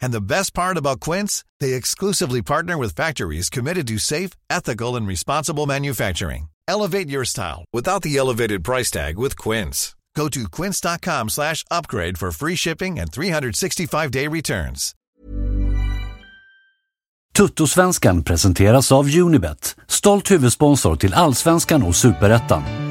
And the best part about Quince, they exclusively partner with factories committed to safe, ethical, and responsible manufacturing. Elevate your style without the elevated price tag with Quince. Go to quince.com slash upgrade for free shipping and 365-day returns. Tuttosvenskan presenteras av Unibet, stolt huvudsponsor till Allsvenskan och Superettan.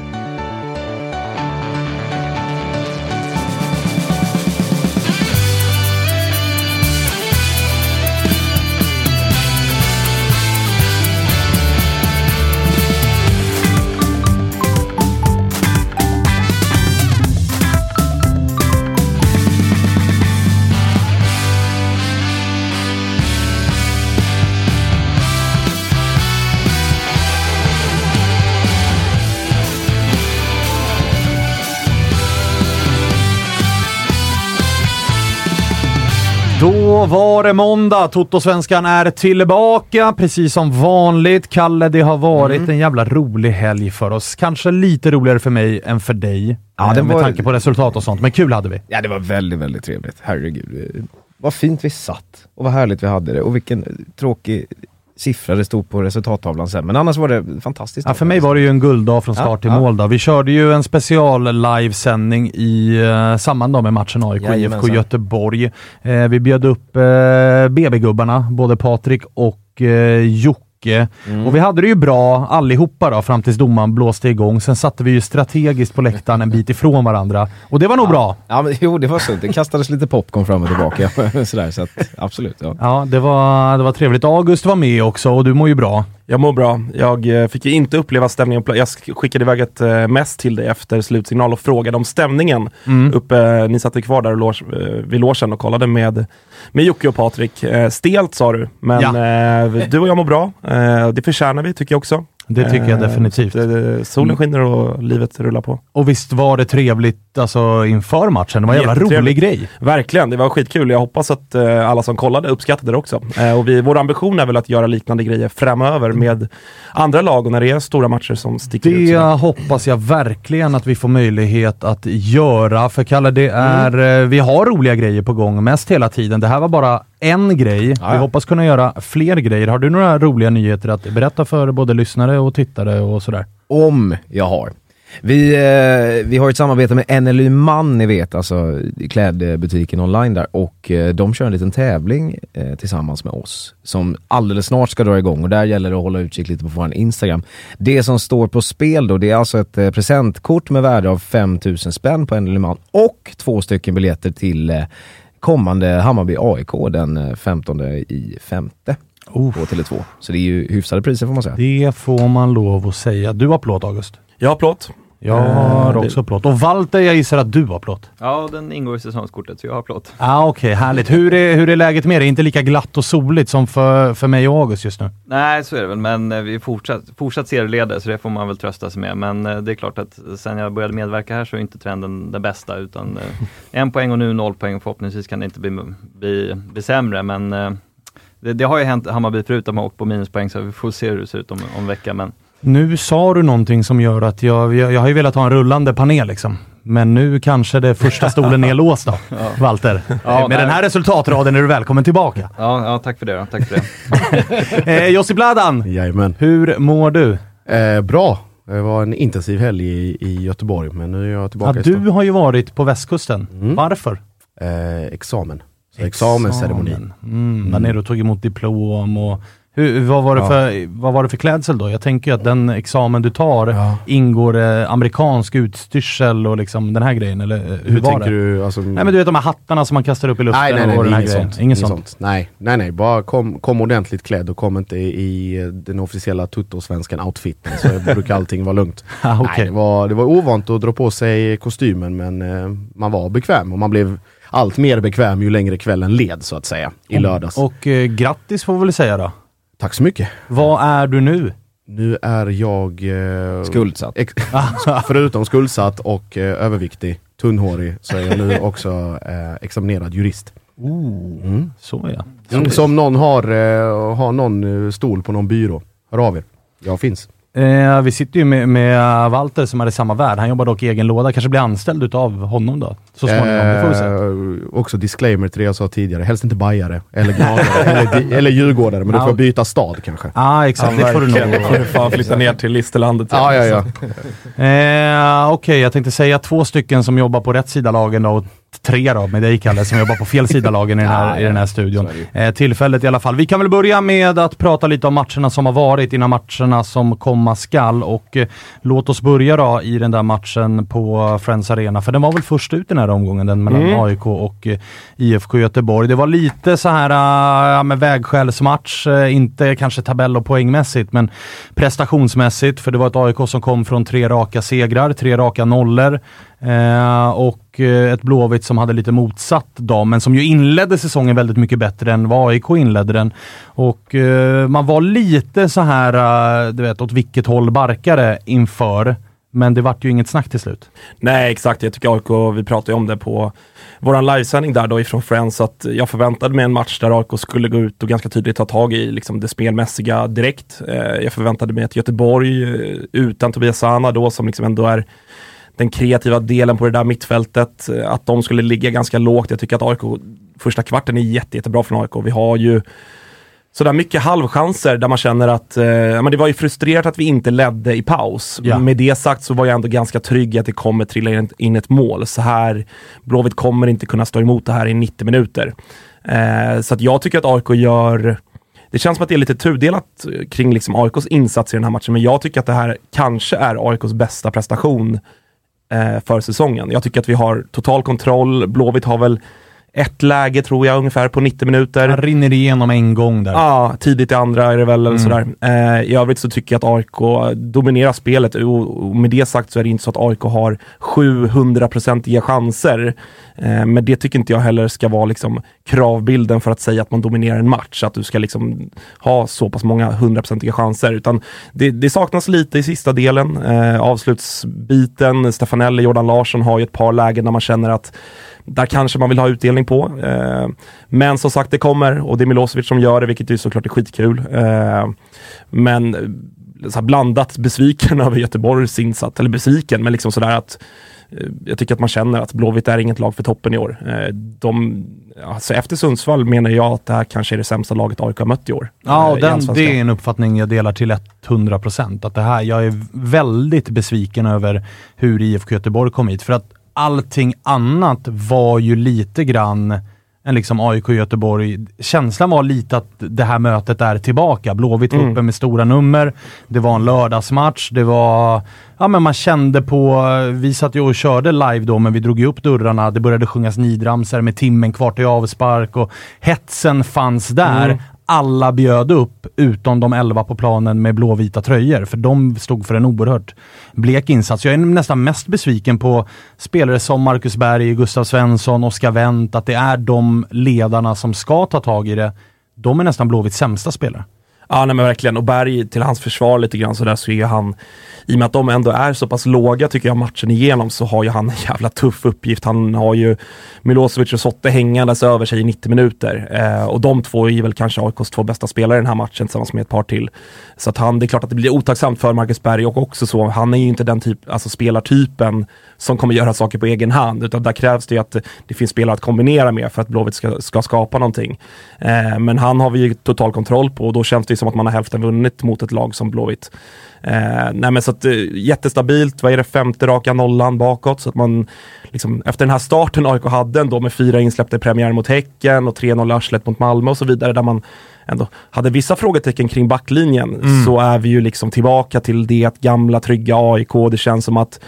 Var det måndag. Toto-svenskan är tillbaka, precis som vanligt. Kalle, det har varit Mm. en jävla rolig helg för oss. Kanske lite roligare för mig än för dig, Ja, eh, med var- tanke på resultat och sånt. Men kul hade vi. Ja, det var väldigt, väldigt trevligt. Herregud. Eh, Vad fint vi satt och vad härligt vi hade det och vilken tråkig siffra det stod på resultattavlan sen. Men annars var det fantastiskt. Ja, för mig var det ju en gulddag från start till Ja, ja. mål. Då. Vi körde ju en special livesändning i uh, samband med matchen AIK IFK. Göteborg. Eh, vi bjöd upp uh, BB-gubbarna, både Patrik och uh, Jocke. Mm. Och vi hade det ju bra allihopa då, fram tills domaren blåste igång. Sen satte vi ju strategiskt på läktaren en bit ifrån varandra. Och det var nog bra. Ja, men, jo, det var sunt. Det kastades lite popcorn fram och tillbaka. Sådär, så att, absolut. Ja. Ja, det var, det var trevligt. August var med också och du mår ju bra. Jag mår bra. Jag eh, fick ju inte uppleva stämningen. Jag sk- skickade iväg ett eh, mess till dig efter slutsignal och frågade om stämningen. Mm. Uppe, ni satt kvar där och eh, vid logen och kollade med, med Jocke och Patrik. Stelt sa du, men eh, du och jag mår bra. Det förtjänar vi tycker jag också. Det tycker jag Eh, definitivt. att, eh, solen skiner och livet rullar på. Och visst var det trevligt alltså, inför matchen? Det var en jävla rolig grej. Verkligen, det var skitkul. Jag hoppas att eh, alla som kollade uppskattade det också. Eh, och vi, vår ambition är väl att göra liknande grejer framöver med andra lag och när det är stora matcher som sticker ut. Det hoppas jag verkligen att vi får möjlighet att göra. För Kalle, det är, eh, vi har roliga grejer på gång mest hela tiden. Det här var bara en grej. Vi ja. hoppas kunna göra fler grejer. Har du några roliga nyheter att berätta för både lyssnare och tittare och sådär? Om jag har. Vi, eh, vi har ett samarbete med NLY Man, ni vet, alltså klädbutiken online där och eh, de kör en liten tävling eh, tillsammans med oss som alldeles snart ska dra igång och där gäller det att hålla utkik lite på vår Instagram. Det som står på spel då, det är alltså ett presentkort med värde av 5000 spänn på NLY Man och två stycken biljetter till kommande Hammarby AIK den eh, 15 i femte på Tele2. Så det är ju hyfsade priser får man säga. Det får man lov att säga. Du har plåt, August. Jag har plåt. Jag har det- också plåt. Och Walter, jag gissar att du har plåt. Ja, den ingår i säsongskortet så jag har plåt. Ah, Okej, härligt. Hur är, hur är läget med dig? Inte lika glatt och soligt som för, för mig och August just nu? Nej, så är det väl, men eh, vi är fortsatt, fortsatt serieleder så det får man väl trösta sig med. Men eh, det är klart att sen jag började medverka här så är inte trenden den bästa utan eh, en poäng och nu noll poäng. Förhoppningsvis kan det inte bli, bli, bli sämre men eh, det, det har ju hänt Hammarby förut, de har åkt på minuspoäng så vi får se hur det ser ut om, om vecka. Men Nu sa du någonting som gör att jag, jag, jag har ju velat ha en rullande panel liksom. Men nu kanske det första stolen är låst då, Walter. Ja, Med nej. den här resultatraden är du välkommen tillbaka. Ja, ja, tack för det då. Tack för det. Eh, Josip Ladan, Jajamän. hur mår du? Eh, bra. Det var en intensiv helg i, i Göteborg men nu är jag Ja, tillbaka i du har ju varit på västkusten. Mm. Varför? Eh, examen. Så examensceremoni. Examen. Mm, Var nere och tog emot diplom och hur, vad, var det Ja. för, vad var det för klädsel då? Jag tänker ju att den examen du tar Ja. ingår eh, amerikansk utstyrsel och liksom den här grejen, eller eh, hur, Hur var tänker det? du? Alltså, Nej men du vet de här hattarna som man kastar upp i luften nej, nej, nej, och den här inget grejen. sånt. Inget sånt. Nej, nej, nej. Bara kom, kom ordentligt klädd och kom inte i eh, den officiella tuttosvenskan outfiten. Så brukar allting vara lugnt. Ah, Nej, okej. det, var, det var ovant att dra på sig kostymen men eh, man var bekväm och man blev allt mer bekväm ju längre kvällen led så att säga. I lördags. Och eh, grattis får vi väl säga då. Tack så mycket. Vad är du nu? Nu är jag... Eh, Skuldsatt. Ex- förutom skuldsatt och eh, överviktig, tunnhårig, så är jag nu också eh, examinerad jurist. Oh, Mm. så ja. Mm, så om någon har, eh, har någon eh, stol på någon byrå, hör av er. Jag finns. Eh, vi sitter ju med, med Walter som är i samma värld. Han jobbar dock i egen låda. Kanske blir anställd utav honom då? Så småningom, det får vi se. Eh, också disclaimer till det jag sa tidigare, helst inte bajare eller gnagare eller, eller djurgårdare, men då får byta stad kanske. Ja, ah, exakt. det får du nog. Då får du fan flytta ner till Listerlandet. Ja, ja, ja. Eh, Okej, jag tänkte säga två stycken som jobbar på rätt sida lagen då, och tre då med dig Kalle som jobbar på fel sida lagen i den här, i den här studion. Eh, tillfället i alla fall. Vi kan väl börja med att prata lite om matcherna som har varit innan matcherna som komma skall och eh, låt oss börja då i den där matchen på Friends Arena, för den var väl först ut den här omgången, den mellan Mm. AIK och eh, IFK Göteborg. Det var lite så här ja, med vägskälsmatch, eh, inte kanske tabell och poängmässigt, men prestationsmässigt, för det var ett AIK som kom från tre raka segrar, tre raka nollor. Eh, och ett Blåvitt som hade lite motsatt dag, men som ju inledde säsongen väldigt mycket bättre än vad AIK inledde den. Och eh, man var lite så här, eh, du vet, åt vilket håll barkade inför. Men det vart ju inget snack till slut. Nej, exakt. Jag tycker AIK, vi pratade ju om det på vår livesändning där då ifrån Friends, att jag förväntade mig en match där AIK skulle gå ut och ganska tydligt ta tag i liksom, det spelmässiga direkt. Jag förväntade mig att Göteborg utan Tobias Sana då, som liksom ändå är den kreativa delen på det där mittfältet, eh, att de skulle ligga ganska lågt. Jag tycker att AIK, första kvarten är jätte, jättebra från AIK. Vi har ju sådär mycket halvchanser där man känner att, eh, men det var ju frustrerat att vi inte ledde i paus. Ja. Med det sagt så var jag ändå ganska trygg att det kommer trilla in, ett mål. Så här, Blåvitt kommer inte kunna stå emot det här i 90 minuter. Eh, så att jag tycker att AIK gör det känns som att det är lite tudelat kring liksom AIKs insats i den här matchen, men jag tycker att det här kanske är AIKs bästa prestation eh, för säsongen. Jag tycker att vi har total kontroll. Blåvitt har väl ett läge tror jag ungefär på 90 minuter. Han rinner igenom en gång där. Ja, tidigt i andra är det väl, eller sådär. Eh, I övrigt så tycker jag att AIK dominerar spelet och, och med det sagt så är det inte så att AIK har 700-procentiga chanser. Eh, men det tycker inte jag heller ska vara liksom kravbilden för att säga att man dominerar en match, att du ska liksom ha så pass många 100-procentiga chanser. Utan det, det saknas lite i sista delen. Eh, avslutsbiten, Stefanelli, Jordan Larsson har ju ett par lägen där man känner att där kanske man vill ha utdelning på. Eh, men som sagt, det kommer och det är Milosevic som gör det, vilket ju såklart är skitkul. Eh, men eh, så blandat besviken över Göteborgs insats, eller besviken, men liksom sådär att jag tycker att man känner att Blåvitt är inget lag för toppen i år. De, alltså efter Sundsvall menar jag att det här kanske är det sämsta laget AIK har mött i år. Ja, i den, det är en uppfattning jag delar till 100%. Att det här, jag är väldigt besviken över hur IFK Göteborg kom hit. För att allting annat var ju lite grann än liksom AIK Göteborg. Känslan var lite att det här mötet är tillbaka. Blåvitt var Mm. uppe med stora nummer. Det var en lördagsmatch. Det var... Ja men man kände på... Vi satt ju och körde live då, men vi drog ju upp dörrarna. Det började sjungas nidramsor med timmen kvar till avspark och hetsen fanns där. Mm. Alla bjöd upp, utom de elva på planen med blåvita tröjor, för de stod för en oerhört blek insats. Jag är nästan mest besviken på spelare som Marcus Berg, Gustav Svensson, Oskar Wendt, att det är de ledarna som ska ta tag i det. De är nästan Blåvitts sämsta spelare. Ja, nej men verkligen. Och Berg, till hans försvar lite grann så där så är han, i och med att de ändå är så pass låga tycker jag matchen igenom, så har ju han en jävla tuff uppgift. Han har ju Milosevic och Sotte hängandes över sig i 90 minuter. Eh, och de två är väl kanske AIKs två bästa spelare i den här matchen tillsammans med ett par till. Så att han, det är klart att det blir otacksamt för Marcus Berg och också så, han är ju inte den typ, alltså spelartypen som kommer göra saker på egen hand, utan där krävs det att det finns spelare att kombinera med för att Blåvitt ska, ska skapa någonting. Eh, men han har vi ju total kontroll på och då känns det som att man har hälften vunnit mot ett lag som Blåvitt. Eh, nej men så att, eh, jättestabilt, vad är det, femte raka nollan bakåt. Så att man, liksom, efter den här starten AIK hade ändå med fyra insläppta i premiären mot Häcken och 3-0 arslet mot Malmö och så vidare, där man ändå hade vissa frågetecken kring backlinjen, Mm. så är vi ju liksom tillbaka till det gamla trygga AIK. Det känns som att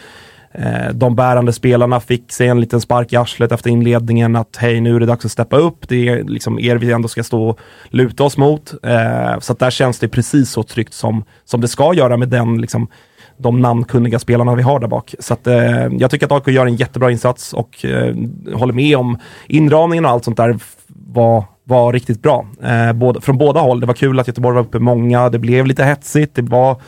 Eh, de bärande spelarna fick sig en liten spark i arslet efter inledningen att hej nu är det dags att steppa upp. Det är liksom er vi ändå ska stå och luta oss mot. Eh, så att där känns det precis så tryggt som, som det ska göra med den liksom, de namnkunniga spelarna vi har där bak. Så att, eh, jag tycker att AIK gör en jättebra insats och eh, håller med om inramningen och allt sånt där var, var riktigt bra. Eh, både, från båda håll. Det var kul att Göteborg var uppe många, det blev lite hetsigt, det var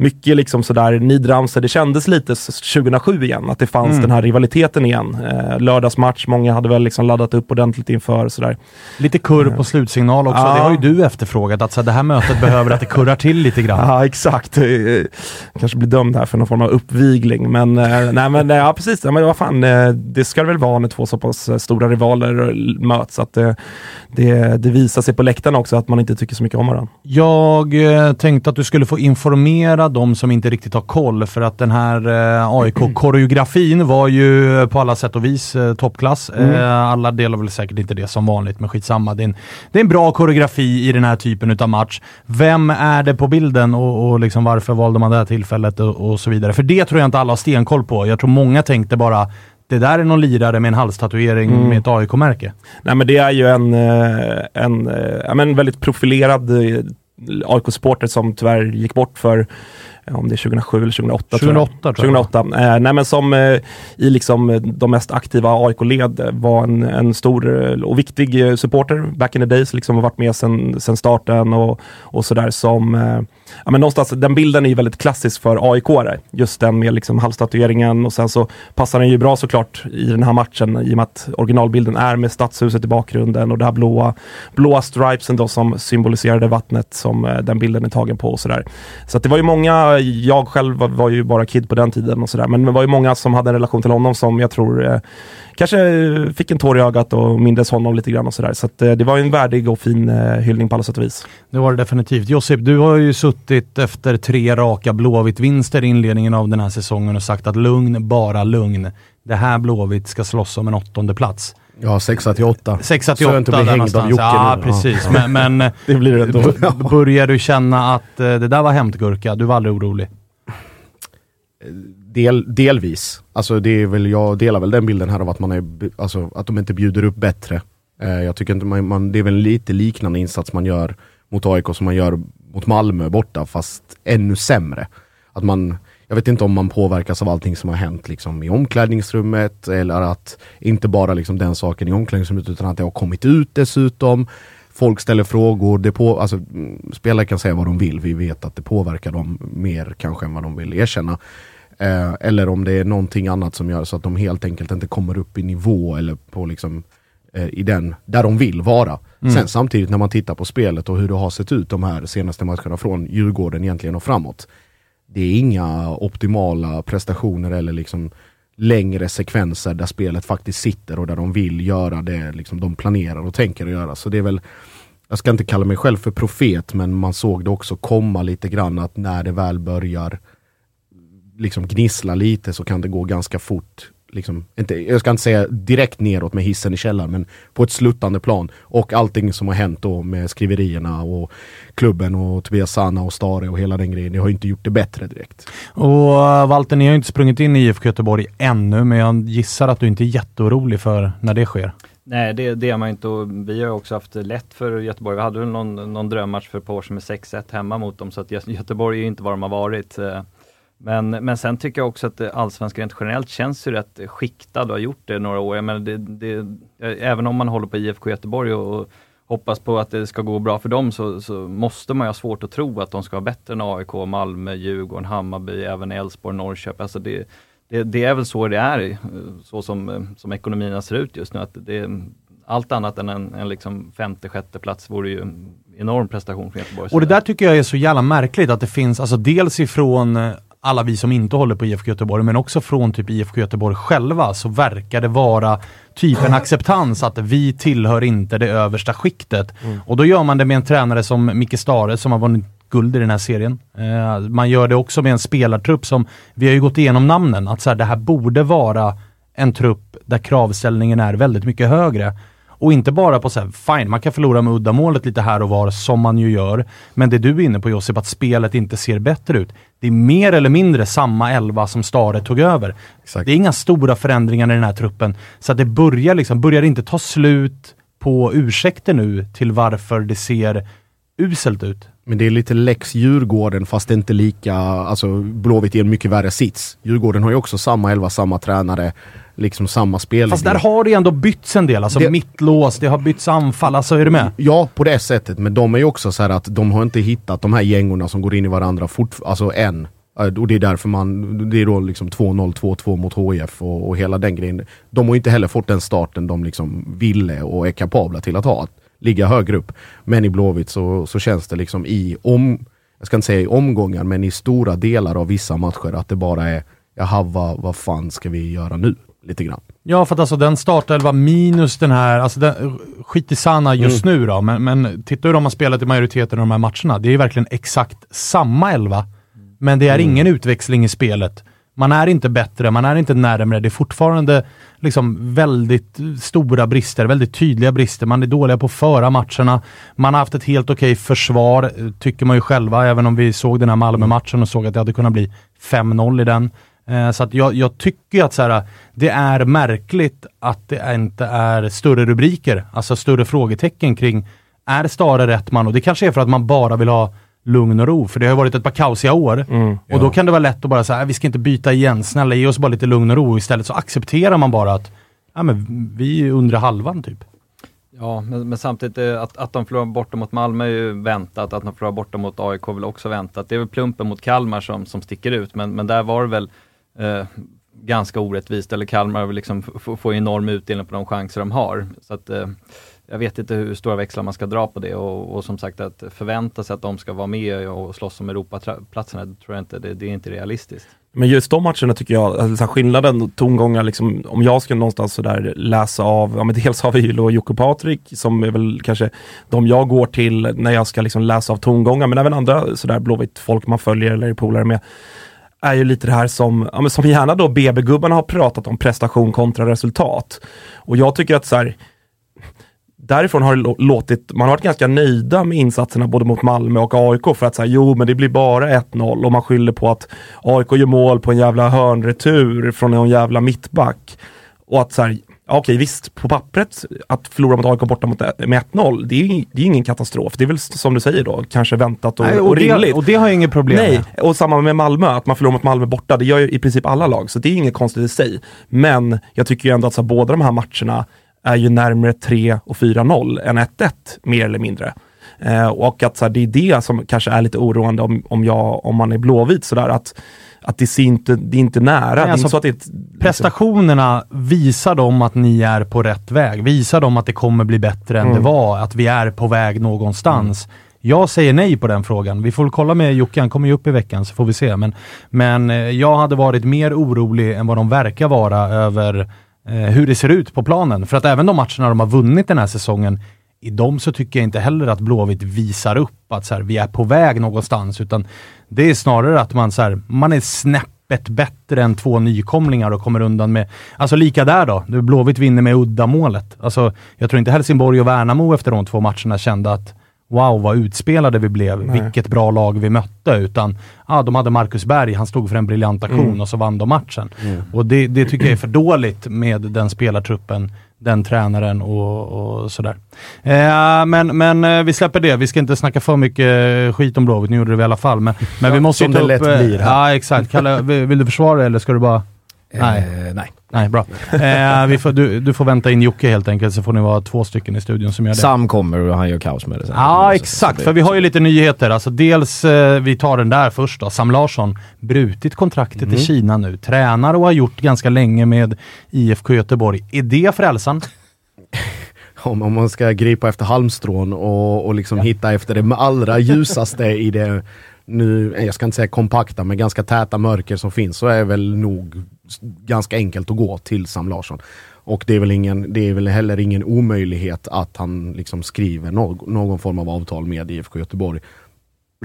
mycket liksom sådär nidramsor. Det kändes lite s- 2007 igen, att det fanns Mm. den här rivaliteten igen. Eh, lördagsmatch, många hade väl liksom laddat upp ordentligt inför sådär. Lite kurr på slutsignal också. Ja. Det har ju du efterfrågat, att så det här mötet behöver att det kurrar till lite grann. Ja, exakt. Eh, Kanske blir dömd här för någon form av uppvigling, men eh, nej men eh, ja, precis. Ja, men vad fan, eh, det ska det väl vara när två så pass eh, stora rivaler eh, möts. Att eh, det, det visar sig på läktarna också att man inte tycker så mycket om varandra. Jag eh, tänkte att du skulle få informera de som inte riktigt har koll för att den här eh, AIK-koreografin var ju på alla sätt och vis eh, toppklass. Mm. Eh, alla delar väl säkert inte det som vanligt, men skitsamma. Det är en, det är en bra koreografi i den här typen utav match. Vem är det på bilden och, och liksom varför valde man det här tillfället och, och så vidare? För det tror jag inte alla har stenkoll på. Jag tror många tänkte bara det där är någon lirare med en halstatuering Mm. med ett AIK-märke. Nej men det är ju en, en, ja, men väldigt profilerad AIK-supporter som tyvärr gick bort för ja, om det är 2007 eller 2008. 2008 tror jag. 2008. Eh, nej men som eh, i liksom eh, de mest aktiva AIK-led eh, var en, en stor eh, och viktig eh, supporter back in the days, liksom har varit med sedan sen starten och, och sådär som eh, Ja, men någonstans, den bilden är ju väldigt klassisk för aik -are. Just den med liksom halstatueringen och sen så passar den ju bra såklart i den här matchen i och med att originalbilden är med stadshuset i bakgrunden och det här blåa, blåa stripesen då som symboliserade vattnet som eh, den bilden är tagen på och sådär. Så att det var ju många, jag själv var, var ju bara kid på den tiden och sådär, men det var ju många som hade en relation till honom som jag tror eh, kanske fick en tår i ögat och mindes honom lite grann och sådär. Så att, eh, det var ju en värdig och fin eh, hyllning på alla sätt och vis. Det var det definitivt. Josip, du har ju suttit efter tre raka Blåvitt-vinster i inledningen av den här säsongen och sagt att lugn, bara lugn. Det här Blåvitt ska slåss om en åttonde plats. Ja, 6 till 8. 6 till Så jag 8 inte där blir hängd av någonstans. Ja, nu. precis. Men, men Det blir det ändå. börjar du känna att eh, det där var hämtgurka? Du var aldrig orolig? Del, delvis. Alltså det är väl, jag delar väl den bilden här av att man är, alltså att de inte bjuder upp bättre. Eh, jag tycker inte man, man, det är väl en lite liknande insats man gör mot AIK som man gör mot Malmö borta, fast ännu sämre. Att man, jag vet inte om man påverkas av allting som har hänt liksom, i omklädningsrummet, eller att inte bara liksom, den saken i omklädningsrummet, utan att det har kommit ut dessutom. Folk ställer frågor, det på, alltså, mm, spelare kan säga vad de vill, vi vet att det påverkar dem mer kanske än vad de vill erkänna. Eh, eller om det är någonting annat som gör så att de helt enkelt inte kommer upp i nivå eller på liksom eh, i den, där de vill vara. Mm. Sen samtidigt när man tittar på spelet och hur det har sett ut de här senaste matcherna från Djurgården egentligen och framåt. Det är inga optimala prestationer eller liksom längre sekvenser där spelet faktiskt sitter och där de vill göra det liksom de planerar och tänker att göra. Så det är väl, jag ska inte kalla mig själv för profet, men man såg det också komma lite grann att när det väl börjar liksom gnissla lite så kan det gå ganska fort. Liksom, inte, jag ska inte säga direkt neråt med hissen i källaren, men på ett sluttande plan. Och allting som har hänt då med skriverierna och klubben och Tobias Sana och Stare och hela den grejen, det har ju inte gjort det bättre direkt. Och uh, Walter, ni har ju inte sprungit in i IFK Göteborg ännu, men jag gissar att du inte är jätteorolig för när det sker. Nej, det, det är man inte och vi har också haft lätt för Göteborg. Vi hade väl någon, någon drömmatch för ett par år sedan med 6-1 hemma mot dem, så att Gö- Göteborg är ju inte vad de har varit. Men, men sen tycker jag också att allsvenskan rent generellt känns ju rätt skiktad och har gjort det några år. Jag menar, det, det, även om man håller på IFK Göteborg och, och hoppas på att det ska gå bra för dem så, så måste man ju ha svårt att tro att de ska vara bättre än AIK, Malmö, Djurgården, Hammarby, även Elfsborg, Norrköping. Alltså det, det, det, är väl så det är, så som, som ekonomierna ser ut just nu. Att det, allt annat än en, en liksom femte, sjätte plats vore ju en enorm prestation för Göteborg. Och det där tycker jag är så jävla märkligt att det finns, alltså dels ifrån alla vi som inte håller på IFK Göteborg, men också från typ IFK Göteborg själva, så verkar det vara typ en acceptans att vi tillhör inte det översta skiktet. Mm. Och då gör man det med en tränare som Micke Stare som har vunnit guld i den här serien. Eh, man gör det också med en spelartrupp som, vi har ju gått igenom namnen, att så här, det här borde vara en trupp där kravställningen är väldigt mycket högre. Och inte bara på så här, fine, man kan förlora med uddamålet lite här och var som man ju gör. Men det du är inne på Josip, att spelet inte ser bättre ut. Det är mer eller mindre samma elva som Stare tog över. Exakt. Det är inga stora förändringar i den här truppen. Så att det börjar liksom, börjar inte ta slut på ursäkter nu till varför det ser uselt ut. Men det är lite lex Djurgården fast det är inte lika, alltså Blåvitt är en mycket värre sits. Djurgården har ju också samma elva, samma tränare liksom samma spel. Fast där har det ändå bytts en del. Alltså det, mittlås, det har bytts anfall. Alltså är du med? Ja, på det sättet. Men de är ju också så här att de har inte hittat de här gängorna som går in i varandra fort, alltså än. Och det är därför man, det är då liksom 2-0, 2-2 mot HIF och, och, hela den grejen. De har inte heller fått den starten de liksom ville och är kapabla till att ha. Att ligga högre upp. Men i Blåvitt så, så känns det liksom i om, jag ska inte säga i omgångar, men i stora delar av vissa matcher att det bara är jaha, vad, vad fan ska vi göra nu? Lite grann. Ja, för att alltså den startelva minus den här, alltså den, skit i Sana just mm. nu då, men, men titta hur de har spelat i majoriteten av de här matcherna. Det är verkligen exakt samma elva, men det är mm. ingen utväxling i spelet. Man är inte bättre, man är inte närmre. Det är fortfarande liksom väldigt stora brister, väldigt tydliga brister. Man är dåliga på att föra matcherna. Man har haft ett helt okej försvar, tycker man ju själva, även om vi såg den här Malmö-matchen och såg att det hade kunnat bli 5-0 i den. Eh, så att jag, jag tycker att så här, det är märkligt att det inte är större rubriker, alltså större frågetecken kring är Stare rätt man? Och det kanske är för att man bara vill ha lugn och ro, för det har varit ett par kaosiga år. Mm, ja. Och då kan det vara lätt att bara säga, vi ska inte byta igen, snälla ge oss bara lite lugn och ro. Istället så accepterar man bara att ja, men vi är under halvan typ. Ja, men, men, samtidigt eh, att, att de förlorar borta mot Malmö är ju väntat, att de förlorar borta mot AIK är väl också väntat. Det är väl plumpen mot Kalmar som, som sticker ut, men, men där var det väl eh, ganska orättvist, eller Kalmar liksom får enorm utdelning på de chanser de har. Så att, eh, jag vet inte hur stora växlar man ska dra på det och, och, som sagt att förvänta sig att de ska vara med och slåss om Europaplatserna, tror jag inte, det, det är inte realistiskt. Men just de matcherna tycker jag, alltså skillnaden, tongångar, liksom, om jag ska någonstans sådär läsa av, ja men dels har vi ju då Jocke Patrik som är väl kanske de jag går till när jag ska liksom läsa av tongångar, men även andra sådär Blåvitt folk man följer eller är polare med är ju lite det här som, ja, men som gärna då BB-gubbarna har pratat om, prestation kontra resultat. Och jag tycker att så här, därifrån har det låtit, man har varit ganska nöjda med insatserna både mot Malmö och AIK för att säga jo men det blir bara 1-0 och man skyller på att AIK gör mål på en jävla hörnretur från en jävla mittback. Och att så här, okej visst, på pappret, att förlora mot AIK borta mot, med 1-0, det är det är ingen katastrof. Det är väl som du säger då, kanske väntat och, Nej, och, och rimligt. och det har jag inget problem Nej, med. och samma med Malmö, att man förlorar mot Malmö borta, det gör ju i princip alla lag, så det är inget konstigt i sig. Men jag tycker ju ändå att så, båda de här matcherna är ju närmare 3 och 4-0 än 1-1, mer eller mindre. Eh, och att så här, det är det som kanske är lite oroande om, om, jag, om man är blåvit sådär, att att det, ser inte, det är inte nära. Nej, alltså, inte så att det ett, prestationerna visar dem att ni är på rätt väg. Visar dem att det kommer bli bättre än mm. det var. Att vi är på väg någonstans. Mm. Jag säger nej på den frågan. Vi får kolla med Jocke, han kommer ju upp i veckan så får vi se. Men, men eh, jag hade varit mer orolig än vad de verkar vara över eh, hur det ser ut på planen. För att även de matcherna de har vunnit den här säsongen i dem så tycker jag inte heller att Blåvitt visar upp att så här, vi är på väg någonstans, utan det är snarare att man, så här, man är snäppet bättre än två nykomlingar och kommer undan med... Alltså lika där då. Blåvitt vinner med uddamålet. Alltså, jag tror inte Helsingborg och Värnamo efter de två matcherna kände att wow vad utspelade vi blev, Nej. vilket bra lag vi mötte. Utan ah, de hade Marcus Berg, han stod för en briljant aktion mm. och så vann de matchen. Mm. Och det, det, tycker jag är för dåligt med den spelartruppen den tränaren och, och sådär. Eh, men, men eh, vi släpper det. Vi ska inte snacka för mycket skit om Blåvitt. Nu gjorde det vi i alla fall. Men, men vi måste Som det upp, lätt eh, blir. Ja, exakt. Kalle, vill, vill, du försvara det eller ska du bara... Nej. Eh, nej. Nej, bra. Eh, vi får, du, du får vänta in Jocke helt enkelt, så får ni vara två stycken i studion som gör det. Sam kommer och han gör kaos med det sen. Ja, Så- exakt. det- för vi har ju lite nyheter. Alltså dels, eh, vi tar den där först då. Sam Larsson, brutit kontraktet Mm. i Kina nu. Tränar och har gjort ganska länge med IFK Göteborg. Är det frälsan? Om, om man ska gripa efter halmstrån och, och liksom hitta efter det allra ljusaste i det, nu, jag ska inte säga kompakta, men ganska täta mörker som finns, så är väl nog ganska enkelt att gå till Sam Larsson. Och det är väl, ingen, det är väl heller ingen omöjlighet att han liksom skriver nå- någon form av avtal med IFK Göteborg.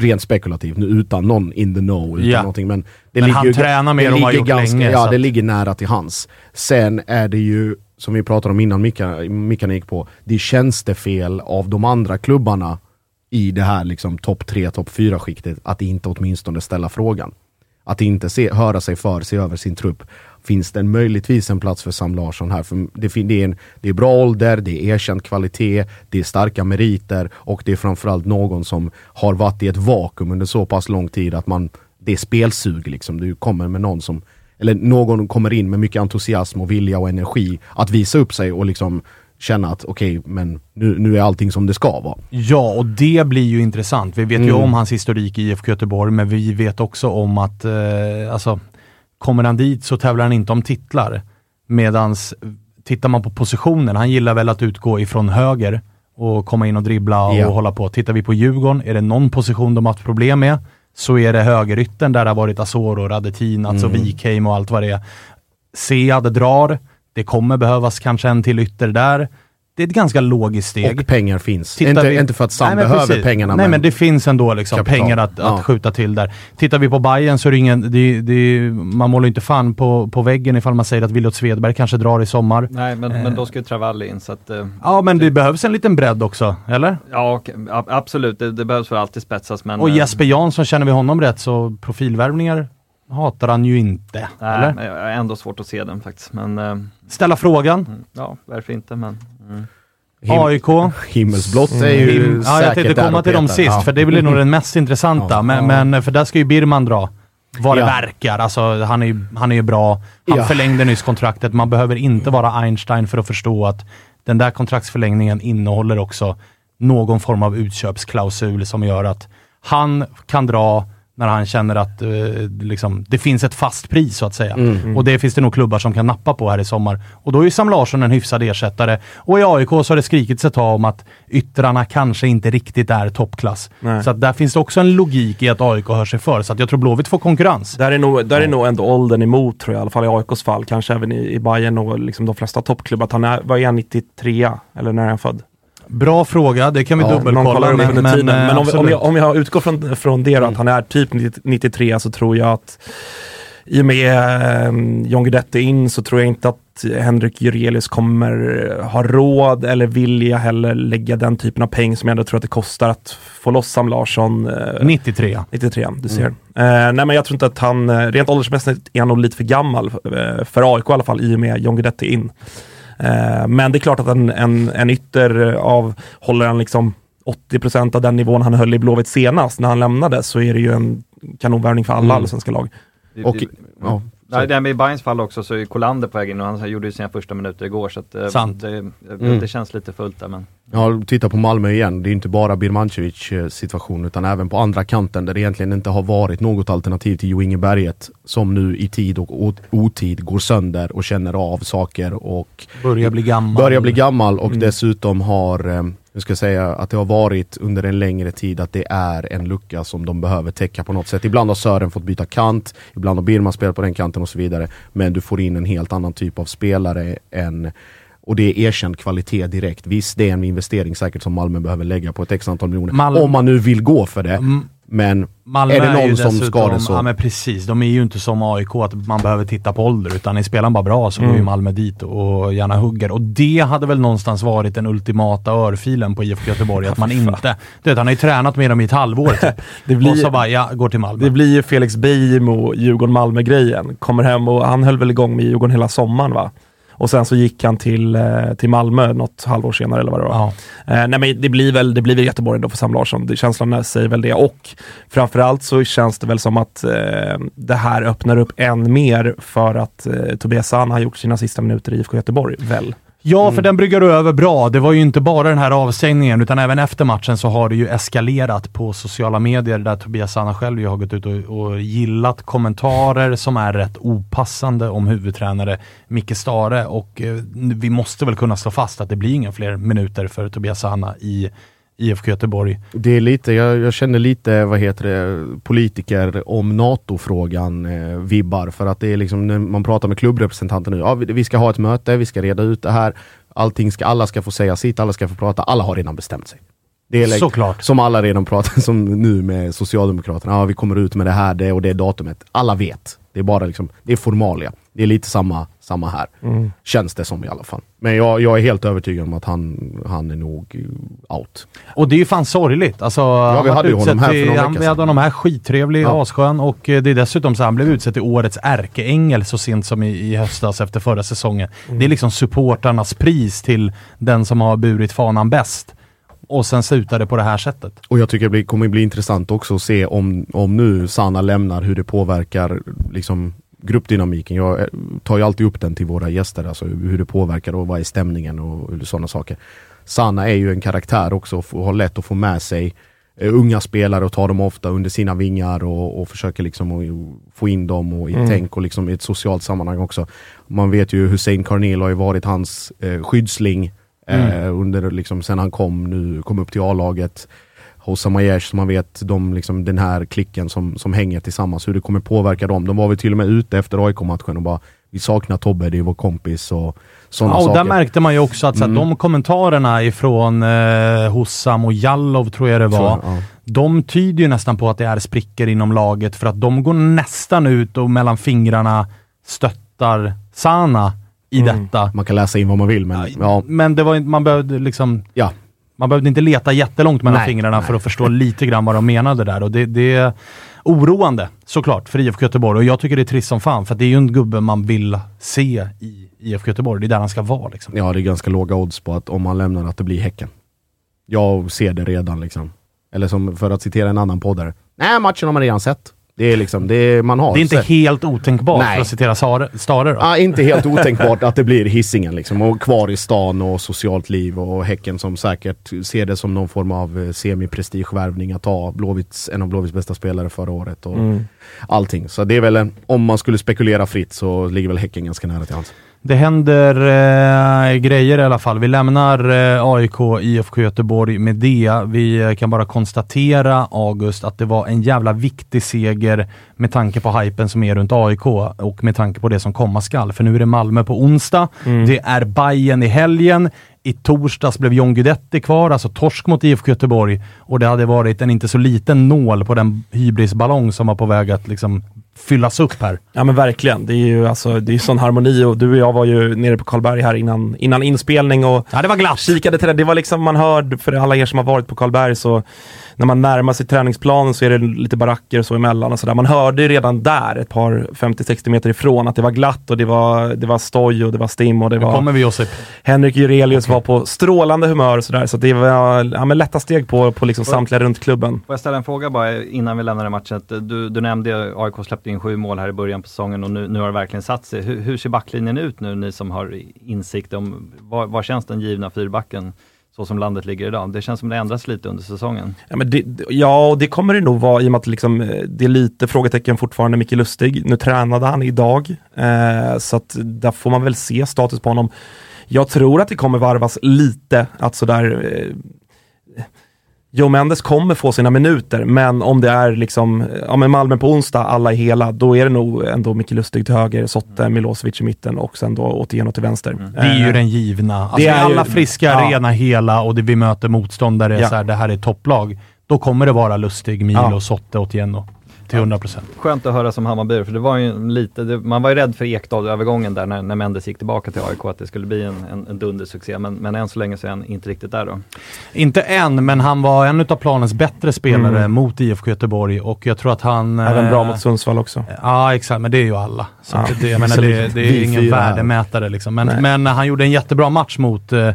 Rent spekulativt nu utan någon in the know. Utan Ja. någonting, men det Men han ju- tränar mer det och har ligger gjort ganska, länge, Ja, det att- ligger nära till hans. Sen är det ju, som vi pratade om innan Mickan gick på, det är tjänstefel av de andra klubbarna i det här liksom topp 3, topp 4 skiktet att inte åtminstone ställa frågan. Att inte se, höra sig för, se över sin trupp. Finns det möjligtvis en plats för Sam Larsson här? För det, det, är en, det är bra ålder, det är erkänd kvalitet, det är starka meriter och det är framförallt någon som har varit i ett vakuum under så pass lång tid att man, det är spelsug liksom. Du kommer med någon som, eller någon kommer in med mycket entusiasm och vilja och energi att visa upp sig och liksom känna att okej, men nu, nu är allting som det ska vara. Ja, och det blir ju intressant. Vi vet ju Mm. om hans historik i IFK Göteborg, men vi vet också om att eh, alltså, kommer han dit så tävlar han inte om titlar. Medans tittar man på positionen, han gillar väl att utgå ifrån höger och komma in och dribbla och Ja. hålla på. Tittar vi på Djurgården, är det någon position de har haft problem med så är det högerytten där det har varit Asoro, Radetin, alltså Mm. Wikheim och allt vad det är. Sead drar, det kommer behövas kanske en till ytter där. Det är ett ganska logiskt steg. Och pengar finns. Inte, vi- inte för att Sam Nej, men behöver precis. pengarna, Nej men det finns ändå liksom Kapital. pengar att, Ja. att skjuta till där. Tittar vi på Bayern så är det ingen, det, det, man målar inte fan på, på väggen ifall man säger att Williot Svedberg kanske drar i sommar. Nej, men, men då ska ju Travalli in så att... eh, Ja men det behövs en liten bredd också, eller? Ja, och, absolut. Det, det behövs för alltid spetsas men... Och eh, Jesper Jansson, känner vi honom rätt så profilvärvningar hatar han ju inte. Nej, eller? men jag har ändå svårt att se den faktiskt. Men eh, Ställa frågan. mm, ja, varför inte men... Mm. Him- AIK. Himmelsblått är ju Him- ja, jag tänkte komma till dem sist, Ja. för det blir nog den mest intressanta. Ja. Men, men för där ska ju Birman dra. Vad det Ja. verkar. Alltså, han är ju han är ju bra. Han Ja. förlängde nyss kontraktet. Man behöver inte vara Einstein för att förstå att den där kontraktsförlängningen innehåller också någon form av utköpsklausul som gör att han kan dra när han känner att eh, liksom, det finns ett fast pris så att säga. Mm. Och det finns det nog klubbar som kan nappa på här i sommar. Och då är ju Sam Larsson en hyfsad ersättare. Och i AIK så har det skrikits ett tag om att yttrarna kanske inte riktigt är toppklass. Nej. Så att där finns det också en logik i att AIK hör sig för. Så att jag tror Blåvitt får konkurrens. Där är, nog, där är nog ändå åldern emot tror jag, i alla fall i AIKs fall. Kanske även i, i Bayern och liksom de flesta toppklubbar. Att Han är, vad är han, 93? Eller när är han född? Bra fråga, det kan vi Ja, dubbelkolla. Men, men, eh, men om, vi, om, jag, om jag utgår från, från det då, att han är typ 90 93 så tror jag att i och med eh, John Guidetti in så tror jag inte att Henrik Jurelius kommer ha råd eller vilja heller lägga den typen av pengar som jag ändå tror att det kostar att få loss Sam Larsson. Eh, 93. 93, du ser. Eh, nej men jag tror inte att han, eh, rent åldersmässigt är han nog lite för gammal eh, för AIK i alla fall i och med John Guidetti in. Eh, men det är klart att en, en, en ytter av, håller han liksom 80% av den nivån han höll i Blåvitt senast när han lämnade så är det ju en kanonvärvning för alla Mm. allsvenska lag. Och, ja, Nej, det med i Bayerns fall också så är Kolander på väg in och han gjorde ju sina första minuter igår så att eh, Sant. Det, det, Mm. det känns lite fullt där men... Ja, titta på Malmö igen. Det är inte bara Birmancevic eh, situation utan även på andra kanten där det egentligen inte har varit något alternativ till Jo Inge Berget som nu i tid och otid går sönder och känner av saker och Börjar bli gammal. börjar bli gammal och Mm. dessutom har, jag ska säga att det har varit under en längre tid att det är en lucka som de behöver täcka på något sätt. Ibland har Sören fått byta kant, ibland har Birman spelat på den kanten och så vidare. Men du får in en helt annan typ av spelare än och det är erkänd kvalitet direkt. Visst, det är en investering säkert som Malmö behöver lägga på ett x antal miljoner. Malmö- Om man nu vill gå för det. Mm. Men Malmö är det någon ju som ska det så... Ja men precis, de är ju inte som AIK att man behöver titta på ålder utan är spelaren bara bra så går Mm. ju Malmö dit och gärna hugger. Och det hade väl någonstans varit den ultimata örfilen på IFK Göteborg, att man inte... Du vet, han har ju tränat med dem i ett halvår typ. Det och blir, så bara, ja, går till Malmö. det blir ju Felix Beijmo, Djurgården-Malmö-grejen. Kommer hem och han höll väl igång med Djurgården hela sommaren va? Och sen så gick han till, eh, till Malmö något halvår senare eller vad det var. Ja. Eh, nej men det blir väl, det blir väl Göteborg ändå för Sam Larsson. Det, känslan säger väl det. Och framförallt så känns det väl som att eh, det här öppnar upp än mer för att eh, Tobias Sana har gjort sina sista minuter i IFK Göteborg, väl? Ja, för den bryggar över bra. Det var ju inte bara den här avstängningen, utan även efter matchen så har det ju eskalerat på sociala medier där Tobias Sana själv ju har gått ut och, och gillat kommentarer som är rätt opassande om huvudtränare Micke Stare och eh, vi måste väl kunna slå fast att det blir inga fler minuter för Tobias Sana i IFK Göteborg. Det är lite, jag, jag känner lite, vad heter det, politiker om NATO-frågan eh, vibbar. För att det är liksom, när man pratar med klubbrepresentanter nu, ja, vi, vi ska ha ett möte, vi ska reda ut det här. Allting ska, alla ska få säga sitt, alla ska få prata, alla har redan bestämt sig. Det är Såklart. Som alla redan pratar, som nu med Socialdemokraterna, ja, vi kommer ut med det här, det och det datumet. Alla vet. Det är bara liksom, det är formalia. Det är lite samma, samma här. Mm. Känns det som i alla fall. Men jag, jag är helt övertygad om att han, han är nog out. Och det är ju fan sorgligt. Alltså, vi han hade ju honom här för någon vecka Vi hade sedan. honom här, skittrevlig, Ja. asskön och eh, det är dessutom så han blev utsedd till årets ärkeängel så sent som i, i höstas efter förra säsongen. Mm. Det är liksom supportarnas pris till den som har burit fanan bäst. Och sen slutar det på det här sättet. Och jag tycker det kommer bli intressant också att se om, om nu Sanna lämnar, hur det påverkar liksom, gruppdynamiken. Jag eh, tar ju alltid upp den till våra gäster, alltså hur det påverkar och vad är stämningen och sådana saker. Sanna är ju en karaktär också och har lätt att få med sig eh, unga spelare och ta dem ofta under sina vingar och, och försöker liksom få in dem och i Mm. tänk och liksom i ett socialt sammanhang också. Man vet ju Hussein Carnel har ju varit hans eh, skyddsling eh, under liksom sen han kom nu, kom upp till A-laget. Hossa Majesh, som man vet, de, liksom, den här klicken som, som hänger tillsammans, hur det kommer påverka dem. De var väl till och med ute efter AIK-matchen och bara Vi saknar Tobbe, det är vår kompis och sådana Ja, och saker. där märkte man ju också att så här, Mm. de kommentarerna ifrån eh, Hossam och Jallov, tror jag det var, jag, ja. de tyder ju nästan på att det är sprickor inom laget för att de går nästan ut och mellan fingrarna stöttar Sana i Mm. detta. Man kan läsa in vad man vill, men ja. Men det var, man behövde liksom ja. Man behövde inte leta jättelångt mellan Nej, fingrarna nej. för att förstå lite grann vad de menade där. Och det, det är oroande såklart för IFK Göteborg. Och jag tycker det är trist som fan, för det är ju en gubbe man vill se i IFK Göteborg. Det är där han ska vara. Liksom. Ja, det är ganska låga odds på att om han lämnar att det blir Häcken. Jag ser det redan liksom. Eller som för att citera en annan poddare. Nej, matchen har man redan sett. Det är liksom, det man har Det är inte sett. helt otänkbart, Nej. för att citera Stare. Ja, inte helt otänkbart att det blir hissingen liksom. Och kvar i stan och socialt liv och Häcken som säkert ser det som någon form av eh, semi-prestigevärvning att ta Blåvitts, en av Blåvitts bästa spelare förra året och Mm. allting. Så det är väl, en, om man skulle spekulera fritt så ligger väl Häcken ganska nära till hands. Det händer eh, grejer i alla fall. Vi lämnar eh, AIK, IFK Göteborg med det. Vi eh, kan bara konstatera, August, att det var en jävla viktig seger med tanke på hypen som är runt AIK och med tanke på det som komma skall. För nu är det Malmö på onsdag. Det är Bayern i helgen. I torsdags blev John Guidetti kvar, alltså torsk mot IFK Göteborg. Och det hade varit en inte så liten nål på den hybrisballong som var på väg att liksom fyllas upp här. Ja men verkligen. Det är ju alltså, det är sån harmoni och du och jag var ju nere på Karlberg här innan, innan inspelning och Ja, det var glatt. kikade till det. Det var liksom man hörde, för alla er som har varit på Karlberg så när man närmar sig träningsplanen så är det lite baracker och så emellan och sådär. Man hörde ju redan där ett par 50-60 meter ifrån att det var glatt och det var, det var stoj och det var stim och det Nu var kommer vi Josip. Henrik Jurelius var på strålande humör och sådär. Så det var ja, men lätta steg på, på liksom samtliga runt klubben. Får jag ställa en fråga bara innan vi lämnar den matchen? Att Du, du nämnde AIK släppte in sju mål här i början på säsongen och nu, nu har det verkligen satt sig. Hur, hur ser backlinjen ut nu, ni som har insikt om, var, var känns den givna fyrbacken så som landet ligger idag? Det känns som det ändras lite under säsongen. Ja, men det, ja, och det kommer det nog vara i och med att liksom, eh, det är lite frågetecken fortfarande Micke Lustig. Nu tränade han idag, eh, så att där får man väl se status på honom. Jag tror att det kommer varvas lite, att sådär eh, Joe Mendes kommer få sina minuter, men om det är liksom, ja men Malmö på onsdag, alla är hela, då är det nog ändå Micke Lustig till höger, Sotte, Milosevic i mitten och sen då Otieno till vänster. Det är ju Eh, den givna. Alltså, det är är ju- alla friska, ja. rena, hela och det vi möter motståndare, Ja. så här, det här är topplag. Då kommer det vara Lustig, Milo, Ja. Sotte och Tieno. Till 100%. Skönt att höra som Hammarby, för det var ju lite, det, man var ju rädd för Ekdal-övergången där när, när Mendes gick tillbaka till AIK, att det skulle bli en, en, en dundersuccé. Men, men än så länge så är han inte riktigt där då. Inte än, men han var en av planens bättre spelare Mm. mot IFK Göteborg och jag tror att han... Även bra eh, mot Sundsvall också. Ja, exakt, men det är ju alla. Så Ja, att det, jag menar, det, det är ingen värdemätare liksom. Men, men han gjorde en jättebra match mot eh,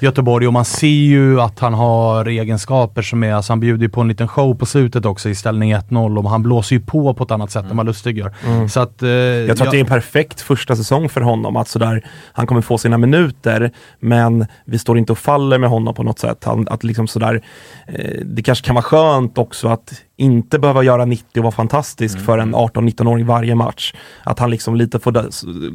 Göteborg och man ser ju att han har egenskaper som är, alltså han bjuder ju på en liten show på slutet också i ställning 1-0 och han blåser ju på på ett annat sätt än vad Lustig gör. Så att... Eh, Jag tror att det är en perfekt första säsong för honom. Att sådär, han kommer få sina minuter, men vi står inte och faller med honom på något sätt. Han, att liksom sådär, eh, det kanske kan vara skönt också att inte behöva göra 90 och vara fantastisk för en 18-19-åring varje match. Att han liksom lite får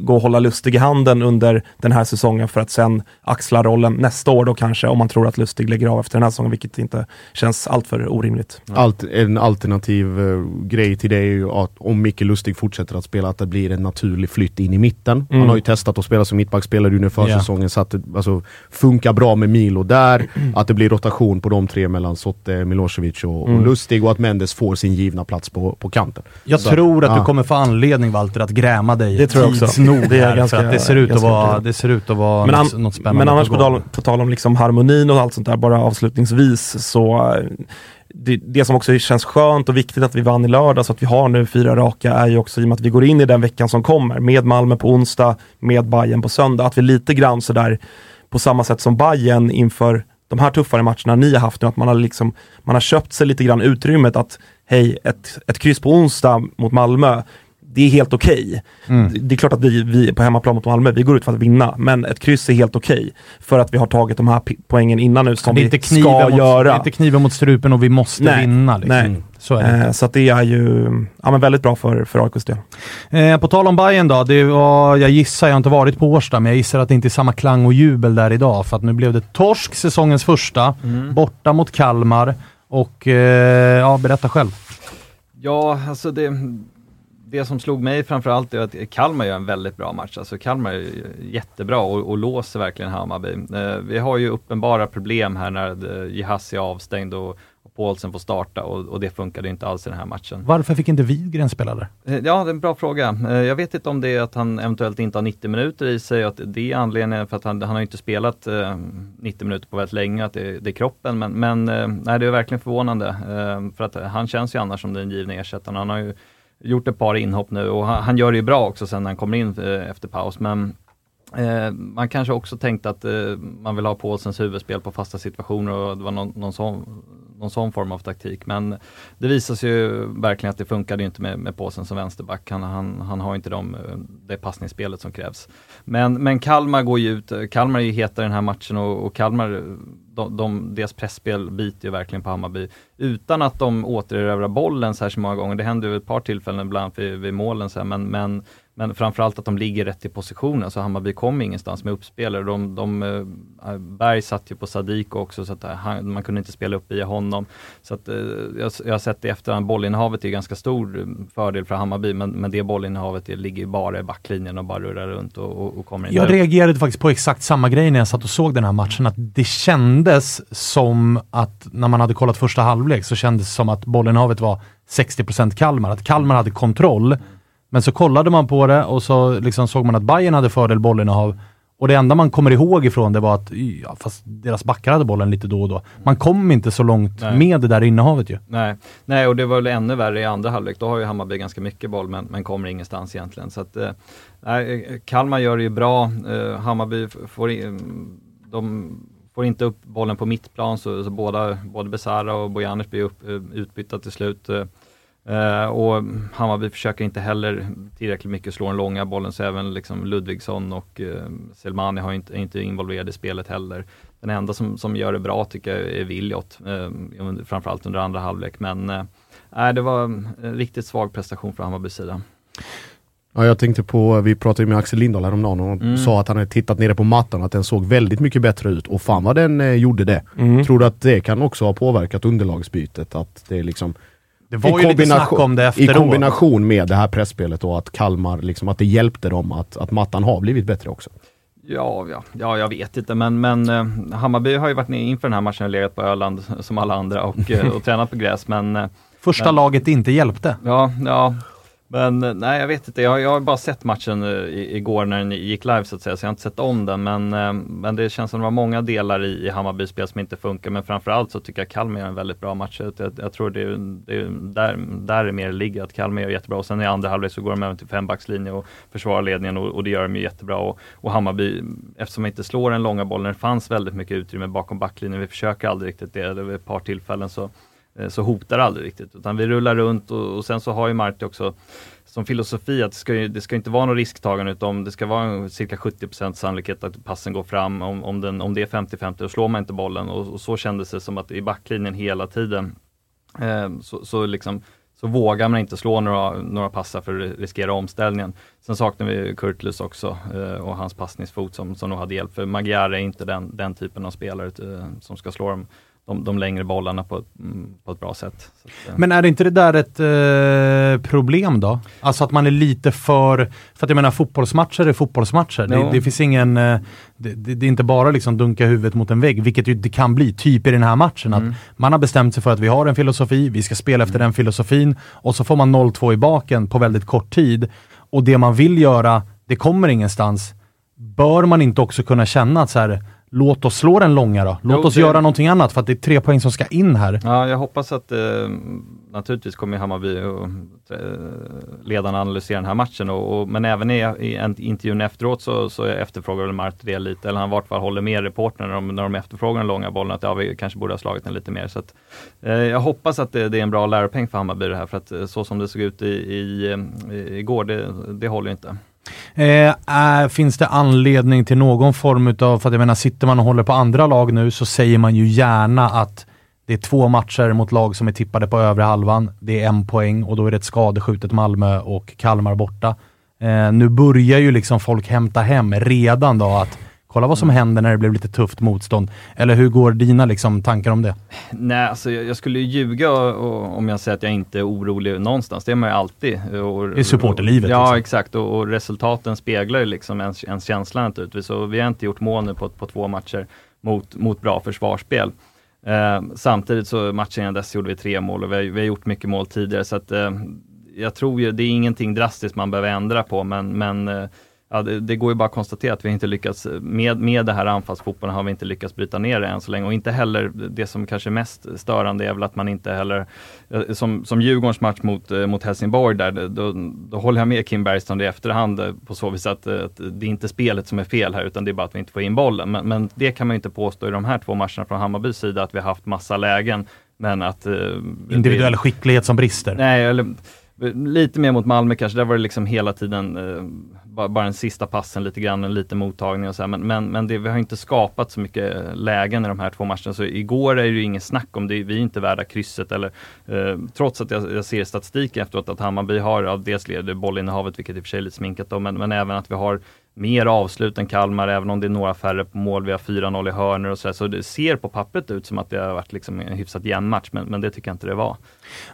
gå och hålla Lustig i handen under den här säsongen för att sen axla rollen nästa år då kanske, om man tror att Lustig lägger av efter den här säsongen, vilket inte känns alltför orimligt. Allt, en alternativ eh, grej till det är ju att om Micke Lustig fortsätter att spela, att det blir en naturlig flytt in i mitten. Mm. Han har ju testat att spela som mittbackspelare under försäsongen, så att det alltså, funkar bra med Milo där. Att det blir rotation på de tre mellan Sotte, Milosevic och, och Mm. Lustig och att Mendes får sin givna plats på, på kanten. Jag Så tror att ja. du kommer få anledning Walter att gräma dig Det tror jag också. tids nog Det är här, ganska- det ser ut att vara, det ser ut att vara Men, något, an, något spännande men annars på tal, på tal om liksom harmonin och allt sånt där, bara avslutningsvis så det, det som också känns skönt och viktigt att vi vann i lördag så att vi har nu fyra raka är ju också i och med att vi går in i den veckan som kommer med Malmö på onsdag, med Bayern på söndag, att vi lite grann sådär på samma sätt som Bayern inför de här tuffare matcherna ni har haft nu, att man har liksom, man har köpt sig lite grann utrymmet att hej, ett, ett kryss på onsdag mot Malmö, det är helt okej. Mm. Det är klart att vi, vi på hemmaplan mot Malmö, vi går ut för att vinna, men ett kryss är helt okej. För att vi har tagit de här poängen innan nu som vi ska mot, göra. Det är inte kniven mot strupen och vi måste Nej, vinna. Liksom. nej. Så är det. Eh, så att det är ju ja, men väldigt bra för, för AIKs del. Eh, på tal om Bayern då, det var, jag gissar, jag har inte varit på Årsta, men jag gissar att det inte är samma klang och jubel där idag. För att nu blev det torsk, säsongens första, Mm. borta mot Kalmar. Och eh, ja, berätta själv. Ja, alltså det, det som slog mig framförallt är att Kalmar gör en väldigt bra match. Alltså Kalmar är jättebra och, och låser verkligen Hammarby. Eh, vi har ju uppenbara problem här när eh, Jihasi är avstängd och Paulsen får starta och, och det funkade inte alls i den här matchen. Varför fick inte Widgren spela där? Eh, Ja, det är en bra fråga. Eh, Jag vet inte om det är att han eventuellt inte har 90 minuter i sig att det är anledningen för att han, han har inte spelat eh, 90 minuter på väldigt länge, att det, det är kroppen. Men, men eh, nej, det är verkligen förvånande eh, för att han känns ju annars som den givna ersättaren. Han har ju gjort ett par inhopp nu och han, han gör det ju bra också sen när han kommer in eh, efter paus. Men Eh, man kanske också tänkte att eh, man vill ha Paulsens huvudspel på fasta situationer och det var någon, någon, sån, någon sån form av taktik. Men det visar sig ju verkligen att det funkade inte med, med Paulsen som vänsterback. Han, han, han har inte de, eh, det passningsspelet som krävs. Men, men Kalmar går ju ut, eh, Kalmar är ju heta i den här matchen och, och Kalmar, de, de, deras pressspel biter ju verkligen på Hammarby. Utan att de återerövrar bollen särskilt många gånger. Det händer ju ett par tillfällen ibland vid, vid målen så här, men, men men framförallt att de ligger rätt i positionen, så Hammarby kom ingenstans med uppspelare. De, de, eh, Berg satt ju på Sadiko också, så att eh, han, man kunde inte spela upp via honom. Så att, eh, jag, jag har sett det i efterhand, bollinnehavet är ganska stor fördel för Hammarby, men, men det bollinnehavet det ligger bara i backlinjen och bara rullar runt och, och, och kommer in Jag där. reagerade faktiskt på exakt samma grej när jag satt och såg den här matchen. Att det kändes som att när man hade kollat första halvlek så kändes det som att bollinnehavet var 60% Kalmar. Att Kalmar hade kontroll. Men så kollade man på det och så liksom såg man att Bayern hade fördel bollinnehav. Och det enda man kommer ihåg ifrån det var att ja, fast deras backar hade bollen lite då och då. Man kom inte så långt Nej. med det där innehavet ju. Nej. Nej, och det var väl ännu värre i andra halvlek. Då har ju Hammarby ganska mycket boll men, men kommer ingenstans egentligen. Så att, eh, eh, Kalmar gör det ju bra. Eh, Hammarby får, i- de får inte upp bollen på mittplan så, så båda, både Besara och Bojanic blir upp, eh, utbytta till slut. Eh, och Hammarby försöker inte heller tillräckligt mycket slå den långa bollen så även liksom Ludvigsson och eh, Selmani har inte, är inte involverade i spelet heller. Den enda som, som gör det bra tycker jag är Williot, under- framförallt under andra halvlek. Men nej, det var en riktigt svag prestation från Hammarbys sida. Ja, jag tänkte på, vi pratade med Axel Lindahl häromdagen och Mm. sa att han hade tittat nere på mattan, att den såg väldigt mycket bättre ut. Och fan vad den eh, gjorde det. Mm. Tror du att det kan också ha påverkat underlagsbytet? Att det är liksom Det var ju lite snack om det I efteråt. kombination med det här pressspelet och att Kalmar, liksom, att det hjälpte dem att, att mattan har blivit bättre också. Ja, ja, ja, jag vet inte, men, men eh, Hammarby har ju varit ner inför den här matchen och legat på Öland som alla andra och, eh, och tränat på gräs. Men eh, Första Men- laget inte hjälpte. Ja, ja. Men eh, nej, jag vet inte. Jag, jag har bara sett matchen eh, i, igår när den gick live så att säga, så jag har inte sett om den. Men, eh, men det känns som det var många delar i, i Hammarbys spel som inte funkar. Men framförallt så tycker jag Kalmar gör en väldigt bra match. Jag, jag tror det är, det är där, där är mer ligger, att Kalmar gör jättebra. Och sen i andra halvlek så går de över till fembackslinje och försvarar ledningen och, och det gör de ju jättebra. Och, och Hammarby, eftersom de inte slår den långa bollen, det fanns väldigt mycket utrymme bakom backlinjen. Vi försöker aldrig riktigt det. Det var ett par tillfällen så Eh, så hotar det aldrig riktigt. Utan vi rullar runt och, och sen så har ju Marti också som filosofi att det ska, ju, det ska inte vara något risktagande utan det ska vara en cirka 70% sannolikhet att passen går fram. Om, om, den, om det är 50-50 då slår man inte bollen och, och så kändes det som att i backlinjen hela tiden eh, så, så, liksom, så vågar man inte slå några, några passar för att riskera omställningen. Sen saknar vi Kurtlus också eh, och hans passningsfot som, som nog hade hjälpt. För Magyar är inte den, den typen av spelare eh, som ska slå dem de, de längre bollarna på mm, på ett bra sätt. Att, eh, Men är det inte det där ett eh, problem då? Alltså att man är lite för... För att jag menar fotbollsmatcher är fotbollsmatcher. Det, det finns ingen... Eh, det, det, är inte bara liksom dunka huvudet mot en vägg, vilket ju det kan bli, typ i den här matchen. Att man har bestämt sig för att vi har en filosofi, vi ska spela efter den filosofin och så får man 0-2 i baken på väldigt kort tid. Och det man vill göra, det kommer ingenstans. Bör man inte också kunna känna att så här, låt oss slå den långa då? Låt Jo, oss det- göra någonting annat för att det är tre poäng som ska in här. Ja, jag hoppas att eh, naturligtvis kommer Hammarby och eh, ledarna analysera den här matchen och, och, men även i, i en intervjun efteråt så, så efterfrågar väl Marti det lite, eller han i vart fall håller med reportrarna när de, när de efterfrågar den långa bollen att ja, vi kanske borde ha slagit den lite mer. Så att, eh, jag hoppas att det, det är en bra läropeng för Hammarby det här för att eh, så som det såg ut i, i, eh, igår, det, det håller inte. Eh, är, finns det anledning till någon form utav, för att jag menar sitter man och håller på andra lag nu så säger man ju gärna att det är två matcher mot lag som är tippade på övre halvan. Det är en poäng och då är det ett skadeskjutet Malmö och Kalmar borta. Eh, nu börjar ju liksom folk hämta hem redan då att kolla vad som händer när det blev lite tufft motstånd. Eller hur går dina liksom, tankar om det? Nej, alltså jag, jag skulle ju ljuga och, om jag säger att jag inte är orolig någonstans. Det är man ju alltid. Och, är supporterlivet, Ja, liksom. exakt. Och, och resultaten speglar ju liksom ens, ens känsla naturligtvis. Och vi har inte gjort mål nu på, på två matcher mot, mot bra försvarsspel. Eh, samtidigt så matchen innan dess gjorde vi tre mål och vi har, vi har gjort mycket mål tidigare. Så att, eh, jag tror ju, det är ingenting drastiskt man behöver ändra på, men, men eh, Ja, det, det går ju bara att konstatera att vi inte lyckats, med, med det här anfallsfotbollen har vi inte lyckats bryta ner det än så länge och inte heller det som kanske är mest störande är väl att man inte heller, eh, som, som Djurgårdens match mot, eh, mot Helsingborg där, då, då håller jag med Kim Bergström i efterhand eh, på så vis att, eh, att det är inte spelet som är fel här utan det är bara att vi inte får in bollen. Men, men det kan man ju inte påstå i de här två matcherna från Hammarbys sida att vi har haft massa lägen men att... eh, Individuell det- skicklighet som brister. Nej, eller lite mer mot Malmö kanske. Där var det liksom hela tiden eh, bara, bara den sista passen lite grann, en liten mottagning och så här. Men, men, men det, vi har inte skapat så mycket eh, lägen i de här två matcherna. Så igår är det ju inget snack om det. Vi är inte värda krysset eller eh, trots att jag, jag ser statistiken efteråt att Hammarby har, ja, dels leder bollinnehavet, vilket i och för sig är lite sminkat då, men, men även att vi har mer avslut än Kalmar, även om det är några färre på mål. Vi har 4-0 i hörnor och så. där. Så det ser på pappret ut som att det har varit liksom en hyfsat jämn match, men, men det tycker jag inte det var.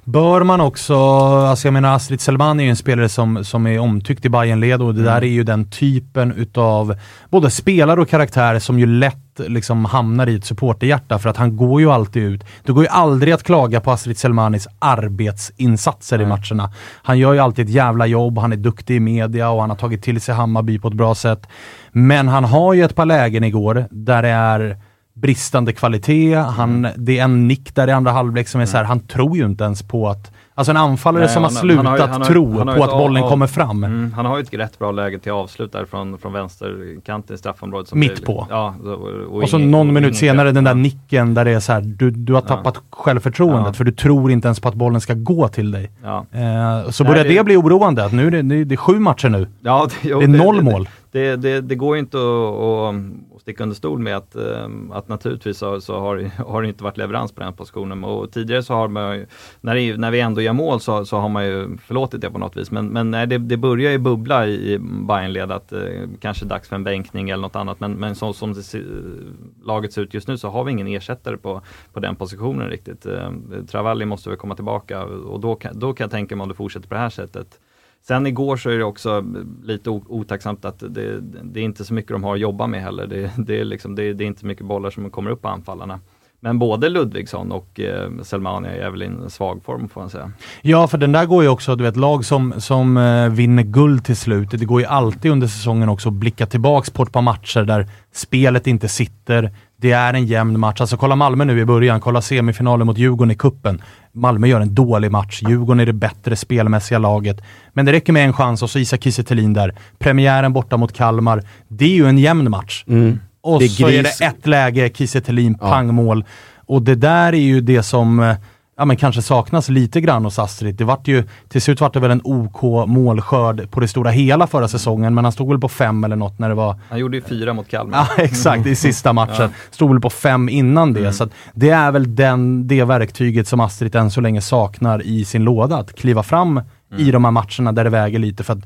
Bör man också, alltså jag menar Astrid Selman är ju en spelare som, som är omtyckt i Bayernled och det Mm. där är ju den typen utav både spelare och karaktär som ju lätt liksom hamnar i ett supporterhjärta för att han går ju alltid ut. Det går ju aldrig att klaga på Astrid Selmanis arbetsinsatser i matcherna. Han gör ju alltid ett jävla jobb, han är duktig i media och han har tagit till sig Hammarby på ett bra sätt. Men han har ju ett par lägen igår där det är bristande kvalitet, han, det är en nick där i andra halvlek som är så här, han tror ju inte ens på att Alltså en anfallare Nej, som har slutat han har han har tro han har på att bollen av- kommer fram. Mm, han har ju ett rätt bra läge till avslut där från, från vänsterkanten i straffområdet. som Mitt på. Ja, och, och, Och så ingen- någon minut senare den där Ja. nicken där det är så här, du, du har tappat självförtroendet Ja. för du tror inte ens på att bollen ska gå till dig. Ja. Eh, så börjar det- det bli oroande, att nu är det, det, är sju matcher nu. Ja, det, jo, Det är noll mål. Det, det, det går ju inte att sticka under stol med att, eh, att naturligtvis så, så har, det- har det inte varit leverans på den positionen. Och tidigare så har man när, det, när vi ändå gör mål så, så har man ju förlåtit det på något vis. Men, men nej, det, det börjar ju bubbla i, i Bayernled att eh, kanske dags för en bänkning eller något annat. Men, men så, som det, laget ser ut just nu så har vi ingen ersättare på, på den positionen riktigt. Eh, Travalli måste väl komma tillbaka och då kan, då kan jag tänka mig om det fortsätter på det här sättet Sen igår så är det också lite otacksamt att det, det är inte så mycket de har att jobba med heller. Det, det, är, liksom, det, det är inte så mycket bollar som kommer upp på anfallarna. Men både Ludvigsson och eh, Selmania är väl i en svag form får man säga. Ja, för den där går ju också, du vet, lag som, som eh, vinner guld till slut. Det går ju alltid under säsongen också att blicka tillbaks på ett par matcher där spelet inte sitter. Det är en jämn match. Alltså kolla Malmö nu i början, kolla semifinalen mot Djurgården i kuppen. Malmö gör en dålig match. Djurgården är det bättre spelmässiga laget. Men det räcker med en chans och så Isak Kiese där. Premiären borta mot Kalmar. Det är ju en jämn match. Mm. Och är så är det ett läge, Kiese Ja. pangmål. Och det där är ju det som eh, ja, men kanske saknas lite grann hos Astrid. Det vart ju, till slut vart det väl en OK målskörd på det stora hela förra säsongen, men han stod väl på fem eller något när det var Han gjorde ju fyra mot Kalmar. Ja, exakt. I sista matchen. Stod väl på fem innan det. Så att det är väl den, det verktyget som Astrid än så länge saknar i sin låda. Att kliva fram i de här matcherna där det väger lite. För att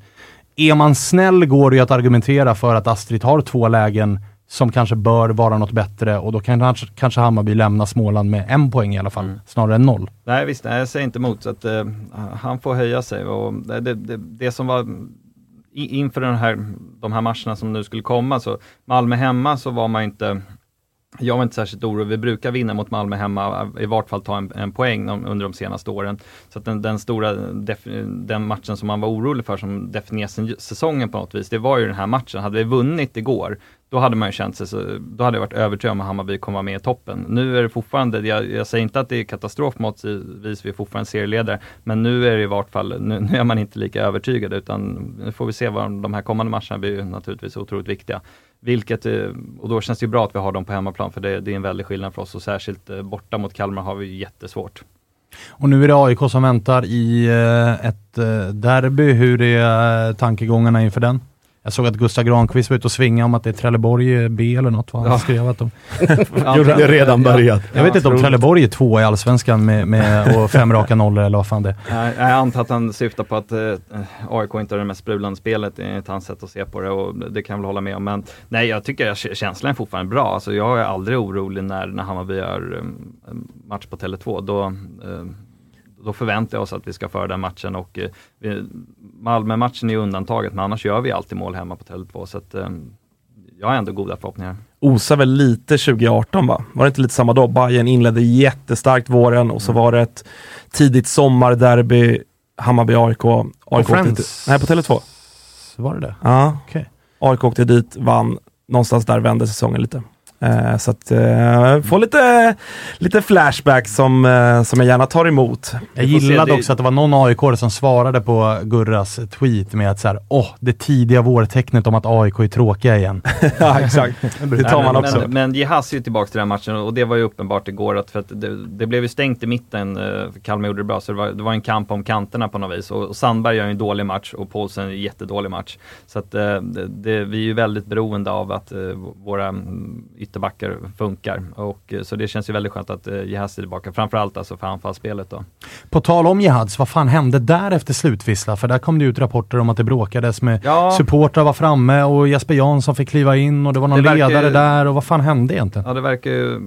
är man snäll går det ju att argumentera för att Astrid har två lägen som kanske bör vara något bättre och då kan kanske, kanske Hammarby lämna Småland med en poäng i alla fall, snarare än noll. Nej visst, nej, jag säger inte emot. Så att, eh, han får höja sig. Och det, det, det, som var i, inför den här, de här matcherna som nu skulle komma, så Malmö hemma så var man inte jag var inte särskilt orolig. Vi brukar vinna mot Malmö hemma, i vart fall ta en, en poäng under de senaste åren. Så att den, den stora, den matchen som man var orolig för som definierade sen- säsongen på något vis, det var ju den här matchen. Hade vi vunnit igår, då hade man ju känt sig, så, då hade jag varit övertygad om att Hammarby kommer vara med i toppen. Nu är det fortfarande, jag, jag säger inte att det är katastrof måttvis, vi är fortfarande serieledare, men nu är det i vart fall, nu, nu är man inte lika övertygad utan nu får vi se vad de här kommande matcherna blir ju naturligtvis otroligt viktiga. Vilket, eh, och då känns det ju bra att vi har dem på hemmaplan för det, det är en väldig skillnad för oss och särskilt eh, borta mot Kalmar har vi ju jättesvårt. Och nu är det AIK som väntar i eh, ett derby. Hur är tankegångarna inför den? Jag såg att Gustav Granqvist var ute och svingade om att det är Trelleborg B eller något. Vad han Ja. skrev att de... Det är redan börjat. Jag vet inte om Trelleborg är två i Allsvenskan med, med och fem raka nollor eller vad fan det är. Jag antar att han syftar på att eh, AIK inte har det mest sprudlande spelet enligt hans sätt att se på det och det kan jag väl hålla med om. Men nej, jag tycker att känslan är fortfarande bra. Alltså, jag är aldrig orolig när, när Hammarby gör um, match på Tele2. Då, eh, då förväntar jag oss att vi ska föra den matchen och eh, Malmö-matchen är undantaget men annars gör vi alltid mål hemma på Tele2 så att eh, jag har ändå goda förhoppningar. osar väl lite 2018 va? Var det inte lite samma dag? Bayern inledde jättestarkt våren och så Mm. var det ett tidigt sommarderby, Hammarby-AIK. AIK Friends? Nej, på Tele2. Var det det? Ja. Okej. AIK åkte dit, vann. Någonstans där vände säsongen lite. Eh, så att eh, få lite, lite flashback som, eh, som jag gärna tar emot. Jag gillade också att det var någon aik som svarade på Gurras tweet med att så här, åh, det tidiga vårtecknet om att AIK är tråkiga igen. ja, exakt. Det tar man också. Men, men Jihas är ju tillbaka till den matchen och det var ju uppenbart igår att, för att det, det blev ju stängt i mitten, för Kalmar gjorde det bra, så det var, det var en kamp om kanterna på något vis. Och, och Sandberg gör ju en dålig match och Paulsen en jättedålig match. Så att det, det, vi är ju väldigt beroende av att våra ytterbackar funkar. Och, eh, så det känns ju väldigt skönt att eh, är tillbaka, framförallt alltså för anfallsspelet då. På tal om Jihads, vad fan hände där efter slutvissla? För där kom det ut rapporter om att det bråkades med Ja. supportrar var framme och Jesper Jansson fick kliva in och det var någon Det verkar ledare där och vad fan hände egentligen? Ja, det verkar ju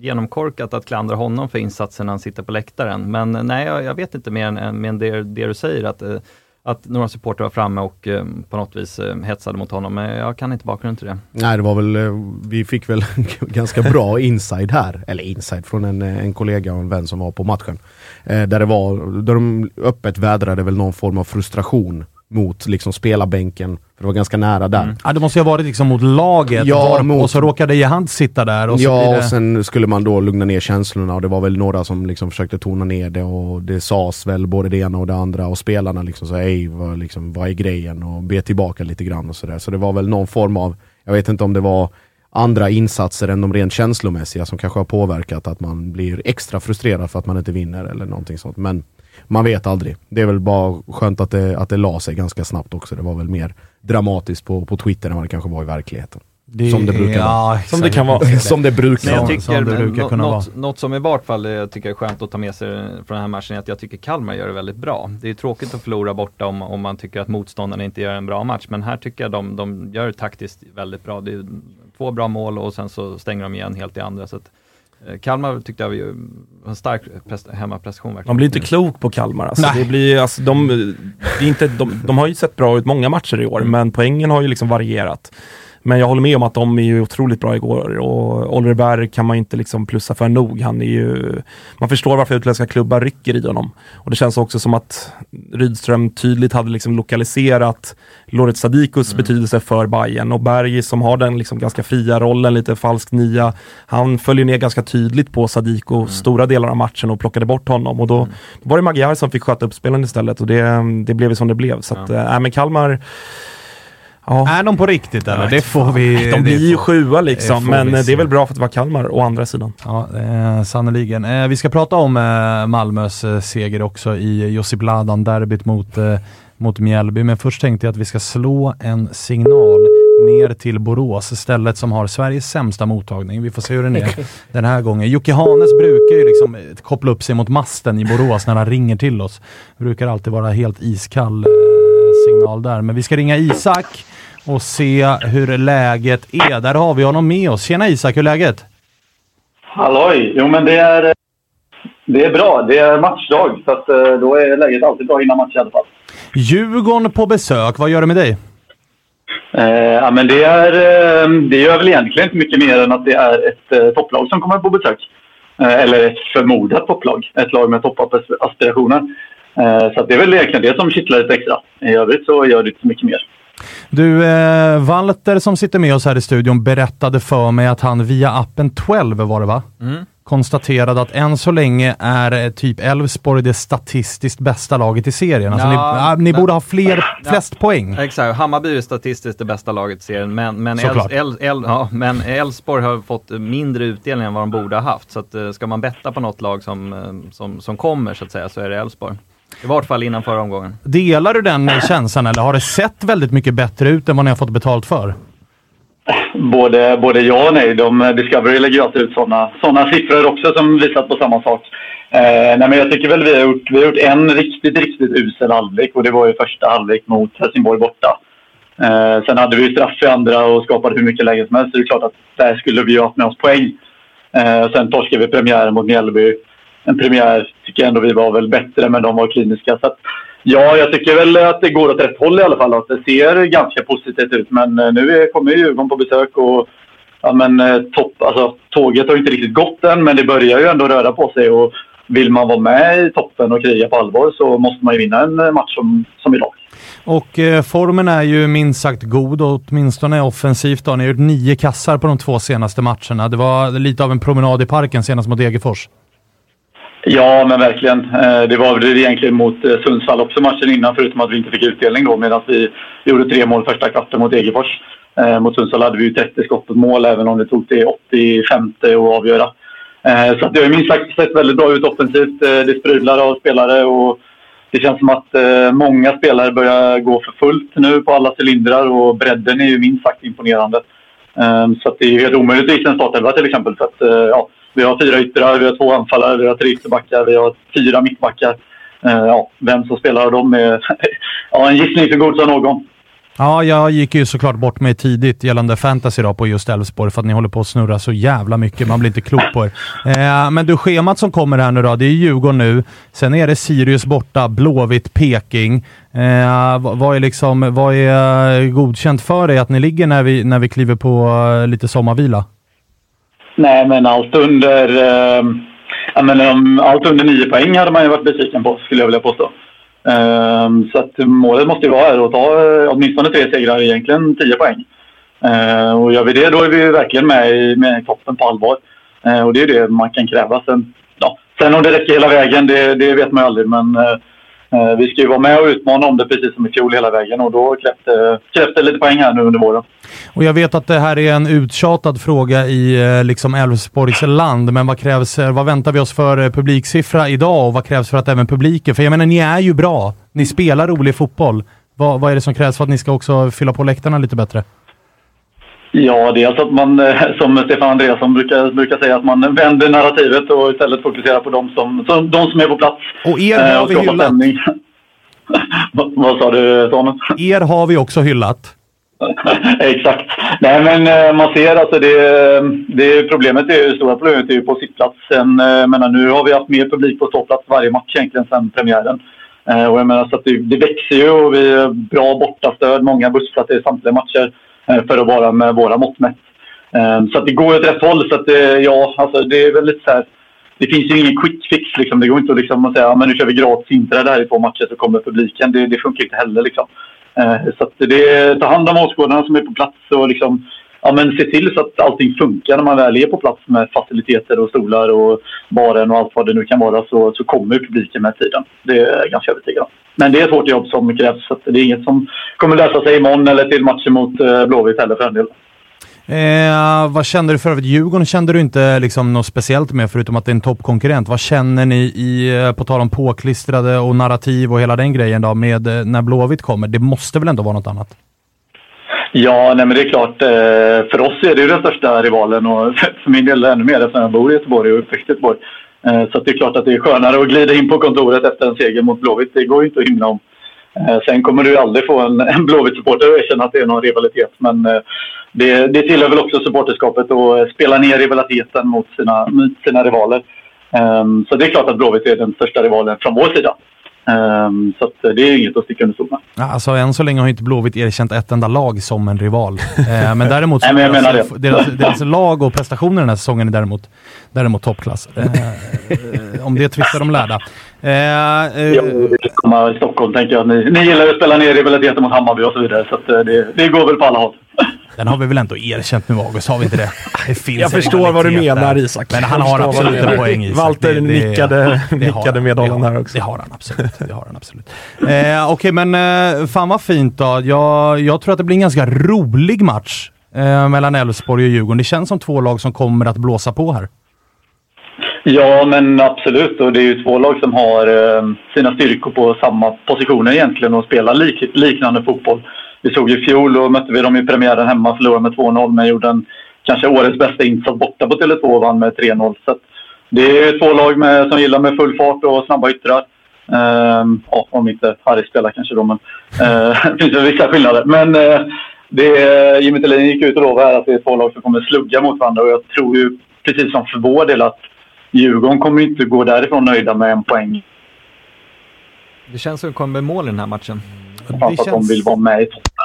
genomkorkat att klandra honom för insatsen när han sitter på läktaren. Men eh, nej, jag, jag vet inte mer än, mer än det, det du säger, att, eh, att några supportrar var framme och eh, på något vis eh, hetsade mot honom. Men jag kan inte bakgrunden till det. Nej det var väl, eh, vi fick väl ganska bra inside här, eller inside från en, eh, en kollega och en vän som var på matchen. Eh, där det var, där de öppet vädrade väl någon form av frustration mot liksom spelarbänken, för det var ganska nära där. Ja, det måste ju ha varit liksom mot laget Ja, var, mot- och så råkade Jihad sitta där och så ja, det... och sen skulle man då lugna ner känslorna och det var väl några som liksom försökte tona ner det och det sades väl både det ena och det andra och spelarna liksom sa hej, vad, liksom, vad är grejen? Och be tillbaka lite grann och sådär. Så det var väl någon form av, jag vet inte om det var andra insatser än de rent känslomässiga som kanske har påverkat att man blir extra frustrerad för att man inte vinner eller någonting sånt. Men man vet aldrig. Det är väl bara skönt att det, att det la sig ganska snabbt också. Det var väl mer dramatiskt på, på Twitter än vad det kanske var i verkligheten. som det brukar ja, vara. exakt. Som det kan vara. Som det brukar jag vara. som tycker, det brukar kunna något, något som i vart fall jag tycker är skönt att ta med sig från den här matchen är att jag tycker Kalmar gör det väldigt bra. Det är tråkigt att förlora borta om, om man tycker att motståndarna inte gör en bra match. Men här tycker jag de, de gör det taktiskt väldigt bra. Det är två bra mål och sen så stänger de igen helt i andra. Så att, Kalmar tyckte jag var ju en stark prest- hemmaprestation verkligen. Man blir inte klok på Kalmar. Alltså. Nej. Det blir, alltså, de, det är inte, de, de har ju sett bra ut många matcher i år, men poängen har ju liksom varierat. Men jag håller med om att de är ju otroligt bra igår och Oliver Berg kan man inte liksom plussa för nog. Han är ju, man förstår varför utländska klubbar rycker i honom. Och det känns också som att Rydström tydligt hade liksom lokaliserat Loret Sadikos mm. betydelse för Bayern och Berg som har den liksom ganska fria rollen, lite falsk nia. Han följer ner ganska tydligt på Sadiko mm. stora delar av matchen och plockade bort honom och då, mm. då var det Magyar som fick sköta upp spelen istället och det, det blev som det blev. Så att, ja. äh, men Kalmar Ja. Är de på riktigt eller? Det får vi... De blir ju sjua liksom, det men det är väl bra för att vara Kalmar å andra sidan. Ja, eh, sannoliken. Eh, vi ska prata om eh, Malmös eh, seger också i Josip Ladan-derbyt mot, eh, mot Mjällby, men först tänkte jag att vi ska slå en signal ner till Borås, stället som har Sveriges sämsta mottagning. Vi får se hur den är den här gången. Jocke Hanes brukar ju liksom eh, koppla upp sig mot masten i Borås när han ringer till oss. Brukar alltid vara helt iskall eh, signal där, men vi ska ringa Isak och se hur läget är. Där har vi honom med oss. Tjena Isak, hur är läget? Halloj! Jo men det är, det är bra. Det är matchdag, så att, eh, då är läget alltid bra innan match i alla fall. Djurgården på besök, vad gör det med dig? Eh, ja, men det, är, eh, det gör väl egentligen inte mycket mer än att det är ett eh, topplag som kommer på besök. Eh, eller ett förmodat topplag. Ett lag med toppaspirationer. Eh, så det är väl egentligen det som kittlar lite extra. I övrigt så gör det inte så mycket mer. Du, eh, Walter som sitter med oss här i studion berättade för mig att han via appen 12 var det va? Mm. Konstaterade att än så länge är eh, typ Elfsborg det statistiskt bästa laget i serien. Alltså ja, ni, ni borde ha fler, ja, flest poäng. Exakt, Hammarby är statistiskt det bästa laget i serien, men, men, Els, El, El, ja, men Elfsborg har fått mindre utdelning än vad de borde ha haft. Så att, eh, ska man betta på något lag som, som, som kommer så att säga, så är det Elfsborg. I vart fall innan förra omgången. Delar du den känslan eller har det sett väldigt mycket bättre ut än vad ni har fått betalt för? Både, både ja och nej. De, Discovery lägger alltid ut sådana såna siffror också som visar på samma sak. Eh, nej, men jag tycker väl vi har gjort, vi har gjort en riktigt, riktigt usel halvlek och det var ju första halvlek mot Helsingborg borta. Eh, sen hade vi ju straff i andra och skapade hur mycket lägen som helst. Så det är klart att där skulle vi ha haft med oss poäng. Eh, sen torskade vi premiären mot Mjällby en premiär tycker jag ändå vi var väl bättre, men de var kliniska. Så att, ja, jag tycker väl att det går åt rätt håll i alla fall. Att det ser ganska positivt ut. Men eh, nu kommer ju Djurgården på besök och ja, men, eh, topp, alltså, tåget har inte riktigt gått än, men det börjar ju ändå röra på sig. Och vill man vara med i toppen och kriga på allvar så måste man ju vinna en eh, match som, som idag. Och eh, formen är ju minst sagt god, åtminstone offensivt. Då. Ni har gjort nio kassar på de två senaste matcherna. Det var lite av en promenad i parken senast mot Degerfors. Ja, men verkligen. Eh, det var väl egentligen mot eh, Sundsvall också matchen innan, förutom att vi inte fick utdelning då, medan vi gjorde tre mål första kvarten mot Degerfors. Eh, mot Sundsvall hade vi ju 30 skott på mål, även om det tog till 85 att avgöra. Så det har minst sagt sett väldigt bra ut offensivt. Det sprudlar av spelare och det känns som att många spelare börjar gå för fullt nu på alla cylindrar och bredden är ju minst sagt imponerande. Så det är helt omöjligt att gissa en startelva till exempel. För att, ja, vi har fyra yttrar, vi har två anfallare, vi har tre ytterbackar, vi har fyra mittbackar. Eh, ja, vem som spelar av dem är ja, en gissning så god som någon. Ja, jag gick ju såklart bort mig tidigt gällande fantasy då på just Elfsborg för att ni håller på att snurra så jävla mycket. Man blir inte klok på er. Eh, men du, schemat som kommer här nu då, det är Djurgården nu. Sen är det Sirius borta, Blåvitt, Peking. Eh, vad, är liksom, vad är eh, godkänt för dig att ni ligger när vi, när vi kliver på eh, lite sommarvila? Nej, men allt under, eh, men, um, allt under nio poäng hade man ju varit besviken på, skulle jag vilja påstå. Eh, så att målet måste ju vara att ta eh, åtminstone tre segrar, egentligen tio poäng. Eh, och gör vi det, då är vi verkligen med i, med toppen på allvar. Eh, och det är det man kan kräva. Sen, ja, sen om det räcker hela vägen, det, det vet man ju aldrig. Men Eh, Eh, vi ska ju vara med och utmana om det precis som i fjol hela vägen och då krävs det, lite poäng här nu under våren. Och jag vet att det här är en uttjatad fråga i eh, liksom Älvsborgs land, men vad krävs, eh, vad väntar vi oss för publiksiffra idag och vad krävs för att även publiken, för jag menar ni är ju bra, ni spelar rolig fotboll. Vad, vad är det som krävs för att ni ska också fylla på läktarna lite bättre? Ja, dels att man, eh, som Stefan Andreasson brukar, brukar säga, att man vänder narrativet och istället fokuserar på de som, som, de som är på plats. Och er har eh, vi hyllat. vad, vad sa du, Samuel? Er har vi också hyllat. Exakt. Nej, men eh, man ser alltså det, det problemet är ju, stora problemet är ju på sittplatsen. menar, nu har vi haft mer publik på ståplats varje match egentligen sedan premiären. Och jag menar, så det, det växer ju och vi har bra bortastöd, många bussplatser i samtliga matcher. Eh, för att vara med våra mått mätt. Eh, så att det går åt rätt håll. Så att, det, ja, alltså, det är väldigt så här, det finns ju ingen quick fix. Liksom. Det går inte att liksom, säga att nu kör vi gratis inträde här i två matcher så kommer publiken. Det, det funkar inte heller. Liksom. Så att det, ta hand om åskådarna som är på plats och liksom, ja, men se till så att allting funkar när man väl är på plats med faciliteter och stolar och baren och allt vad det nu kan vara så, så kommer publiken med tiden. Det är jag ganska övertygad om. Men det är ett hårt jobb som krävs så det är inget som kommer lösa sig imorgon eller till matchen mot eh, Blåvitt heller för en del. Eh, vad kände du för övrigt? Djurgården kände du inte liksom något speciellt med förutom att det är en toppkonkurrent. Vad känner ni i, eh, på tal om påklistrade och narrativ och hela den grejen då, med eh, när Blåvitt kommer? Det måste väl ändå vara något annat? Ja, nej, men det är klart. Eh, för oss är det ju den största rivalen och för min del ännu mer eftersom jag bor i Göteborg och uppväxt i Göteborg. Eh, så det är klart att det är skönare att glida in på kontoret efter en seger mot Blåvitt. Det går ju inte att hymla om. Eh, sen kommer du ju aldrig få en, en Blåvitt-supporter att erkänna att det är någon rivalitet. Men det, det tillhör väl också supporterskapet att spela ner rivaliteten mot sina, mot sina rivaler. Ehm, så det är klart att Blåvitt är den största rivalen från vår sida. Um, så det är inget att sticka under stol med. Alltså, än så länge har inte Blåvitt erkänt ett enda lag som en rival. uh, men däremot Nej, men deras, deras, deras, lag och prestationer den här säsongen är däremot, däremot toppklass. Uh, om det tvistar de lärda. Uh, uh, jo, I Stockholm tänker jag ni, ni gillar att spela ner rivaliteten mot Hammarby och så vidare. Så det, det går väl på alla håll. Den har vi väl ändå erkänt med August, har vi inte det? det finns jag förstår vad du menar Isak. Men han har absolut en poäng Isak. Walter det, det, nickade, det nickade medhållande här också. Det har han absolut. Det har han absolut. eh, Okej, okay, men eh, fan vad fint då. Jag, jag tror att det blir en ganska rolig match eh, mellan Elfsborg och Djurgården. Det känns som två lag som kommer att blåsa på här. Ja, men absolut. Och det är ju två lag som har eh, sina styrkor på samma positioner egentligen och spelar lik, liknande fotboll vi såg i fjol och mötte vi dem i premiären hemma, förlorade med 2-0 men gjorde en, kanske årets bästa insats borta på Tele2 och vann med 3-0. Så det är två lag med, som gillar med full fart och snabba yttrar. Um, ja, om inte Harry spelar kanske då, men uh, det finns väl vissa skillnader. Men uh, det, Jimmy Thelin gick ut och lovade att det är två lag som kommer slugga mot varandra och jag tror ju precis som för vår del att Djurgården kommer inte gå därifrån nöjda med en poäng. Det känns som det kommer mål i den här matchen det känns... att de vill vara med i toppen.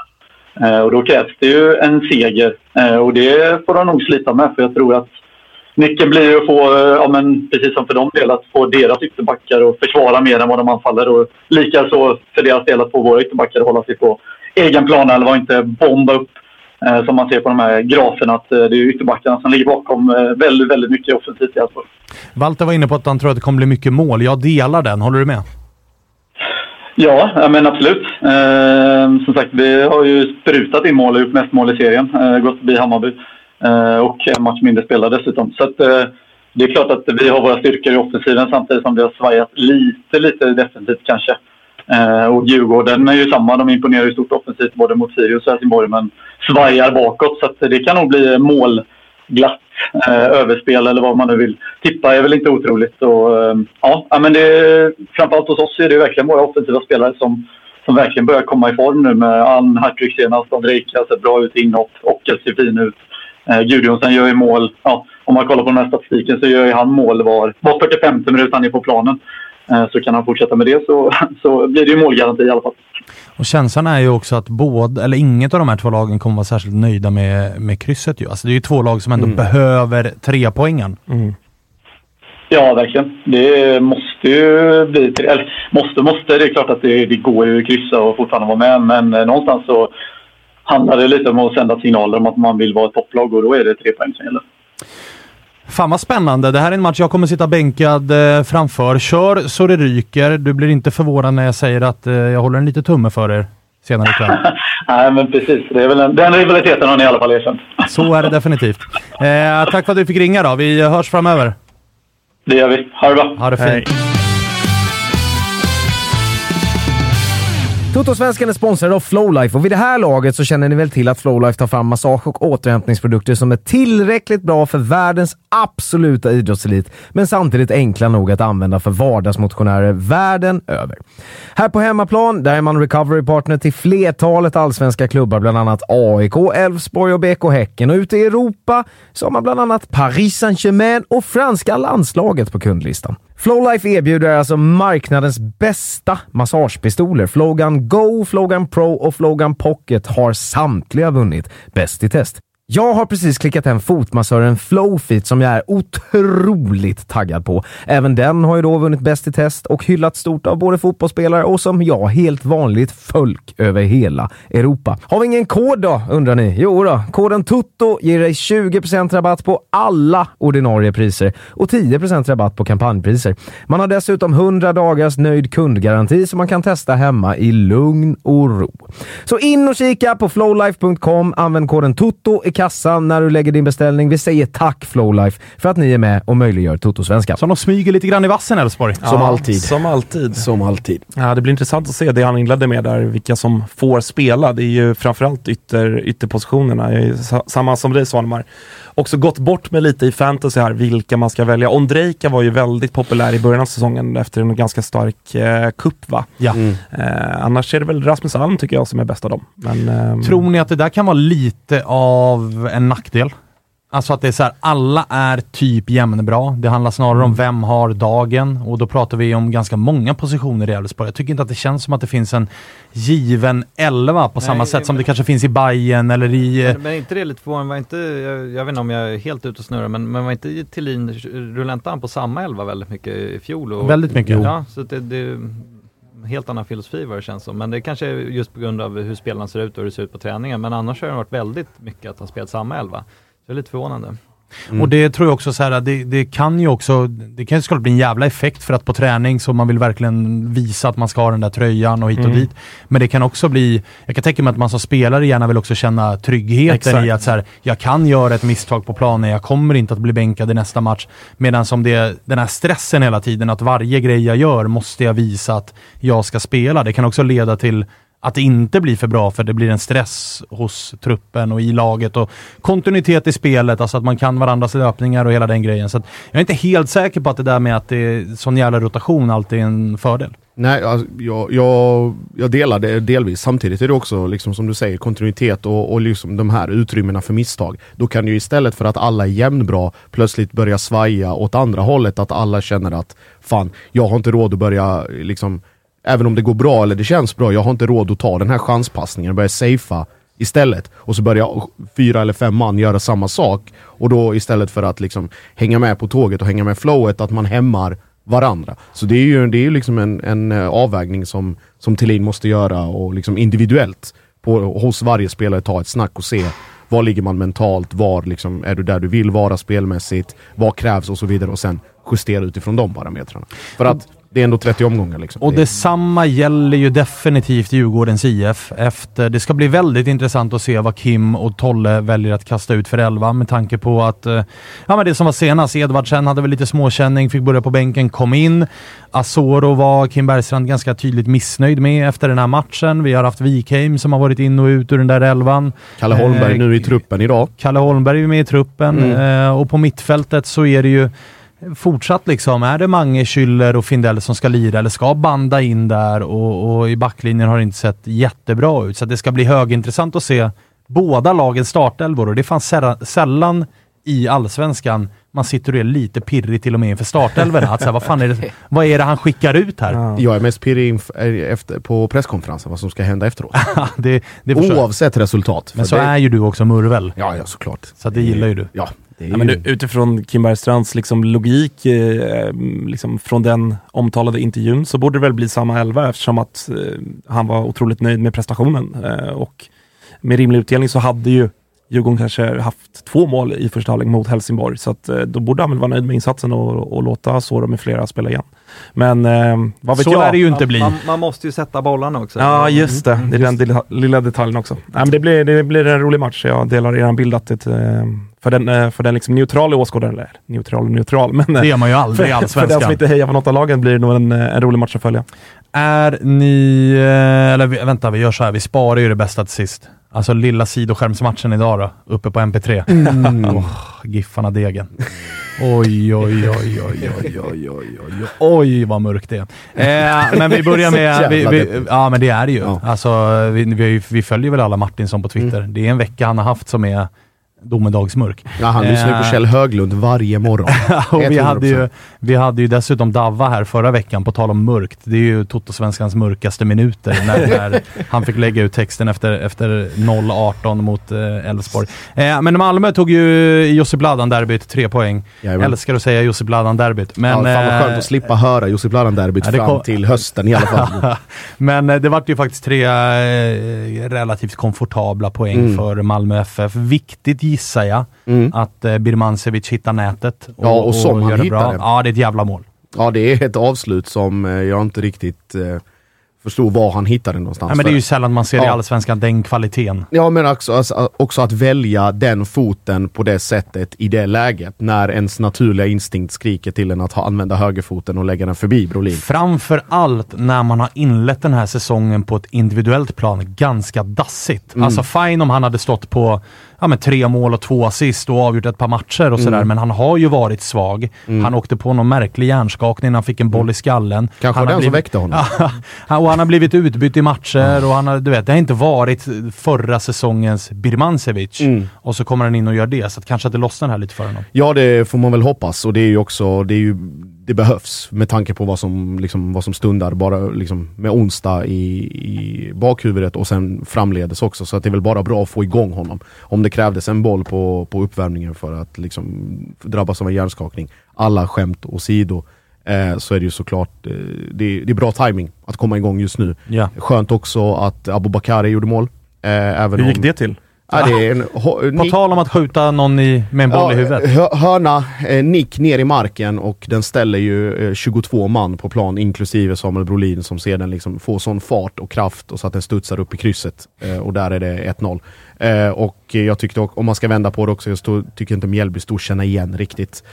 Eh, och då krävs det ju en seger eh, och det får de nog slita med för jag tror att nyckeln blir att få, eh, ja, men precis som för dem del, att få deras ytterbackar att försvara mer än vad de anfaller och likaså för deras del att få våra ytterbackar att hålla sig på egen plan eller inte bomba upp som man ser på de här graferna att det är ytterbackarna som ligger bakom väldigt, väldigt mycket offensivt i Elfsborg. Walter var inne på att han tror att det kommer bli mycket mål. Jag delar den. Håller du med? Ja, men absolut. Eh, som sagt, vi har ju sprutat in mål och gjort mest mål i serien. Eh, gått förbi Hammarby. Eh, och en match mindre spelad dessutom. Så att, eh, det är klart att vi har våra styrkor i offensiven samtidigt som vi har svajat lite, lite defensivt kanske. Eh, och Djurgården är ju samma. De imponerar ju stort offensivt både mot Sirius och Helsingborg men svajar bakåt. Så att det kan nog bli mål glatt eh, överspel eller vad man nu vill tippa är väl inte otroligt. Så, eh, ja, men det, framförallt hos oss är det verkligen våra offensiva spelare som, som verkligen börjar komma i form nu med Ann hattrick senast. Andrejka ser bra ut inhopp. och ser fin ut. Eh, Gudjonsen gör ju mål. Ja, om man kollar på den här statistiken så gör ju han mål var, var 45 minut han är på planen. Eh, så kan han fortsätta med det så, så blir det ju målgaranti i alla fall. Och känslan är ju också att både, eller inget av de här två lagen kommer vara särskilt nöjda med, med krysset ju. Alltså det är ju två lag som ändå mm. behöver tre poängen. Mm. Ja, verkligen. Det måste ju bli tre. Eller måste, måste. Det är klart att det, det går ju att kryssa och fortfarande vara med. Men eh, någonstans så handlar det lite om att sända signaler om att man vill vara ett topplag och då är det tre poäng som gäller. Fan vad spännande. Det här är en match jag kommer sitta bänkad eh, framför. Kör så det ryker. Du blir inte förvånad när jag säger att eh, jag håller en liten tumme för er senare ikväll. Nej, men precis. Det är väl en, den rivaliteten har ni i alla fall erkänt. så är det definitivt. Eh, tack för att du fick ringa då. Vi hörs framöver. Det gör vi. Ha det bra. Ha det fint. Hej. Totosvenskan är sponsrad av Flowlife och vid det här laget så känner ni väl till att Flowlife tar fram massage och återhämtningsprodukter som är tillräckligt bra för världens absoluta idrottselit, men samtidigt enkla nog att använda för vardagsmotionärer världen över. Här på hemmaplan, där är man recovery partner till flertalet allsvenska klubbar, bland annat AIK, Elfsborg och BK Häcken. Och ute i Europa så har man bland annat Paris Saint-Germain och franska landslaget på kundlistan. Flowlife erbjuder alltså marknadens bästa massagepistoler. Flowgun Go, Flowgun Pro och Flowgun Pocket har samtliga vunnit Bäst i test. Jag har precis klickat hem fotmassören Flowfeet som jag är otroligt taggad på. Även den har ju då vunnit Bäst i test och hyllats stort av både fotbollsspelare och som jag, helt vanligt folk över hela Europa. Har vi ingen kod då, undrar ni? Jo då, koden TUTTO ger dig 20% rabatt på alla ordinarie priser och 10% rabatt på kampanjpriser. Man har dessutom 100 dagars nöjd kundgaranti som man kan testa hemma i lugn och ro. Så in och kika på flowlife.com, använd koden TUTTO i kassan när du lägger din beställning. Vi säger tack Flowlife för att ni är med och möjliggör Toto-svenskan. Som de smyger lite grann i vassen Elfsborg. Som alltid. Som alltid. Som alltid. Ja, det blir intressant att se det han inledde med där, vilka som får spela. Det är ju framförallt ytter, ytterpositionerna. Jag är sa- samma som dig Svanemar. Också gått bort med lite i fantasy här, vilka man ska välja. Ondrejka var ju väldigt populär i början av säsongen efter en ganska stark eh, kupp va? Ja. Eh, annars är det väl Rasmus Alm tycker jag som är bäst av dem. Men, ehm, Tror ni att det där kan vara lite av en nackdel? Alltså att det är så här, alla är typ jämnbra. Det handlar snarare om vem har dagen och då pratar vi om ganska många positioner i Elfsborg. Jag tycker inte att det känns som att det finns en given elva på samma sätt som det kanske finns i Bayern eller i... eh, Men, men är inte det lite förvånande? Var inte, jag, jag vet inte om jag är helt ute och snurrar, men, men var inte Thelin, rullade inte han på samma elva väldigt mycket i fjol? Och, Väldigt mycket. Ja, så det, det är helt annan filosofi vad det känns som. Men det kanske är just på grund av hur spelarna ser ut och hur det ser ut på träningen. Men annars har det varit väldigt mycket att ha spelat samma elva. Det är lite förvånande. Och det tror jag också så här, det, det kan ju också, det kan ju såklart bli en jävla effekt för att på träning så man vill verkligen visa att man ska ha den där tröjan och hit och Mm. dit. Men det kan också bli, jag kan tänka mig att man som spelare gärna vill också känna tryggheten Exakt. i att så här, jag kan göra ett misstag på planen, jag kommer inte att bli bänkad i nästa match. Medan som det, den här stressen hela tiden, att varje grej jag gör måste jag visa att jag ska spela. Det kan också leda till att det inte blir för bra för det blir en stress hos truppen och i laget och kontinuitet i spelet, alltså att man kan varandras löpningar och hela den grejen. Så att jag är inte helt säker på att det där med att det är sån jävla rotation alltid är en fördel. Nej, alltså, jag, jag, jag delar det delvis. Samtidigt är det också, liksom, som du säger, kontinuitet och, och liksom de här utrymmena för misstag. Då kan ju istället för att alla är jämnbra plötsligt börja svaja åt andra hållet, att alla känner att fan, jag har inte råd att börja liksom Även om det går bra eller det känns bra, jag har inte råd att ta den här chanspassningen och börja safea istället. Och så börjar fyra eller fem man göra samma sak. Och då istället för att liksom hänga med på tåget och hänga med flowet, att man hämmar varandra. Så det är ju, det är liksom en, en eh, avvägning som, som Thelin måste göra och liksom individuellt på, hos varje spelare ta ett snack och se var ligger man mentalt, var liksom, är du där du vill vara spelmässigt, vad krävs och så vidare och sen justera utifrån de parametrarna. För att det är ändå 30 omgångar liksom. Och Det- detsamma gäller ju definitivt Djurgårdens IF. Efter, det ska bli väldigt intressant att se vad Kim och Tolle väljer att kasta ut för elva med tanke på att, eh, ja men det som var senast, Edvardsen hade väl lite småkänning, fick börja på bänken, kom in. Asoro var Kim Bergstrand ganska tydligt missnöjd med efter den här matchen. Vi har haft Wikheim som har varit in och ut ur den där elvan. Kalle Holmberg Eh, nu i truppen idag. Kalle Holmberg är med i truppen Mm. eh, och på mittfältet så är det ju fortsatt liksom, är det Mange, Schüller och Findell som ska lira eller ska banda in där och, och i backlinjen har det inte sett jättebra ut. Så att det ska bli högintressant att se båda lagens startelvor och det fanns sällan, sällan i allsvenskan man sitter och är lite pirrig till och med inför startelvorna. Att så här, vad, fan är det, vad är det han skickar ut här? Jag är mest pirrig inf- efter, på presskonferensen vad som ska hända efteråt. det, det. Oavsett resultat. Men så det, är ju du också Murvel. Ja, ja såklart. Så det gillar ju du. Ja, är Ja, men ju... utifrån Kim Bergstrands liksom logik eh, liksom från den omtalade intervjun så borde det väl bli samma elva eftersom att eh, han var otroligt nöjd med prestationen. Eh, och med rimlig utdelning så hade ju Djurgården kanske haft två mål i första halvlek mot Helsingborg. Så att, eh, då borde han väl vara nöjd med insatsen och, och låta Soro med flera spela igen. Men eh, vad vet Så jag? lär det ju inte bli. Man, man måste ju sätta bollarna också. Ja, just det. Det är den lilla, lilla detaljen också. Nej, men det, blir, det blir en rolig match. Jag delar er bild att det, eh, för den, eh, för den liksom neutrala åskådaren, eller neutral och neutral, men Det gör man ju aldrig i för, för den som allsvenskan. inte hejar på något av lagen blir det nog en, en rolig match att följa. Är ni... Eller vi- vänta, vi gör så här. Vi sparar ju det bästa till sist. Alltså lilla sidoskärmsmatchen idag då, uppe på MP3. Mm. Åh, Giffarna degen. Oj, oj, oj, oj, oj, oj, oj, oj, oj, vad mörkt det är. Eh, men vi börjar med... Vi, vi, ja, men det är det ju. Ja. Alltså, vi, vi, vi följer väl alla Martinsson på Twitter. Det är en vecka han har haft som är domedagsmörk. Ja, han lyssnar ju på Eh, Kjell Höglund varje morgon. och vi, hade ju, 100%. vi hade ju dessutom Davva här förra veckan, på tal om mörkt. Det är ju Totosvenskans mörkaste minuter när, när han fick lägga ut texten efter, efter 0-18 mot eh, Elfsborg. Eh, men Malmö tog ju Josip Ladan-derbyt tre poäng. Jajamän. Älskar att säga Josip Ladan-derbyt. Men, ja, fan vad skönt eh, att slippa höra Josip Bladan-derbyt fram kom- till hösten i alla fall. Men eh, det vart ju faktiskt tre eh, relativt komfortabla poäng Mm. för Malmö FF. Viktigt gissar jag, Mm. att eh, Birmancevic hittar nätet. Ja, och som han gör det hittar det. Ja, det är ett jävla mål. Ja, det är ett avslut som eh, jag inte riktigt eh, förstod var han hittade någonstans. Ja, men det är ju sällan man ser i Ja. Allsvenskan den kvaliteten. Ja, men också, alltså, också att välja den foten på det sättet i det läget. När ens naturliga instinkt skriker till en att ha, använda högerfoten och lägga den förbi Brolin. Framför allt när man har inlett den här säsongen på ett individuellt plan ganska dassigt. Mm. Alltså fine om han hade stått på ja, men tre mål och två assist och avgjort ett par matcher och sådär, Mm. men han har ju varit svag. Mm. Han åkte på någon märklig hjärnskakning när han fick en boll i skallen. Kanske han den har som blivit- väckte honom. Och han har blivit utbytt i matcher och han har, du vet, det har inte varit förra säsongens Birmancevic. Mm. Och så kommer han in och gör det, så att kanske att det lossnar här lite för honom. Ja, det får man väl hoppas och det är ju också, det, är ju, det behövs med tanke på vad som, liksom, vad som stundar bara liksom, med onsdag i, i bakhuvudet och sen framledes också. Så att det är väl bara bra att få igång honom. Om det krävdes en boll på, på uppvärmningen för att liksom, drabbas av en hjärnskakning, alla skämt åsido, eh, så är det ju såklart, eh, det, det är bra timing att komma igång just nu. Ja. Skönt också att Abubakari gjorde mål. Eh, även Hur gick om, det till? Ja, det är en, På tal om att skjuta någon i, med en boll i huvudet. hö- Hörna, eh, nick ner i marken och den ställer ju eh, 22 man på plan inklusive Samuel Brolin som sedan liksom får sån fart och kraft och så att den studsar upp i krysset. Eh, och där är det 1-0. Eh, och jag tyckte, om man ska vända på det också, jag stod, tycker inte Mjällby stod känna igen riktigt.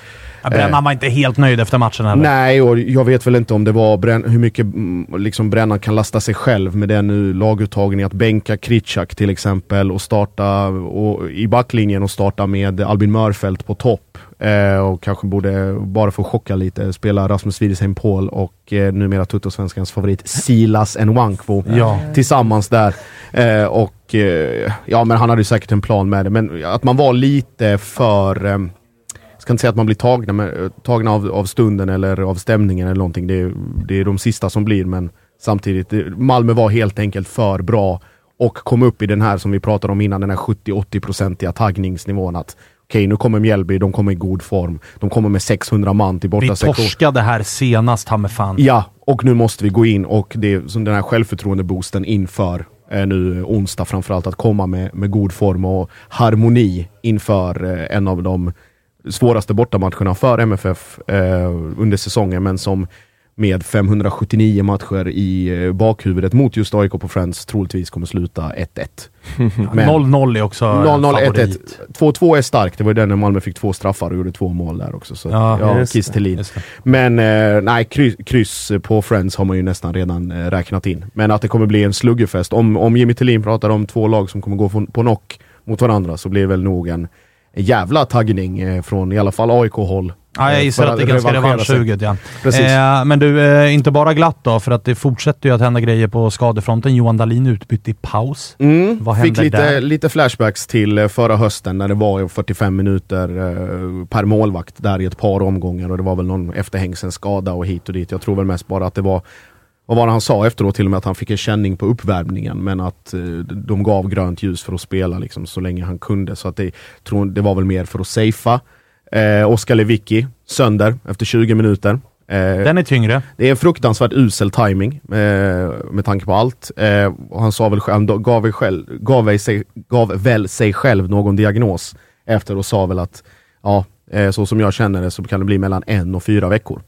Ja, Brännan var inte helt nöjd efter matchen heller. Nej, och jag vet väl inte om det var brän- hur mycket mm, liksom Brännan kan lasta sig själv med den nu laguttagningen att bänka Kritschak till exempel och starta och, i backlinjen och starta med Albin Mörfelt på topp. Eh, och kanske borde, bara för att chocka lite, spela Rasmus Wiedesheim Paul och eh, numera Tuttosvenskans favorit Silas Nwankwo Ja. tillsammans där. Eh, och eh, ja, men han hade ju säkert en plan med det, men att man var lite för eh, jag ska inte säga att man blir tagna, med, tagna av, av stunden eller av stämningen eller någonting. Det är, det är de sista som blir, men samtidigt, det, Malmö var helt enkelt för bra och kom upp i den här som vi pratade om innan, den här 70-80-procentiga taggningsnivån. Att okej, nu kommer Mjällby, de kommer i god form. De kommer med 600 man till Vi borta sektion. torskade här senast, mig fan. Ja, och nu måste vi gå in och det är som den här självförtroende-boosten inför eh, nu onsdag framförallt att komma med, med god form och harmoni inför eh, en av de svåraste bortamatcherna för MFF eh, under säsongen men som med 579 matcher i eh, bakhuvudet mot just AIK på Friends troligtvis kommer sluta 1-1. Men- 0-0 är också 0-0, 1-1. favorit. 2-2 är starkt, det var ju den när Malmö fick två straffar och gjorde två mål där också. Så, Ja, ja, Kiss Thelin. Men eh, nej, kryss, kryss på Friends har man ju nästan redan eh, räknat in. Men att det kommer bli en sluggerfest. Om, om Jimmy Thelin pratar om två lag som kommer gå på, på knock mot varandra så blir det väl nog en jävla taggning eh, från i alla fall AIK-håll. Ja, jag eh, gissar att det är ganska revanschsuget. Ja. Eh, men du, eh, inte bara glatt då, för att det fortsätter ju att hända grejer på skadefronten. Johan Dahlin utbytt i paus. Mm, Vad fick händer lite, där? lite flashbacks till eh, förra hösten när det var 45 minuter eh, per målvakt där i ett par omgångar och det var väl någon efterhängsen skada och hit och dit. Jag tror väl mest bara att det var vad var det han sa efteråt till och med att han fick en känning på uppvärmningen men att eh, de gav grönt ljus för att spela liksom, så länge han kunde. Så att det, tror, det var väl mer för att safea. Eh, Oskar Lewicki, sönder efter 20 minuter. Eh, Den är tyngre. det är en fruktansvärt usel timing eh, med tanke på allt. Eh, han sa väl själv, gav, väl själv, gav, väl sig, gav väl sig själv någon diagnos efter och sa väl att ja, eh, så som jag känner det så kan det bli mellan en och fyra veckor.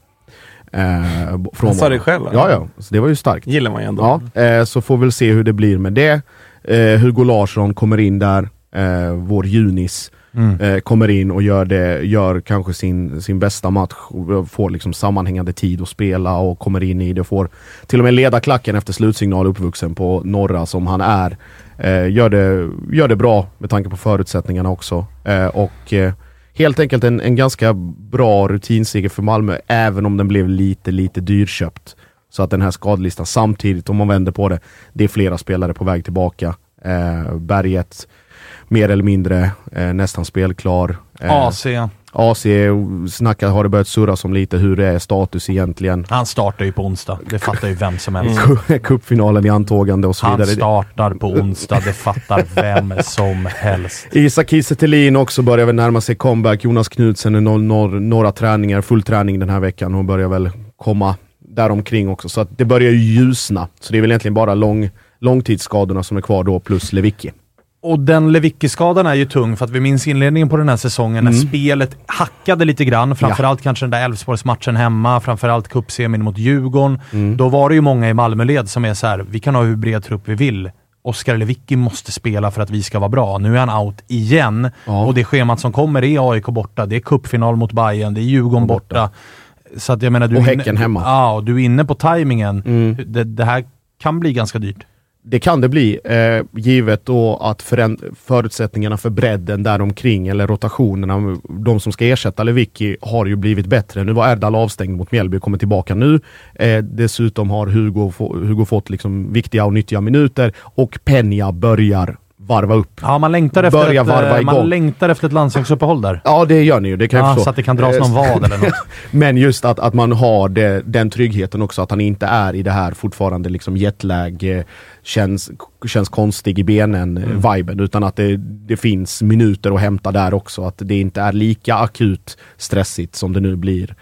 Eh, från Han sa det själv? Ja, ja. Så det var ju starkt. gillar man ju ändå. Ja, eh, så får vi väl se hur det blir med det. Eh, Hugo Larsson kommer in där, eh, vår Junis. Mm. Eh, kommer in och gör, det, gör kanske sin, sin bästa match, får liksom sammanhängande tid att spela och kommer in i det. Får till och med leda klacken efter slutsignal uppvuxen på norra som han är. Eh, gör, det, gör det bra med tanke på förutsättningarna också. Eh, och eh, helt enkelt en, en ganska bra rutinseger för Malmö, även om den blev lite, lite dyrköpt. Så att den här skadelistan samtidigt, om man vänder på det, det är flera spelare på väg tillbaka. Eh, Berget mer eller mindre eh, nästan spelklar. Eh, AC. AC snackar, har det börjat surras om lite hur det är status egentligen. Han startar ju på onsdag. Det fattar ju vem som helst. Cupfinalen i antågande och så Han vidare. startar på onsdag. Det fattar vem som helst. Isak Kiese också börjar väl närma sig comeback. Jonas Knudsen, no, no, några träningar, full träning den här veckan och börjar väl komma däromkring också. Så att det börjar ju ljusna. Så det är väl egentligen bara lång, långtidsskadorna som är kvar då, plus Lewicki. Och den Lewicki-skadan är ju tung, för att vi minns inledningen på den här säsongen när Mm. spelet hackade lite grann. Framförallt kanske den där Elfsborgsmatchen hemma, framförallt cupsemin mot Djurgården. Mm. Då var det ju många i Malmöled som är så här: vi kan ha hur bred trupp vi vill. Oskar Lewicki måste spela för att vi ska vara bra. Nu är han out igen. Ja. Och det schemat som kommer är AIK borta, det är cupfinal mot Bayern, det är Djurgården borta. Så att jag menar, du Och är inne- Häcken hemma. Ja, och du är inne på tajmingen. Mm. Det, det här kan bli ganska dyrt. Det kan det bli, eh, givet då att förutsättningarna för bredden däromkring, eller rotationerna, de som ska ersätta Lewicki, har ju blivit bättre. Nu var Erdal avstängd mot Mjällby, och kommer tillbaka nu. Eh, dessutom har Hugo, få, Hugo fått liksom viktiga och nyttiga minuter och Penja börjar varva upp. Ja, man längtar efter, Börja ett, varva eh, man igång. längtar efter ett landslagsuppehåll där. Ja, det gör ni ju. Det kan jag Ja, förstå. så att det kan dras Eh, någon vad eller något. Men just att, att man har det, den tryggheten också, att han inte är i det här fortfarande liksom jetlag, eh, känns, känns konstig i benen Mm. utan att det, det finns minuter att hämta där också. Att det inte är lika akut stressigt som det nu blir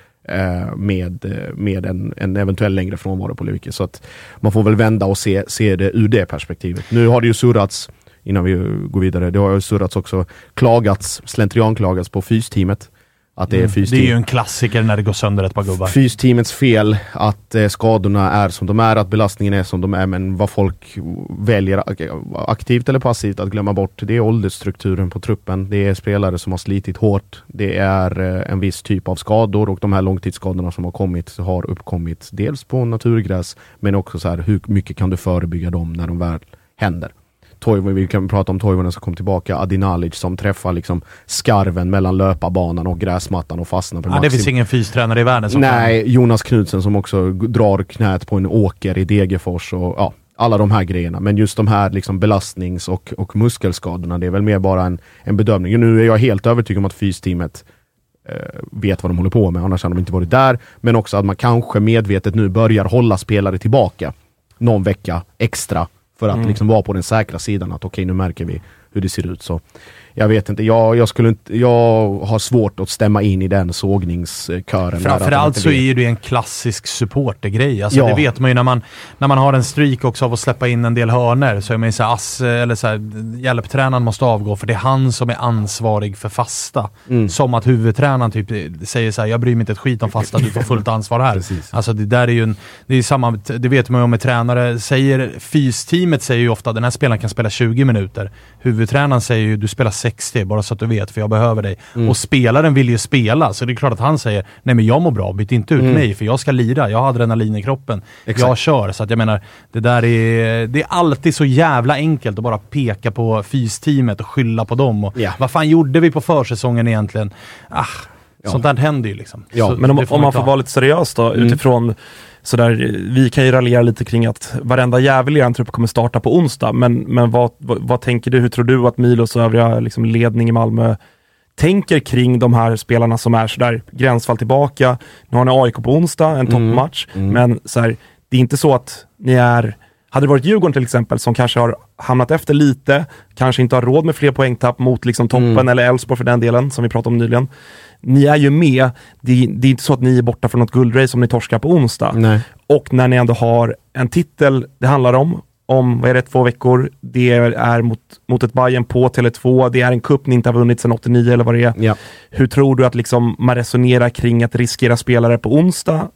med, med en, en eventuell längre frånvaro på Lewicki. Så att man får väl vända och se, se det ur det perspektivet. Nu har det ju surrats, innan vi går vidare, det har ju surrats också, klagats, slentrianklagats på fysteamet. Att det är Mm. Det är ju en klassiker när det går sönder ett par gubbar. Fysteamets fel att eh, skadorna är som de är, att belastningen är som de är, men vad folk väljer ak- aktivt eller passivt att glömma bort, det är åldersstrukturen på truppen. Det är spelare som har slitit hårt. Det är eh, en viss typ av skador och de här långtidsskadorna som har kommit har uppkommit dels på naturgräs, men också så här, hur mycket kan du förebygga dem när de väl händer? Toivonen, vi kan prata om Toivonen som kom tillbaka, Adinalic som träffar liksom skarven mellan löparbanan och gräsmattan och fastnar på Ja, det finns ingen fystränare i världen som Nej, Jonas Knudsen som också drar knät på en åker i Degerfors och ja, alla de här grejerna. Men just de här liksom belastnings och, och muskelskadorna, det är väl mer bara en, en bedömning. Nu är jag helt övertygad om att fysteamet eh, vet vad de håller på med, annars hade de inte varit där. Men också att man kanske medvetet nu börjar hålla spelare tillbaka någon vecka extra för att Mm. liksom vara på den säkra sidan att okej, nu märker vi hur det ser ut. Så jag vet inte, jag, jag, skulle inte, jag har svårt att stämma in i den sågningskören. Framförallt så är det en klassisk supportergrej. Alltså Ja. Det vet man ju när man, när man har en streak också av att släppa in en del hörner så är man ju såhär, ass, eller så här, hjälptränaren måste avgå för det är han som är ansvarig för fasta. Mm. Som att huvudtränaren typ säger så här, jag bryr mig inte ett skit om fasta, du får fullt ansvar här. Precis. Alltså det där är ju en, det är samma, det vet man ju om med tränare. Säger, fysteamet säger ju ofta, den här spelaren kan spela 20 minuter. Huvudtränaren säger ju, du spelar 60 bara så att du vet, för jag behöver dig. Mm. Och spelaren vill ju spela, så det är klart att han säger, nej men jag mår bra, byt inte ut Mm. mig för jag ska lira, jag har adrenalin i kroppen. Exakt. Jag kör, så att jag menar, det där är, det är alltid så jävla enkelt att bara peka på fysteamet och skylla på dem. Och, Ja. Vad fan gjorde vi på försäsongen egentligen? Ah, Ja. Sånt där händer ju liksom. Ja, Så Men om, om man får vara lite seriös då, Mm. utifrån sådär, vi kan ju raljera lite kring att varenda jävel i en trupp kommer starta på onsdag, men, men vad, vad, vad tänker du, hur tror du att Milos och övriga liksom, ledning i Malmö tänker kring de här spelarna som är sådär gränsfall tillbaka. Nu har ni AIK på onsdag, en toppmatch, Mm. men såhär, det är inte så att ni är hade det varit Djurgården till exempel som kanske har hamnat efter lite, kanske inte har råd med fler poängtapp mot liksom toppen Mm. eller Elfsborg för den delen, som vi pratade om nyligen. Ni är ju med, det, det är inte så att ni är borta från något guldrace om ni torskar på onsdag. Nej. Och när ni ändå har en titel det handlar om, om vad är det, två veckor, det är mot, mot ett Bayern på Tele2, det är en cup ni inte har vunnit sedan 89 eller vad det är. Ja. Hur tror du att liksom man resonerar kring att riskera spelare på onsdag,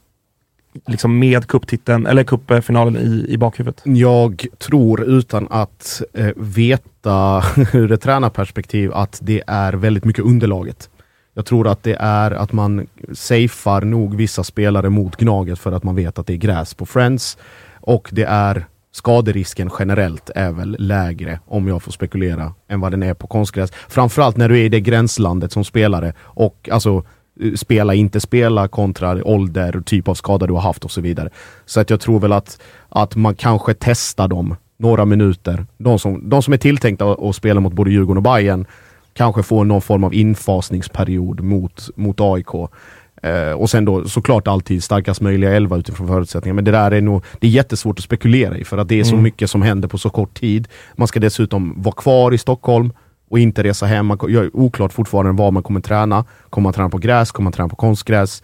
liksom med cuptiteln, eller cupfinalen i, i bakhuvudet? Jag tror utan att eh, veta ur ett tränarperspektiv att det är väldigt mycket underlaget. Jag tror att det är att man safear nog vissa spelare mot Gnaget för att man vet att det är gräs på Friends. Och det är skaderisken generellt är väl lägre, om jag får spekulera, än vad den är på konstgräs. Framförallt när du är i det gränslandet som spelare och alltså eh, spela, inte spela kontra ålder, typ av skada du har haft och så vidare. Så att jag tror väl att, att man kanske testar dem några minuter. De som, de som är tilltänkta att, att spela mot både Djurgården och Bayern kanske får någon form av infasningsperiod mot, mot AIK. Eh, och sen då såklart alltid starkast möjliga elva utifrån förutsättningar. Men det där är nog det är jättesvårt att spekulera i för att det är så Mm. mycket som händer på så kort tid. Man ska dessutom vara kvar i Stockholm och inte resa hem. Man ko- gör oklart fortfarande var man kommer träna. Kommer man träna på gräs? Kommer man träna på konstgräs?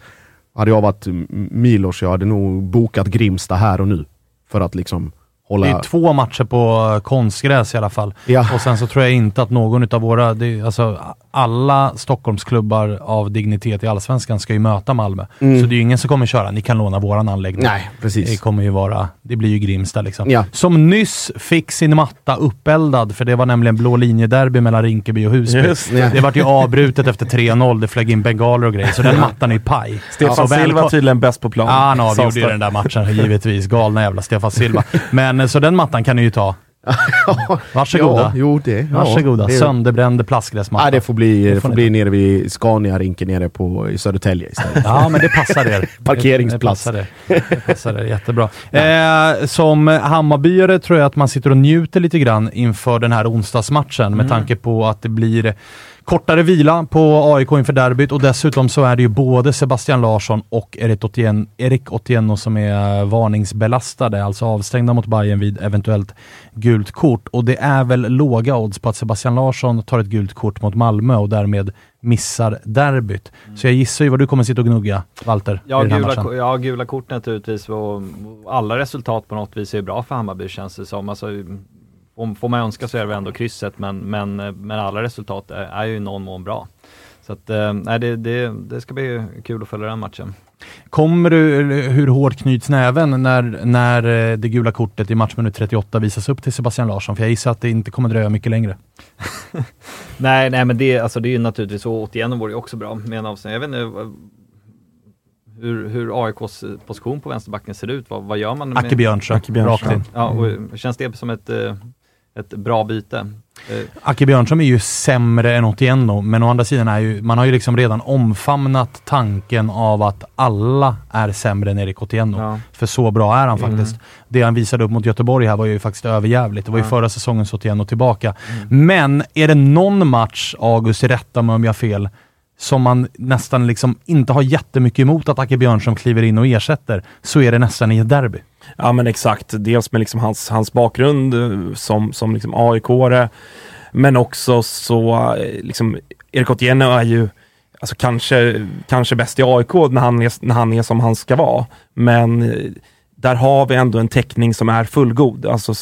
Hade jag varit Milos, jag hade nog bokat Grimsta här och nu. För att liksom hålla... Det är två matcher på konstgräs i alla fall. Ja. Och sen så tror jag inte att någon av våra, det är, alltså alla Stockholmsklubbar av dignitet i Allsvenskan ska ju möta Malmö. Mm. Så det är ju ingen som kommer köra, ni kan låna våran anläggning. Nej, precis. Det kommer ju vara, det blir ju Grimsta liksom. Ja. Som nyss fick sin matta uppeldad, för det var nämligen blå linjederby mellan Rinkeby och Husby. Just det. det vart ju avbrutet efter 3-0, det flög in bengaler och grejer, så den mattan är ju paj. Stefan Så Silva välkom- tydligen bäst på plan. Ja, han avgjorde ju den där matchen givetvis. Galna jävla Stefan Silva. Men eh, så den mattan kan ni ju ta. Varsågoda. Ja, jo, det, ja, Varsågoda. det- Sönderbränd plastgräsmatta. Nej, det får bli, det får får ni bli nere vid Scania-rinken nere på, i Södertälje istället. Ja, men det passar er. Parkeringsplats. Det passar er. Det passar er jättebra. Eh, som Hammarbyare tror jag att man sitter och njuter lite grann inför den här onsdagsmatchen med tanke på att det blir kortare vila på AIK inför derbyt och dessutom så är det ju både Sebastian Larsson och Erik Otieno, Erik Otieno som är varningsbelastade, alltså avstängda mot Bayern vid eventuellt gult kort. Och det är väl låga odds på att Sebastian Larsson tar ett gult kort mot Malmö och därmed missar derbyt. Så jag gissar ju vad du kommer sitta och gnugga, Walter, Ja, gula, ja, gula kort naturligtvis och, och alla resultat på något vis är bra för Hammarby känns det som. Alltså, om, får man önska så är det ändå krysset men, men, eh, men alla resultat är, är ju i någon mån bra. Så att, eh, nej, det, det, det ska bli kul att följa den matchen. Kommer du, hur hårt knyts näven när, när eh, det gula kortet i matchminut 38 visas upp till Sebastian Larsson? För jag gissar att det inte kommer dröja mycket längre. Nej, nej men det, alltså, det är ju naturligtvis så, återigen vore det också bra med en avstängning. Jag vet inte hur, hur AIKs position på vänsterbacken ser ut. Vad, vad gör man? med- Acke Björnström. rakt in. Ja, och känns det som ett, eh, ett bra byte? Eh, Acke Björnström är ju sämre än Otieno, men å andra sidan är ju, man har ju liksom redan omfamnat tanken av att alla är sämre än Erik Otieno. Ja. För så bra är han faktiskt. Det han visade upp mot Göteborg här var ju faktiskt överjävligt. Det var ju Ja. förra säsongens Otieno tillbaka. Men är det någon match, August, rätta mig om jag har fel, som man nästan liksom inte har jättemycket emot att Acke Björnström kliver in och ersätter, så är det nästan i ett derby. Ja men exakt, dels med liksom hans, hans bakgrund eh, som, som liksom AIK-are, men också så, eh, liksom, Erik Otieno är ju alltså kanske, kanske bäst i AIK när han, är, när han är som han ska vara. Men eh, där har vi ändå en täckning som är fullgod. Alltså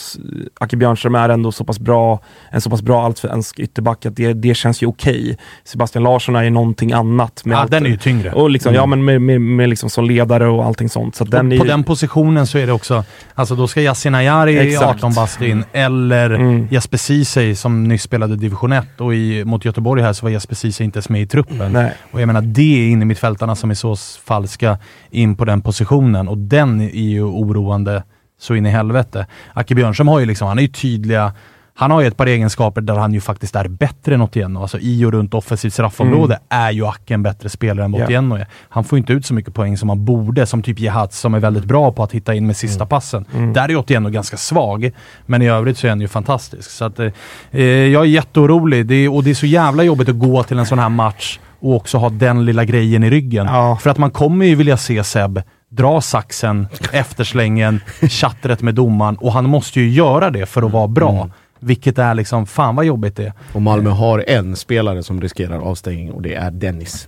Acke Björnström är ändå så pass bra, en så pass bra allsvensk ytterback att det, det känns ju okej. Sebastian Larsson är ju någonting annat. Med Ja, allt- den är ju tyngre. Och liksom, Mm. ja men med, med, med liksom som ledare och allting sånt. Så den och på ju, den positionen så är det också, alltså då ska Yasin Ayari i Exakt. 18 bast in, eller Mm. Jesper Ceesay som nyss spelade division 1 och i, mot Göteborg här så var Jesper Ceesay inte ens med i truppen. Nej. Och jag menar, det är inne mittfältarna som i så fall ska in på den positionen och den är ju oroande så in i helvete. Acke Björnström har ju liksom, han är ju tydliga han har ju ett par egenskaper där han ju faktiskt är bättre än Otieno. Alltså i och runt offensivt straffområde är ju Acke en bättre spelare än. Otieno är. Han får inte ut så mycket poäng som han borde, som typ Jehats som är väldigt bra på att hitta in med sista passen. Där är Otieno ganska svag, men i övrigt så är han ju fantastisk. Så att, eh, eh, jag är jätteorolig det är, och det är så jävla jobbigt att gå till en sån här match och också ha den lilla grejen i ryggen. Ja. För att man kommer ju vilja se Seb dra saxen, efterslängen, chattret med domaren och han måste ju göra det för att vara bra. Vilket är liksom, fan vad jobbigt det är. Och Malmö har en spelare som riskerar avstängning och det är Dennis.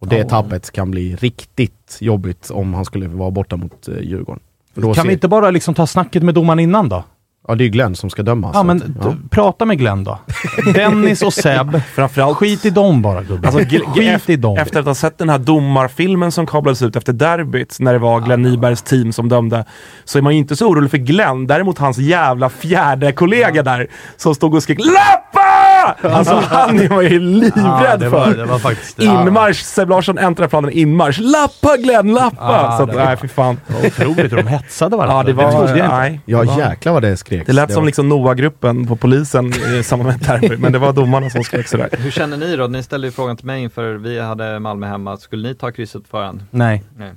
Och det Ja. tappet kan bli riktigt jobbigt om han skulle vara borta mot eh, Djurgården. Kan ser- vi inte bara liksom ta snacket med domaren innan då? Ja, det är Glenn som ska döma. Ja, så men att- d- prata med Glenn då. Dennis och Seb. Framförallt Skit i dem bara gubben. Alltså, Skit i dem. Efter att ha sett den här domarfilmen som kablades ut efter derbyt, när det var Glenn Nybergs team som dömde, så är man ju inte så orolig för Glenn. Däremot hans jävla fjärde kollega där, som stod och skrek LAPPA! Alltså han var ju livrädd Ja, det var- för. det var faktiskt- Inmarsch, Seb Larsson äntrar planen inmarsch. Lappa Glenn, lappa! Ja, så att, det var- nej fy fan. Otroligt hur de hetsade varandra. Ja, det var... trodde jag inte. nej. Ja, jäklar vad det skreks. Det lät Det som var- liksom Noah-gruppen på polisen i samband med derby, men det var domarna som skrek sådär. Hur känner ni då? Ni ställde ju frågan till mig inför vi hade Malmö hemma. Skulle ni ta krysset på förhand? Nej. Nej.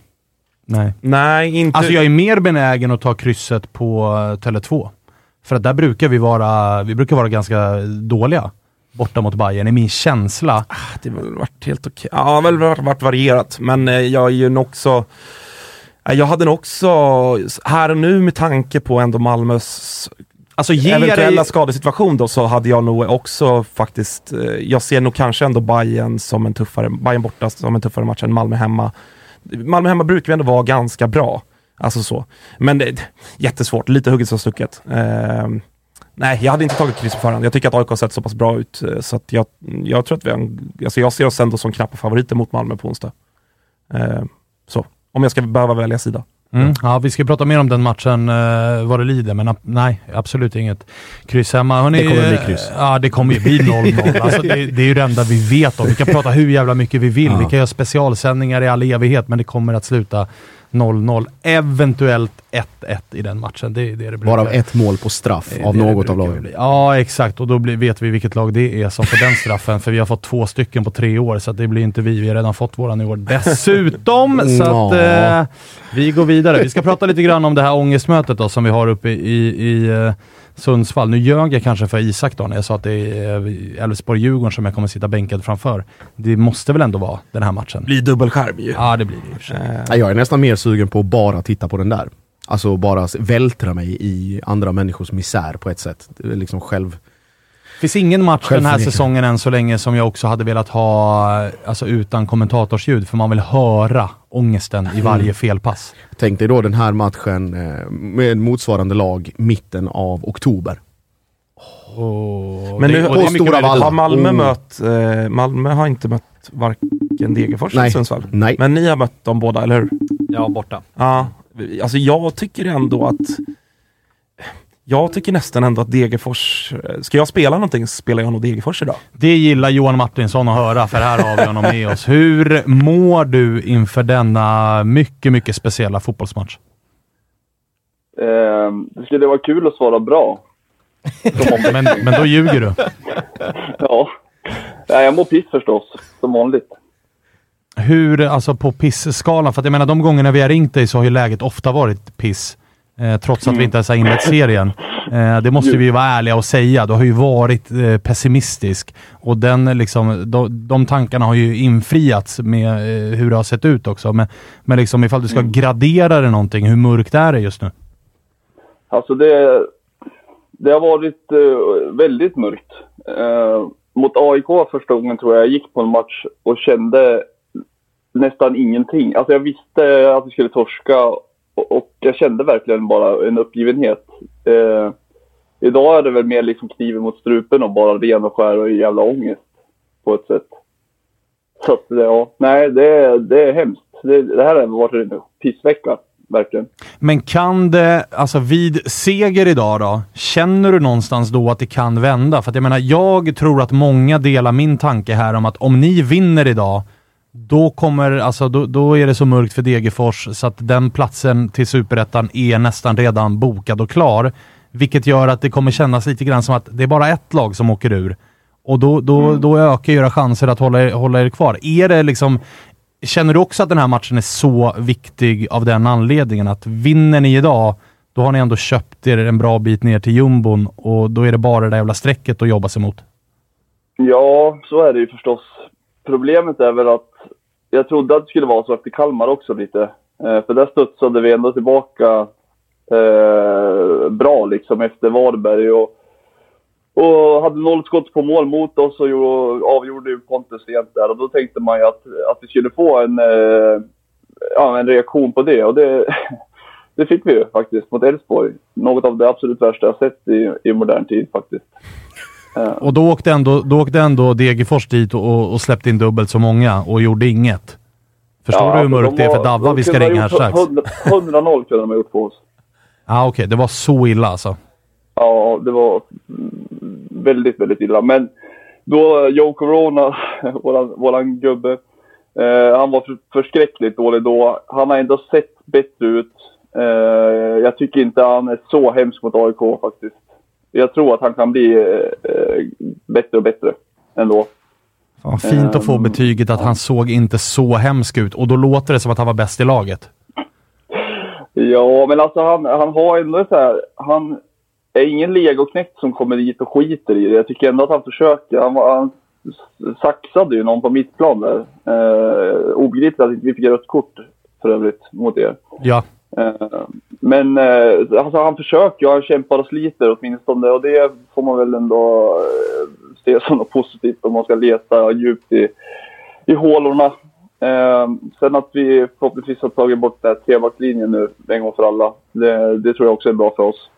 Nej. Nej, inte... Alltså jag är mer benägen att ta krysset på uh, Tele2. För att där brukar vi vara, vi brukar vara ganska dåliga borta mot Bayern, i min känsla. Det har väl varit helt okej. Ja, väl varit, varit varierat, men eh, jag är ju också jag hade nog också, här och nu med tanke på ändå Malmös Alltså eventuella dig- skadesituation då, så hade jag nog också faktiskt, eh, jag ser nog kanske ändå Bayern som en tuffare, Bayern borta som en tuffare match än Malmö hemma. Malmö hemma brukar ju ändå vara ganska bra. Alltså så. Men det, jättesvårt, lite hugget som stucket. Eh, nej, jag hade inte tagit kryss på förhand. Jag tycker att AIK har sett så pass bra ut, eh, så att jag, jag tror att vi har, en- alltså jag ser oss ändå som knappa favoriter mot Malmö på onsdag. Eh, så, om jag ska behöva välja sida. Mm. Ja, vi ska prata mer om den matchen eh, vad det lider, men nej, absolut inget kryss hemma. Hörrni, Det kommer bli eh, kryss. Ja, det kommer ju bli 0-0. alltså, det, det är ju det enda vi vet om. Vi kan prata hur jävla mycket vi vill. Ja. Vi kan göra specialsändningar i all evighet, men det kommer att sluta 0-0. Eventuellt 1-1 i den matchen. Det är det det. Varav ett mål på straff Det av det det något av brukar lagen. bli. Ja, exakt. Och då blir, vet vi vilket lag det är som får den straffen. För vi har fått två stycken på tre år, så att det blir inte vi. Vi har redan fått våran i år dessutom. så att eh, vi går vidare. Vi ska prata lite grann om det här ångestmötet då, som vi har uppe i, i eh, Sundsvall. Nu ljög jag kanske för Isak då när jag sa att det är eh, Elfsborg-Djurgården som jag kommer sitta bänkad framför. Det måste väl ändå vara den här matchen? Blir dubbelskärm ju. Ja, det blir det i och för sig. Nej, Jag är nästan mer sugen på att bara titta på den där. Alltså bara vältra mig i andra människors misär på ett sätt. Det liksom själv... finns ingen match den här säsongen än så länge som jag också hade velat ha alltså utan kommentatorsljud, för man vill höra ångesten i varje felpass. Tänk dig då den här matchen eh, med motsvarande lag mitten av oktober. Och Men det- nu det på Stora Valla. har Malmö Oh. mött, eh, Malmö har inte mött varken Degerfors eller Nej. Sundsvall. Nej. Men ni har mött dem båda, eller hur? Ja, borta. Ja, alltså jag tycker ändå att jag tycker nästan ändå att Degerfors, ska jag spela någonting spelar jag nog Degerfors idag. Det gillar Johan Martinsson att höra, för här har vi honom med oss. Hur mår du inför denna mycket, mycket speciella fotbollsmatch? Eh, det skulle vara kul att svara bra. Men, men då ljuger du. Ja. Nej, jag mår piss förstås, som vanligt. Hur, alltså på piss-skalan, för att jag menar de gångerna vi har ringt dig så har ju läget ofta varit piss. Eh, trots att vi inte ens har inlett serien. Eh, det måste vi ju vara ärliga och säga. Du har ju varit eh, pessimistisk. Och den, liksom, de, de tankarna har ju infriats med eh, hur det har sett ut också. Men, men liksom, ifall du ska gradera det någonting, hur mörkt är det just nu? Alltså det, det har varit eh, väldigt mörkt. Eh, mot AIK första gången tror jag jag gick på en match och kände nästan ingenting. Alltså jag visste att vi skulle torska och, jag kände verkligen bara en uppgivenhet. Eh, idag är det väl mer liksom kniven mot strupen och bara ren och skär och jävla ångest på ett sätt. Så att, eh, ja, nej det, det är hemskt. Det, det här har varit en pissvecka, verkligen. Men kan det, alltså vid seger idag då, känner du någonstans då att det kan vända? För att jag menar, jag tror att många delar min tanke här om att om ni vinner idag, då kommer, alltså då, då är det så mörkt för Degerfors så att den platsen till Superettan är nästan redan bokad och klar. Vilket gör att det kommer kännas lite grann som att det är bara ett lag som åker ur. Och då, då, då ökar era chanser att hålla er, hålla er kvar. Är det liksom, känner du också att den här matchen är så viktig av den anledningen att vinner ni idag, då har ni ändå köpt er en bra bit ner till jumbon och då är det bara det där jävla strecket att jobba sig mot. Ja, så är det ju förstås. Problemet är väl att jag trodde att det skulle vara så efter Kalmar också lite. Eh, för där studsade vi ändå tillbaka eh, bra liksom efter Varberg och, och hade noll skott på mål mot oss och avgjorde ju Pontus sent där. Och då tänkte man ju att, att vi skulle få en, eh, ja, en reaktion på det. Och det, det fick vi ju faktiskt mot Elfsborg. Något av det absolut värsta jag sett i, i modern tid faktiskt. Och då åkte ändå, då åkte ändå Degerfors dit och, och släppte in dubbelt så många och gjorde inget. Förstår du hur mörkt de det är för Davva? Vi ska ringa här strax. 100 100-0 kunde de ha gjort på oss. Ja, ah, okej. Det var så illa alltså. Ja, det var väldigt, väldigt illa. Men då Joe Corona, våran, våran gubbe, eh, han var för, förskräckligt dålig då. Han har ändå sett bättre ut. Eh, jag tycker inte han är så hemsk mot AIK faktiskt. Jag tror att han kan bli eh, eh, bättre och bättre ändå. Fan, fint att få Ehm, betyget att han såg inte så hemsk ut och då låter det som att han var bäst i laget. Ja, men alltså han, han har ändå så här, han, är ingen legoknekt som kommer dit och skiter i det. Jag tycker ändå att han försöker. Han, han saxade ju någon på mittplan där. Eh, obegripligt att vi fick rött kort för övrigt mot er. Ja. Eh, men eh, alltså, han försöker, han kämpar och sliter åtminstone och det får man väl ändå eh, se som något positivt om man ska leta djupt i, i hålorna. Sen att vi förhoppningsvis har tagit bort den här trebackslinjen nu en gång för alla. Det, det tror jag också är bra för oss.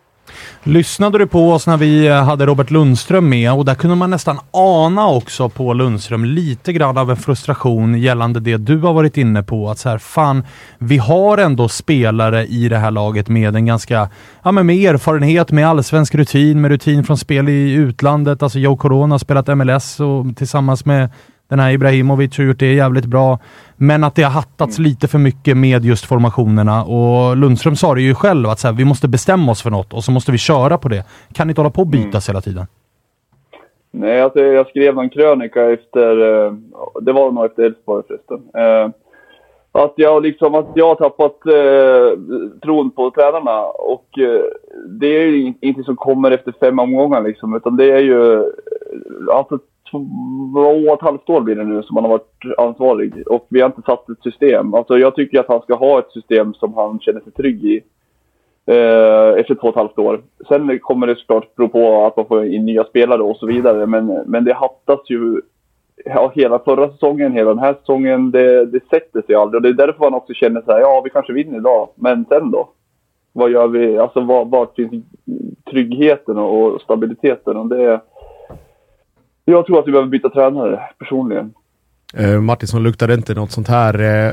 Lyssnade du på oss när vi eh, hade Robert Lundström med och där kunde man nästan ana också på Lundström lite grann av en frustration gällande det du har varit inne på. Att så här, fan, vi har ändå spelare i det här laget med en ganska, ja men med erfarenhet, med allsvensk rutin, med rutin från spel i utlandet. Alltså Joe Corona har spelat MLS och tillsammans med den här Ibrahimovic har gjort det jävligt bra. Men att det har hattats Mm. lite för mycket med just formationerna och Lundström sa det ju själv att så här, vi måste bestämma oss för något och så måste vi köra på det. Kan inte hålla på och Mm. bytas hela tiden. Nej, alltså, jag skrev någon krönika efter, eh, det var nog efter Elfsborg förresten. Eh, att jag liksom, att jag har tappat eh, tron på tränarna och eh, det är ju ing- ingenting som kommer efter fem omgångar liksom, utan det är ju, eh, alltså två och ett halvt år blir det nu som han har varit ansvarig och vi har inte satt ett system. Alltså jag tycker att han ska ha ett system som han känner sig trygg i eh, efter två och ett halvt år. Sen kommer det såklart bero på att man får in nya spelare och så vidare. Men, men det hattas ju ja, hela förra säsongen, hela den här säsongen. Det, det sätter sig aldrig. Och det är därför man också känner så här, ja vi kanske vinner idag, men sen då? Vad gör vi? Alltså var, finns tryggheten och, och stabiliteten? Och det, jag tror att vi behöver byta tränare personligen. Eh, Martinsson, luktade inte något sånt här eh,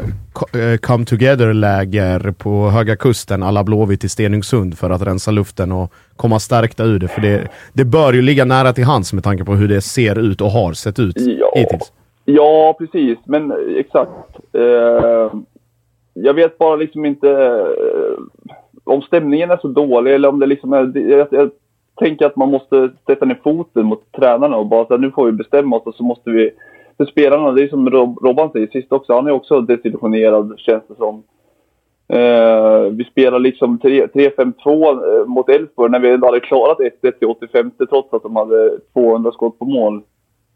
eh, come together-läger på Höga Kusten alla Blåvitt i Stenungsund för att rensa luften och komma stärkta ur det? För det, det bör ju ligga nära till hands med tanke på hur det ser ut och har sett ut Ja. hittills. Ja, precis. Men eh, exakt. Eh, jag vet bara liksom inte eh, om stämningen är så dålig eller om det liksom är... Jag, jag tänker att man måste sätta ner foten mot tränarna och bara säga nu får vi bestämma oss och så måste vi... För spelarna, det är som Rob, Robban säger sist också, han är också desillusionerad känns det som. Eh, vi spelar liksom 3-5-2 eh, mot Elfsborg när vi ändå hade klarat 1-1 till 85 trots att de hade 200 skott på mål.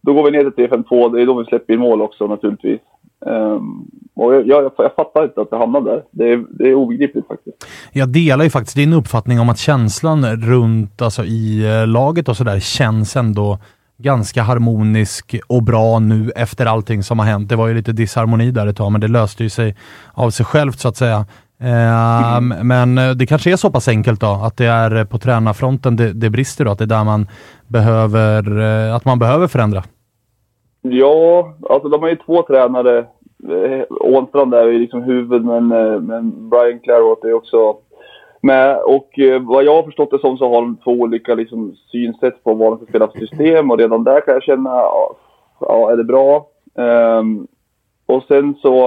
Då går vi ner till 3-5-2, det är då vi släpper in mål också naturligtvis. Ehm, och jag, jag, jag fattar inte att det hamnade där. Det är, det är obegripligt faktiskt. Jag delar ju faktiskt din uppfattning om att känslan runt alltså, i eh, laget och sådär känns ändå ganska harmonisk och bra nu efter allting som har hänt. Det var ju lite disharmoni där ett tag, men det löste ju sig av sig självt så att säga. Eh, Men eh, det kanske är så pass enkelt då, att det är eh, på tränarfronten det, det brister då, att det är där man behöver, eh, att man behöver förändra. Ja, alltså de har ju två tränare. Eh, Ånstrand är ju liksom huvud, men, eh, men Brian Clairot är också med. Och eh, vad jag har förstått det som så har de två olika liksom, synsätt på vad de ska spela för system. Och redan där kan jag känna, ja, är det bra? Um, och sen så,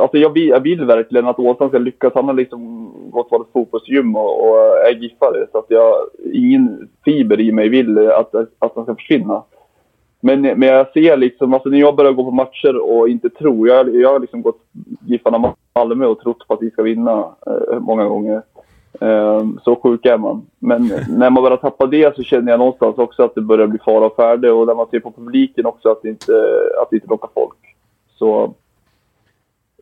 alltså jag vill, jag vill verkligen att Åstrand ska lyckas. Han har liksom gått på ett fotbollsgym och, och är giffare. Så att jag, ingen fiber i mig vill att, att han ska försvinna. Men, men jag ser liksom, alltså när jag börjar gå på matcher och inte tro. Jag, jag har liksom gått Giffarna Malmö och trott på att vi ska vinna eh, många gånger. Eh, så sjuk är man. Men när man börjar tappa det så känner jag någonstans också att det börjar bli fara och färde. Och när man ser på publiken också att det inte, att det inte lockar folk. Så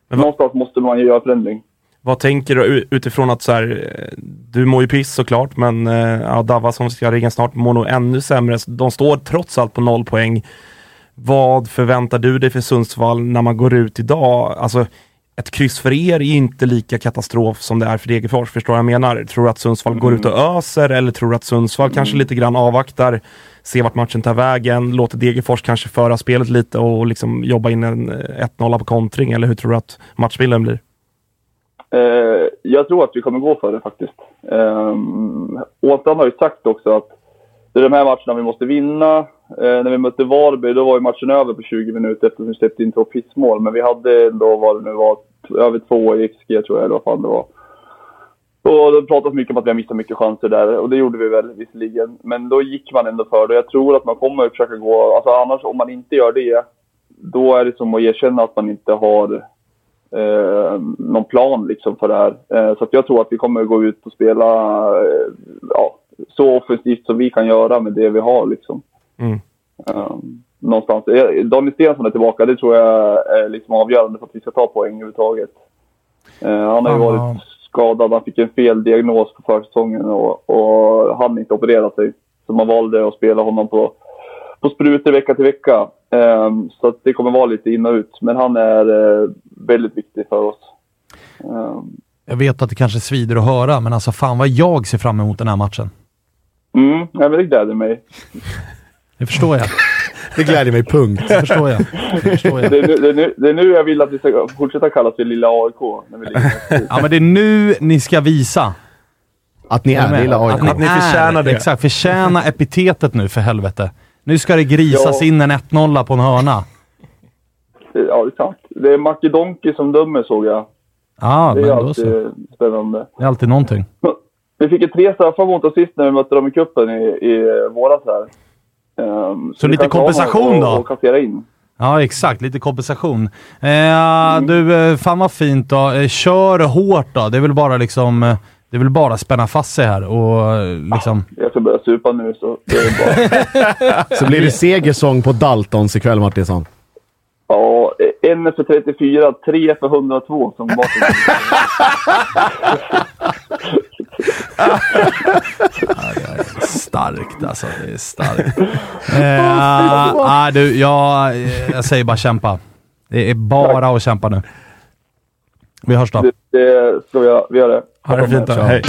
någonstans måste man ju göra förändring. Vad tänker du utifrån att så här, eh, du mår ju piss såklart, men eh, ja, Davva som ska ringa snart mår nog ännu sämre. De står trots allt på noll poäng. Vad förväntar du dig för Sundsvall när man går ut idag? Alltså, ett kryss för er är inte lika katastrof som det är för Degerfors, förstår jag menar? Tror du att Sundsvall går ut och öser eller tror du att Sundsvall kanske lite grann avvaktar, ser vart matchen tar vägen, låter Degerfors kanske föra spelet lite och liksom jobba in en eh, 1-0 på kontring, eller hur tror du att matchbilden blir? Eh, jag tror att vi kommer gå för det faktiskt. Eh, Åstrand har ju sagt också att det är de här matcherna vi måste vinna. Eh, när vi mötte Varberg då var ju matchen över på 20 minuter eftersom vi släppte in två pissmål. Men vi hade ändå vad det nu var, över två i XG tror jag eller vad fan det var. Och det pratas mycket om att vi har missat mycket chanser där och det gjorde vi väl visserligen. Men då gick man ändå för det. Jag tror att man kommer försöka gå, alltså annars om man inte gör det, då är det som att erkänna att man inte har eh, någon plan liksom för det här. Eh, så att jag tror att vi kommer gå ut och spela eh, ja, så offensivt som vi kan göra med det vi har. Liksom. Mm. Um, någonstans. Eh, Daniel Stensson är tillbaka. Det tror jag är liksom avgörande för att vi ska ta poäng överhuvudtaget. Uh, han har ju varit skadad. Han fick en fel diagnos på försäsongen och, och han inte operera sig. Så man valde att spela honom på, på sprutor vecka till vecka. Um, så att det kommer vara lite in och ut. Men han är uh, väldigt viktig för oss. Um, Jag vet att det kanske svider att höra, men alltså fan vad jag ser fram emot den här matchen. mm, ja, men det gläder mig. Det förstår jag. Det gläder mig, punkt. Det förstår jag. Det förstår jag. Det är, nu, det, är nu, det är nu jag vill att vi ska fortsätta kallas för lilla AIK. När vi ligger Ja, men det är nu ni ska visa. Att ni är med? lilla AIK. Att ni, Ni förtjänar är, det. Exakt, förtjäna epitetet nu för helvete. Nu ska det grisas Ja. in en 1-0 på en hörna. Ja, det sant. Det är Macke Donki som dömer såg jag. Ja, det men är då alltid så. spännande. Det är alltid någonting. Vi fick ju tre straffar mot oss sist när vi mötte dem i cupen i, i våras här. Ehm, Så vi lite kompensation något då? att- att kassera in. Ja, exakt. Lite kompensation. Eh, Du, eh, fan vad fint då. Eh, Kör hårt då. Det är väl bara liksom... eh, Det är väl bara att spänna fast sig här och eh, liksom... Jag ska börja supa nu så det är bra. Så blir det segersång på Daltons ikväll Martinsson. ja, en för 34, tre för 102 som Martin Starkt alltså. Det är starkt. eh, ah, du, jag, jag säger bara kämpa. Det är bara att kämpa nu. Vi hörs då. det, det ska vi göra. Vi gör det. Ha det fint då. Hej.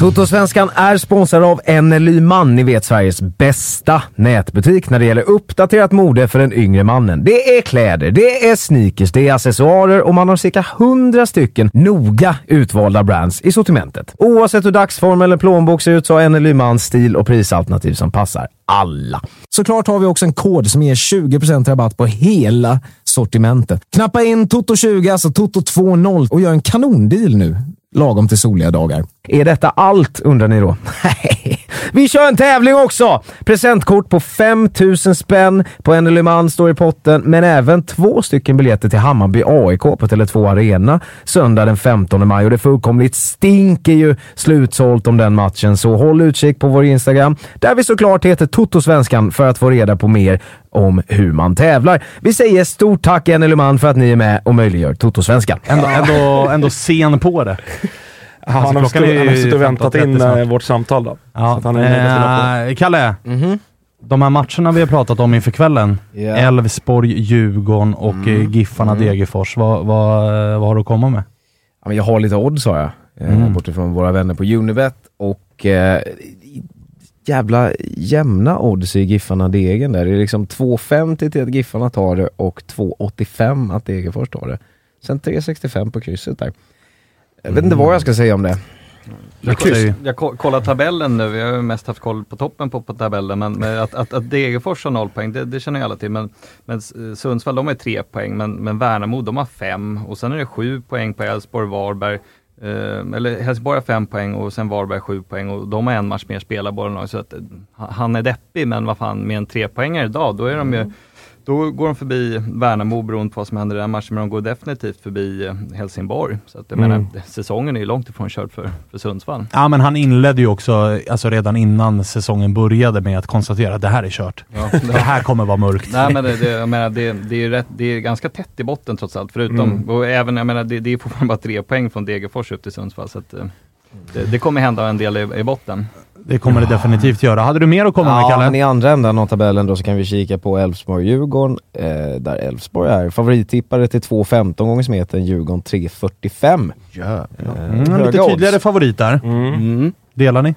Toto-svenskan är sponsrad av NLY Man, ni vet Sveriges bästa nätbutik när det gäller uppdaterat mode för den yngre mannen. Det är kläder, det är sneakers, det är accessoarer och man har cirka 100 stycken noga utvalda brands i sortimentet. Oavsett hur dagsform eller plånbok ser ut så har NLY Man stil och prisalternativ som passar alla. Såklart har vi också en kod som ger 20% rabatt på hela sortimentet. Knappa in Toto20, alltså Toto20 och gör en kanondeal nu. Lagom till soliga dagar. Är detta allt undrar ni då? Nej, vi kör en tävling också! Presentkort på 5000 spänn på NLY Man står i potten, men även två stycken biljetter till Hammarby AIK på Tele2 Arena söndag den 15 maj och det fullkomligt stinker ju slutsålt om den matchen, så håll utkik på vår Instagram där vi såklart heter Toto-svenskan för att få reda på mer om hur man tävlar. Vi säger stort tack NLY Man för att ni är med och möjliggör Toto-svenskan. Ändå, ändå, ändå sen på det. Han, har han har suttit och väntat 15.30 in snart. eh, vårt samtal då. Så Ja, att han är eh, Kalle, de här matcherna vi har pratat om inför kvällen. Elfsborg, Djurgården och mm. Giffarna Degerfors. Vad, vad, vad har du att komma med? Ja, men jag har lite odds har jag, eh, Mm. bortifrån våra vänner på Unibet och eh, jävla jämna odds i Giffarna Degen där. Det är liksom 2,50 till att Giffarna tar det och 2,85 att Degerfors tar det. Sen 3,65 på krysset där. Jag vet inte vad jag ska säga om det. Jag, koll, jag ko- kollar tabellen nu, jag har ju mest haft koll på toppen på, på tabellen, men, att, att, att Degerfors har noll poäng, det, det känner ju alla till. Men, men eh, Sundsvall, de har tre poäng, men, men Värnamo, de har fem. Och sen är det sju poäng på Elfsborg, Varberg. Eh, eller Helsingborg har fem poäng och sen Varberg sju poäng och de har en match mer spelare båda lagen. Så att, eh, han är deppig, men vad fan, med en trepoängare idag, då är de ju då går de förbi Värnamo beroende på vad som händer i den matchen, men de går definitivt förbi eh, Helsingborg. Så att jag Mm. menar, säsongen är ju långt ifrån körd för, för Sundsvall. Ja, men han inledde ju också, alltså redan innan säsongen började med att konstatera att det här är kört. Ja. Det här kommer vara mörkt. Nej men det, det, jag menar, det, det, är rätt, det är ganska tätt i botten trots allt. Förutom, Mm. och även, jag menar, det, det är fortfarande bara tre poäng från Degerfors upp till Sundsvall. Så att, eh, det, det kommer hända en del i, i botten. Det kommer det definitivt göra. Hade du mer att komma med Ja, Kalle? men i andra änden av tabellen då så kan vi kika på Elfsborg-Djurgården, eh, där Elfsborg är favorittippare till 2,15 gånger smeten, Djurgården 3,45. Jävlar. Eh, Mm, lite odds. tydligare favorit där. Mm. Delar ni?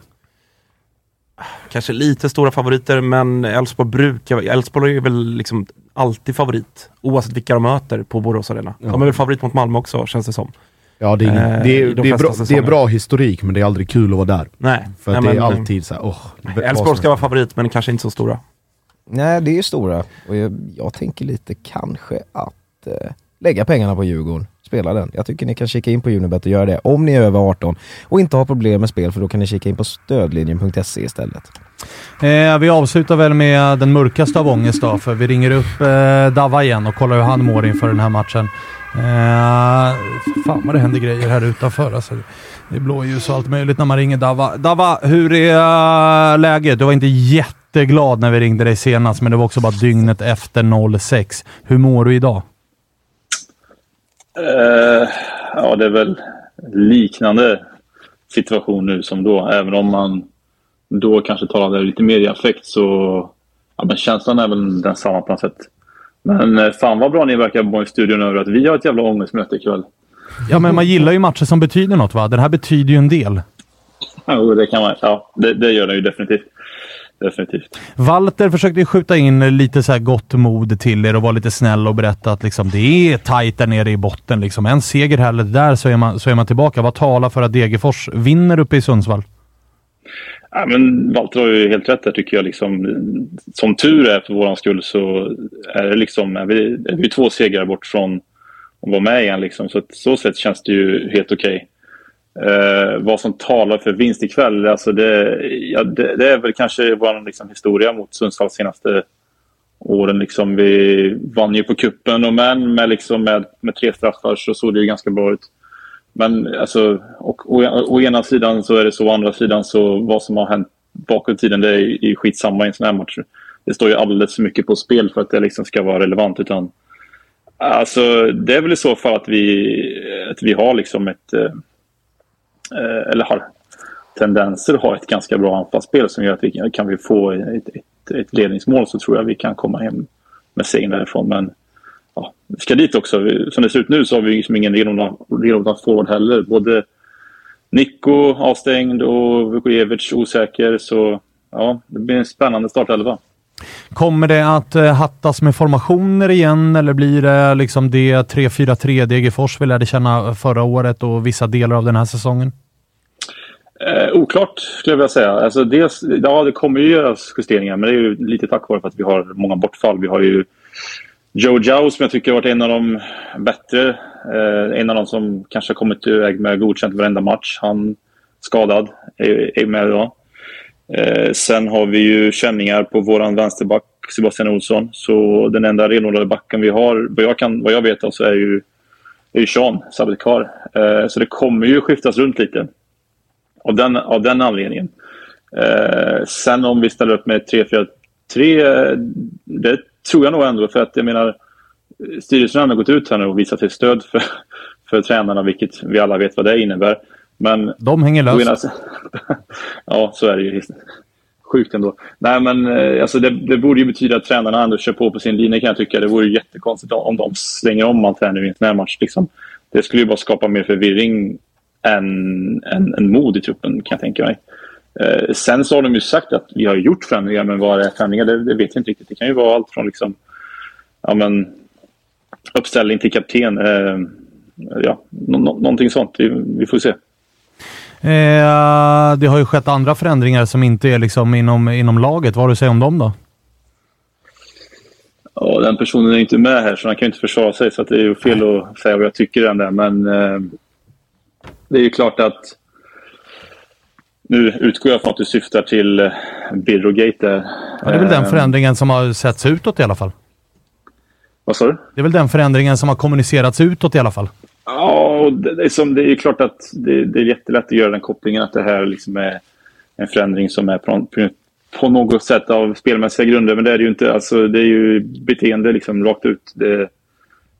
Kanske lite stora favoriter, men Elfsborg brukar, Elfsborg är väl liksom alltid favorit. Oavsett vilka de möter på Borås Arena. De är väl favorit mot Malmö också, känns det som. Ja, det är, ingen, Eh, det, är, de det, är bra, det är bra historik, men det är aldrig kul att vara där. Nej. För att Nej, det är men- alltid så här, åh. Elfsborg ska vara favorit, men kanske inte så stora. Nej, det är ju stora. Och jag, jag tänker lite kanske att eh, lägga pengarna på Djurgården. Spela den. Jag tycker ni kan kika in på Unibet och göra det om ni är över 18 och inte har problem med spel för då kan ni kika in på stödlinjen.se istället. Eh, vi avslutar väl med den mörkaste av ångest då, för vi ringer upp eh, Dava igen och kollar hur han mår inför den här matchen. Eh, Fan vad det händer grejer här utanför. Alltså, det är blåljus och allt möjligt när man ringer Dava. Dava, hur är eh, läget? Du var inte jätteglad när vi ringde dig senast, men det var också bara dygnet efter 06. Hur mår du idag? Uh, ja, det är väl liknande situation nu som då. Även om man då kanske talade lite mer i affekt så ja, men känslan är väl densamma på något sätt. Men eh, fan vad bra ni verkar vara i studion över att vi har ett jävla ångestmöte ikväll. Ja, men man gillar ju matcher som betyder något va? Den här betyder ju en del. Jo, det kan man. Ja, det, det gör den ju definitivt. Definitivt. Walter försökte skjuta in lite så här gott mod till er och vara lite snäll och berätta att liksom, det är tajt där nere i botten. Liksom. En seger här eller där så är, man, så är man tillbaka. Vad talar för att Degerfors vinner uppe i Sundsvall? Ja, men Walter har ju helt rätt där tycker jag. Liksom, som tur är för vår skull så är, det liksom, är, vi, är vi två segrar bort från att vara med igen. Liksom. Så så sätt känns det ju helt okej. Okay. Eh, vad som talar för vinst ikväll, alltså det, ja, det, det är väl kanske vår liksom, historia mot Sundsvall senaste åren. Liksom, vi vann ju på kuppen och men med, liksom, med, med tre straffar så såg det ju ganska bra ut. Men alltså, och, å, å ena sidan så är det så, å andra sidan så vad som har hänt bakåt i tiden det är, är skitsamma i en sån här match. Det står ju alldeles för mycket på spel för att det liksom ska vara relevant. Utan, alltså, det är väl i så fall att vi, att vi har liksom ett... Eh, eh eller har tendenser att ha ett ganska bra anfallsspel som gör att vi kan vi få ett, ett, ett ledningsmål så tror jag vi kan komma hem med segern därifrån. Men ja, ska dit också. Som det ser ut nu så har vi liksom ingen renodlad forward heller. Både Nico avstängd och Vukojevic osäker. Så ja, det blir en spännande startelva. Kommer det att uh, hattas med formationer igen eller blir det liksom det 3-4-3 Degerfors vi lärde känna förra året och vissa delar av den här säsongen? Eh, oklart skulle jag vilja säga. Alltså dels, ja, det kommer ju göras justeringar men det är ju lite tack vare för att vi har många bortfall. Vi har ju Joe Jow som jag tycker har varit en av de bättre. Eh, en av de som kanske har kommit iväg med godkänt varenda match. Han skadad, är, är med idag. Eh, sen har vi ju känningar på våran vänsterback Sebastian Olsson. Så den enda renodlade backen vi har, vad jag, kan, vad jag vet, så är ju, är ju Sean Sabetkar. Eh, så det kommer ju skiftas runt lite. Av den, av den anledningen. Eh, sen om vi ställer upp med 3-4-3, eh, det tror jag nog ändå. För att jag menar, styrelsen har gått ut här nu och visat sitt stöd för, för tränarna, vilket vi alla vet vad det innebär. Men, De hänger löst. ja, så är det ju. Sjukt ändå. Nej, men eh, alltså det, det, borde ju betyda att tränarna ändå kör på på sin linje kan jag tycka. Det vore jättekonstigt om de slänger om allt här nu i en sån här match. Liksom. Det skulle ju bara skapa mer förvirring än, än, än mod i truppen kan jag tänka mig. Eh, sen så har de ju sagt att vi har gjort förändringar, men vad är förändringar? Det, det vet jag inte riktigt. Det kan ju vara allt från liksom, ja, men, uppställning till kapten. Eh, ja, no, no, någonting sånt. Vi, vi får se. Eh, det har ju skett andra förändringar som inte är liksom inom, inom laget. Vad har du att säga om dem då? Ja, den personen är inte med här så han kan inte försvara sig så det är ju fel att säga vad jag tycker om det. Men eh, det är ju klart att nu utgår jag från att du syftar till eh, Birrogate. Ja, det är väl den eh, förändringen som har setts utåt i alla fall. Vad sa du? Det är väl den förändringen som har kommunicerats utåt i alla fall. Ja, det är, som, det är klart att det, det, är jättelätt att göra den kopplingen att det här liksom är en förändring som är på, på något sätt av spelmässiga grunder. Men det är det ju inte. Alltså, det är ju beteende liksom rakt ut. Det,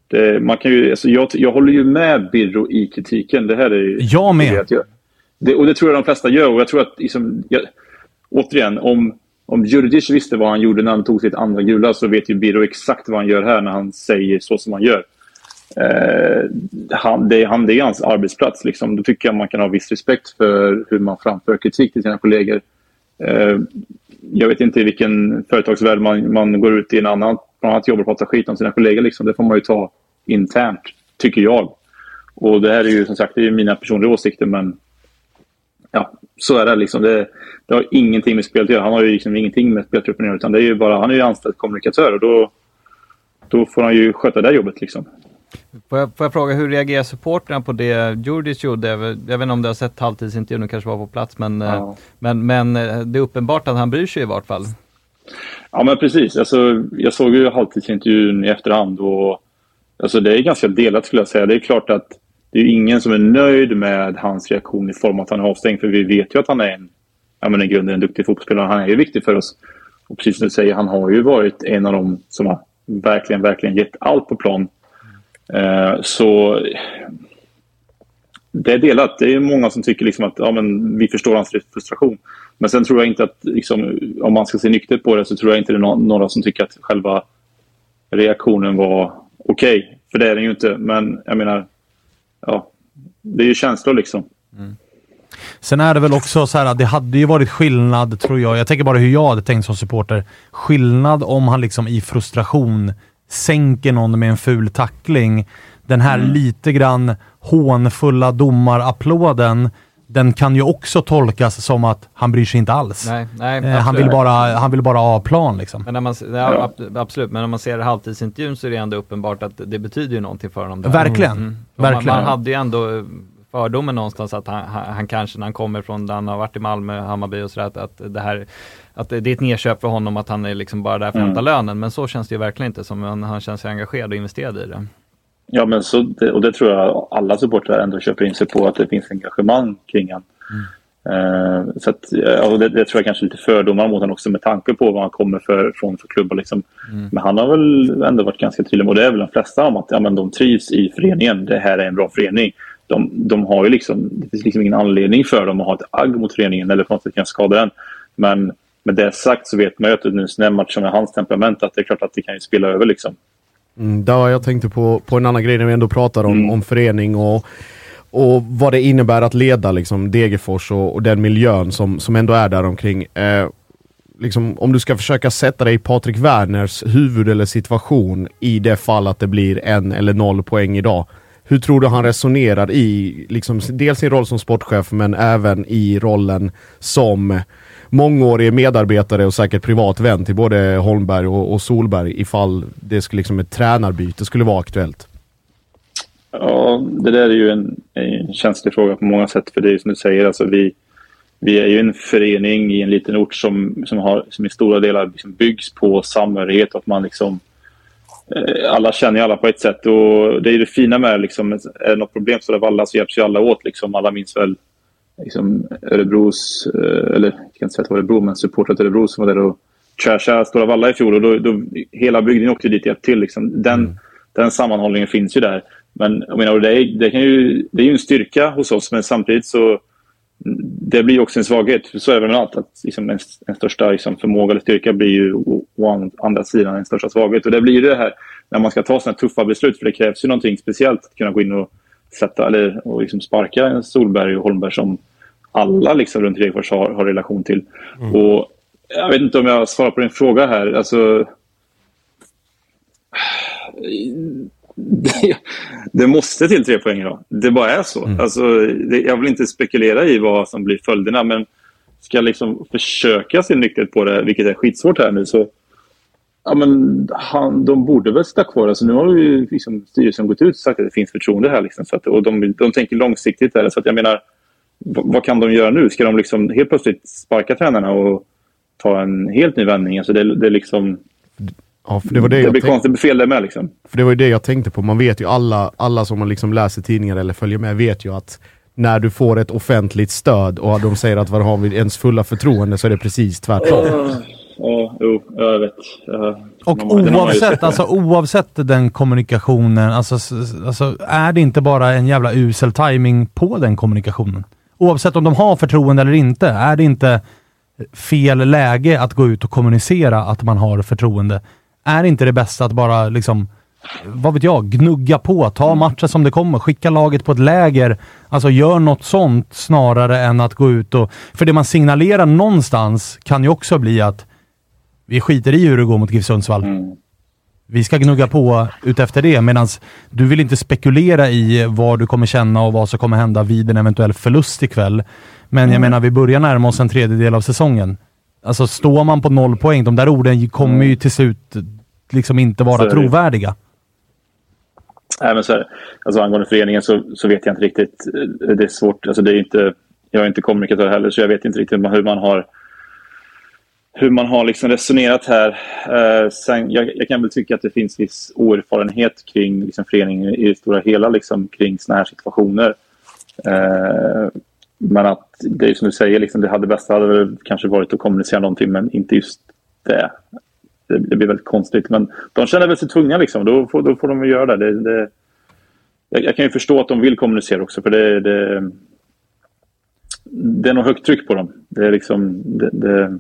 det, man kan ju, alltså jag, jag håller ju med Birro i kritiken. Det här är jag med. Det, och det tror jag de flesta gör. Och jag tror att, liksom, jag, återigen, om, om Djurdjic visste vad han gjorde när han tog sitt andra gula så vet ju Birro exakt vad han gör här när han säger så som han gör. Eh, han, det, han, det är hans arbetsplats. Liksom. Då tycker jag man kan ha viss respekt för hur man framför kritik till sina kollegor. Eh, jag vet inte i vilken företagsvärld man, man går ut i en annan, från annat jobb och pratar skit om sina kollegor. Liksom. Det får man ju ta internt, tycker jag. Och det här är ju som sagt det är mina personliga åsikter men ja, så är det. Liksom. Det, det har ingenting med spelet att göra. Han har ju liksom ingenting med speltruppen att göra. Utan det är ju bara, han är ju anställd kommunikatör och då, då får han ju sköta det jobbet. Liksom. Får jag, får jag fråga, hur reagerar supportrarna på det Djurdjic gjorde? Jag vet inte om du har sett halvtidsintervjun, du kanske var på plats, men, ja. Eh, men, men eh, det är uppenbart att han bryr sig i vart fall. Ja, men precis. Alltså, jag såg ju halvtidsintervjun i efterhand och alltså, det är ganska delat skulle jag säga. Det är klart att det är ju ingen som är nöjd med hans reaktion i form av att han är avstängd. För vi vet ju att han är en, ja, men i grunden en duktig fotbollsspelare. Han är ju viktig för oss. Och precis som du säger, han har ju varit en av dem som har verkligen, verkligen gett allt på plan. Eh, så det är delat. Det är många som tycker liksom att ja, men vi förstår hans frustration. Men sen tror jag inte att, liksom, om man ska se nyktert på det, så tror jag inte det är några som tycker att själva reaktionen var okej. Okay. För det är den ju inte. Men jag menar, ja, det är ju känslor liksom. Mm. Sen är det väl också så här att det hade ju varit skillnad, tror jag. Jag tänker bara hur jag hade tänkt som supporter. Skillnad om han liksom i frustration sänker någon med en ful tackling. Den här mm. lite grann hånfulla domarapplåden den kan ju också tolkas som att han bryr sig inte alls. Nej, nej, eh, han, vill bara, han vill bara ha plan liksom. Men när man, ja, absolut, men när man ser halvtidsintervjun så är det ändå uppenbart att det betyder ju någonting för honom. Där. Verkligen. Mm. Verkligen. Man, man, hade ju ändå fördomen någonstans att han, han, han, kanske när han kommer från där han har varit i Malmö, Hammarby och sådär, att, att det här att det är ett nedköp för honom att han är liksom bara där för att mm. hämta lönen. Men så känns det ju verkligen inte som han, han känns engagerad och investerad i det. Ja, men så, och det tror jag alla supportrar ändå köper in sig på, att det finns engagemang kring honom. Mm. Uh, så att, ja, det, det, tror jag kanske är lite fördomar mot honom också med tanke på vad han kommer för, från för klubbar. Liksom. Mm. Men han har väl ändå varit ganska tydlig, och det är väl de flesta om att ja, men de trivs i föreningen. Det här är en bra förening. De, de har ju liksom, det finns liksom ingen anledning för dem att ha ett agg mot föreningen eller på något sätt kan skada den. Men med det sagt så vet man ju att nu en match med hans temperament att det är klart att det kan ju spela över liksom. Mm, där jag tänkte på, på en annan grej när vi ändå pratar om, mm. om förening och, och vad det innebär att leda liksom, Degerfors och, och den miljön som, som ändå är där omkring. Eh, liksom, om du ska försöka sätta dig i Patrik Werners huvud eller situation i det fall att det blir en eller noll poäng idag. Hur tror du han resonerar i, liksom, dels sin roll som sportchef men även i rollen som mångårig medarbetare och säkert privat vän till både Holmberg och, och Solberg ifall det skulle liksom ett tränarbyte skulle vara aktuellt? Ja, det där är ju en, en känslig fråga på många sätt. För det är ju som du säger, alltså vi, vi är ju en förening i en liten ort som, som, har, som i stora delar liksom byggs på samhörighet och att man liksom eh, alla känner ju alla på ett sätt och det är det fina med liksom, är det något problem så är det alla så hjälps ju alla åt liksom. Alla minns väl liksom Örebros, eh, eller jag kan inte säga att det var Örebro, men supportrar till Örebro som var där och trashade Stora Valla i fjol. Och då, då, hela bygden åkte dit hjälpt till. Liksom. Den, mm. den sammanhållningen finns ju där. Men jag menar, det, är, det, kan ju, det är ju en styrka hos oss, men samtidigt så det blir också en svaghet. Så är det med allt. Att liksom en, en största liksom, förmåga eller styrka blir ju å andra sidan en största svaghet. Och det blir det här när man ska ta sådana tuffa beslut. För det krävs ju någonting speciellt att kunna gå in och sätta eller och liksom sparka Solberg och Holmberg som alla liksom runt Degerfors har, har relation till. Mm. Och jag vet inte om jag svarar på din fråga här. Alltså, det, det måste till tre poäng idag. Det bara är så. Mm. Alltså, det, jag vill inte spekulera i vad som blir följderna, men ska jag liksom försöka se nyktert på det, vilket är skitsvårt här nu, så ja, men han, de borde väl sitta kvar. Alltså, nu har ju liksom styrelsen gått ut och sagt att det finns förtroende här. Liksom, så att, och de, de tänker långsiktigt. Där, så att jag menar, vad kan de göra nu? Ska de liksom helt plötsligt sparka tränarna och ta en helt ny vändning? Alltså det, det, liksom, ja, för det, var det, det blir konstigt fel det med. Liksom. För det var ju det jag tänkte på. Man vet ju alla, alla som man liksom läser tidningar eller följer med vet ju att när du får ett offentligt stöd och de säger att vad har vi ens fulla förtroende så är det precis tvärtom. Ja, jo, jag vet. Och oavsett, alltså, oavsett den kommunikationen, alltså, alltså, är det inte bara en jävla usel timing på den kommunikationen? Oavsett om de har förtroende eller inte, är det inte fel läge att gå ut och kommunicera att man har förtroende? Är inte det bästa att bara liksom, vad vet jag, gnugga på, ta matchen som det kommer, skicka laget på ett läger. Alltså gör något sånt snarare än att gå ut och... För det man signalerar någonstans kan ju också bli att vi skiter i hur det går mot GIF Sundsvall. Mm. Vi ska gnugga på utefter det, medan du vill inte spekulera i vad du kommer känna och vad som kommer hända vid en eventuell förlust ikväll. Men mm. jag menar, vi börjar närma oss en tredjedel av säsongen. Alltså står man på noll poäng, de där orden kommer mm. ju till slut liksom inte vara trovärdiga. Nej, men så här, alltså angående föreningen så, så vet jag inte riktigt. Det är svårt. Alltså det är inte, jag är inte kommunikatör heller, så jag vet inte riktigt hur man har hur man har liksom resonerat här. Eh, sen, jag, jag, kan väl tycka att det finns viss oerfarenhet kring liksom, föreningen i det stora hela liksom, kring såna här situationer. Eh, men att det är som du säger, liksom, det hade bästa hade väl kanske varit att kommunicera någonting men inte just det. Det, det blir väldigt konstigt. Men de känner väl sig tvungna liksom. Då får, då får de väl göra det. det, det jag, jag, kan ju förstå att de vill kommunicera också för det, det, det är nog högt tryck på dem. Det är liksom... Det,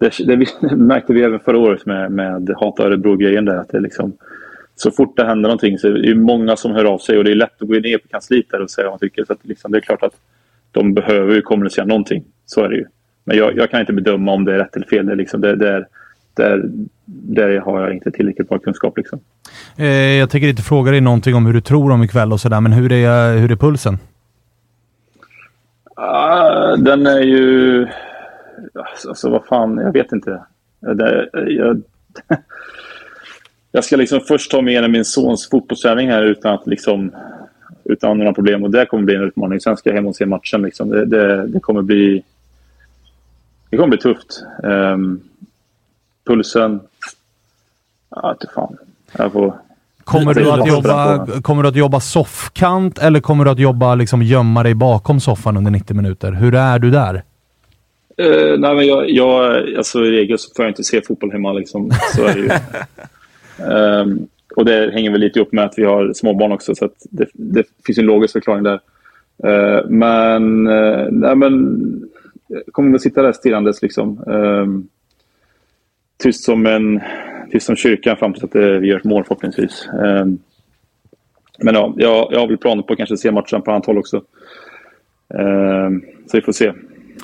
det, det, det märkte vi även förra året med, med Hata Örebro-grejen där. Att det liksom, så fort det händer någonting så är det många som hör av sig och det är lätt att gå ner på kansliet där och säga vad man tycker. Så att liksom, det är klart att de behöver ju kommunicera någonting. Så är det ju. Men jag, jag kan inte bedöma om det är rätt eller fel. Det liksom, det, det är, där, där har jag inte tillräckligt bra kunskap. Liksom. Eh, jag tänker inte fråga dig någonting om hur du tror om ikväll och sådär, men hur är, hur är pulsen? Uh, den är ju... Alltså vad fan, jag vet inte. Det, jag, jag ska liksom först ta mig igenom min sons fotbollsträning här utan att liksom utan några problem och det kommer bli en utmaning. Sen ska jag hem och se matchen. Liksom. Det, det, det kommer bli det kommer bli tufft. Um, pulsen, ja inte fan. Jag får... Kommer du, att jobba, kommer du att jobba soffkant eller kommer du att jobba liksom gömma dig bakom soffan under 90 minuter? Hur är du där? Uh, nej, men jag, jag, alltså, I regel så får jag inte se fotboll hemma. Liksom. Så är det ju. um, och det hänger väl lite ihop med att vi har småbarn också, så det, det, finns en logisk förklaring där. Uh, men, uh, nej, men jag kommer väl sitta där stirrandes. Liksom. Um, tyst som en tyst som kyrkan fram tills att vi gör ett mål förhoppningsvis. Um, men ja, jag, jag har väl planer på att kanske se matchen på annat håll också. Um, så vi får se.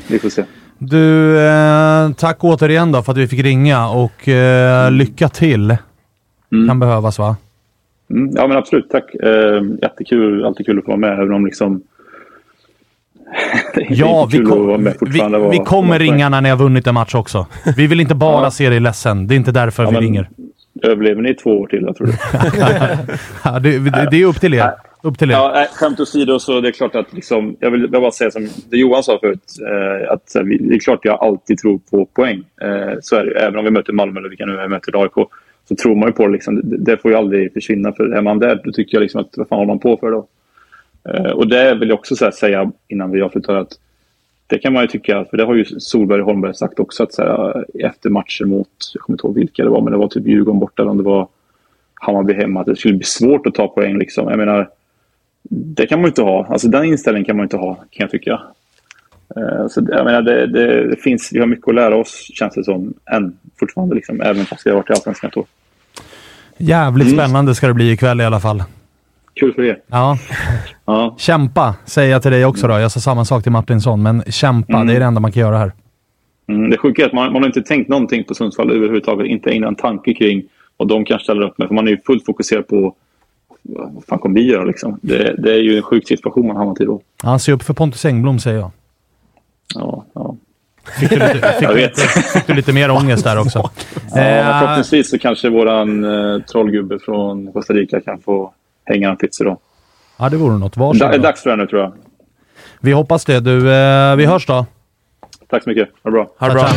Vi får se. Du, eh, tack återigen då för att vi fick ringa och eh, lycka till. Mm. Kan behövas va? Mm, ja men absolut, tack. Eh, jättekul, alltid kul att få vara med även om liksom ja, vi, kom, vi, vi, kommer ringa när ni har vunnit en match också. Vi vill inte bara ja. se dig ledsen. Det är inte därför ja, vi ringer. Överlever ni två år till, jag tror du? ja, det, det, det, är upp till er. Upp till er. Ja, skämt åsido så det är klart att liksom, jag vill bara säga som det Johan sa förut. Eh, att det är klart jag alltid tror på poäng. Eh, så är det Även om vi möter Malmö eller vilka nu vi möter AIK. Så tror man ju på det. Liksom. Det, det får ju aldrig försvinna. För är man där då tycker jag liksom att vad fan håller man på för då? Eh, och det vill jag också säga innan vi avslutar att det kan man ju tycka, för det har ju Solberg och Holmberg sagt också, att så här, efter matcher mot, jag kommer inte ihåg vilka det var, men det var typ Djurgården borta eller om det var Hammarby hemma, att det skulle bli svårt att ta poäng. Liksom. Jag menar, det kan man ju inte ha. Alltså den inställningen kan man inte ha, kan jag tycka. Uh, så jag menar, det, det, det, finns, vi har mycket att lära oss, känns det som, än fortfarande, liksom, även fast vi har varit i Allsvenskan ett år. Jävligt mm. spännande ska det bli ikväll i alla fall. Kul för er. Ja. ja. Kämpa, säger jag till dig också då. Jag sa samma sak till Martinsson, men kämpa. Mm. Det är det enda man kan göra här. Mm, det sjuka är att man, man har inte tänkt någonting på Sundsvall överhuvudtaget. Inte en tanke kring vad de kan ställa upp med. För man är ju fullt fokuserad på vad fan kommer vi göra liksom? Det, det är ju en sjuk situation man hamnat i då. Ja, se upp för Pontus Engblom säger jag. Ja, ja. Fick du, lite, fick, lite, fick du lite mer ångest där också? ja, eh, förhoppningsvis så kanske våran eh, trollgubbe från Costa Rica kan få hänga en pizza då. Ja, det vore något. Varsågod. Det är dags för det nu tror jag. Vi hoppas det. Du, eh, vi hörs då. Tack så mycket. Ha det bra. Ha det bra.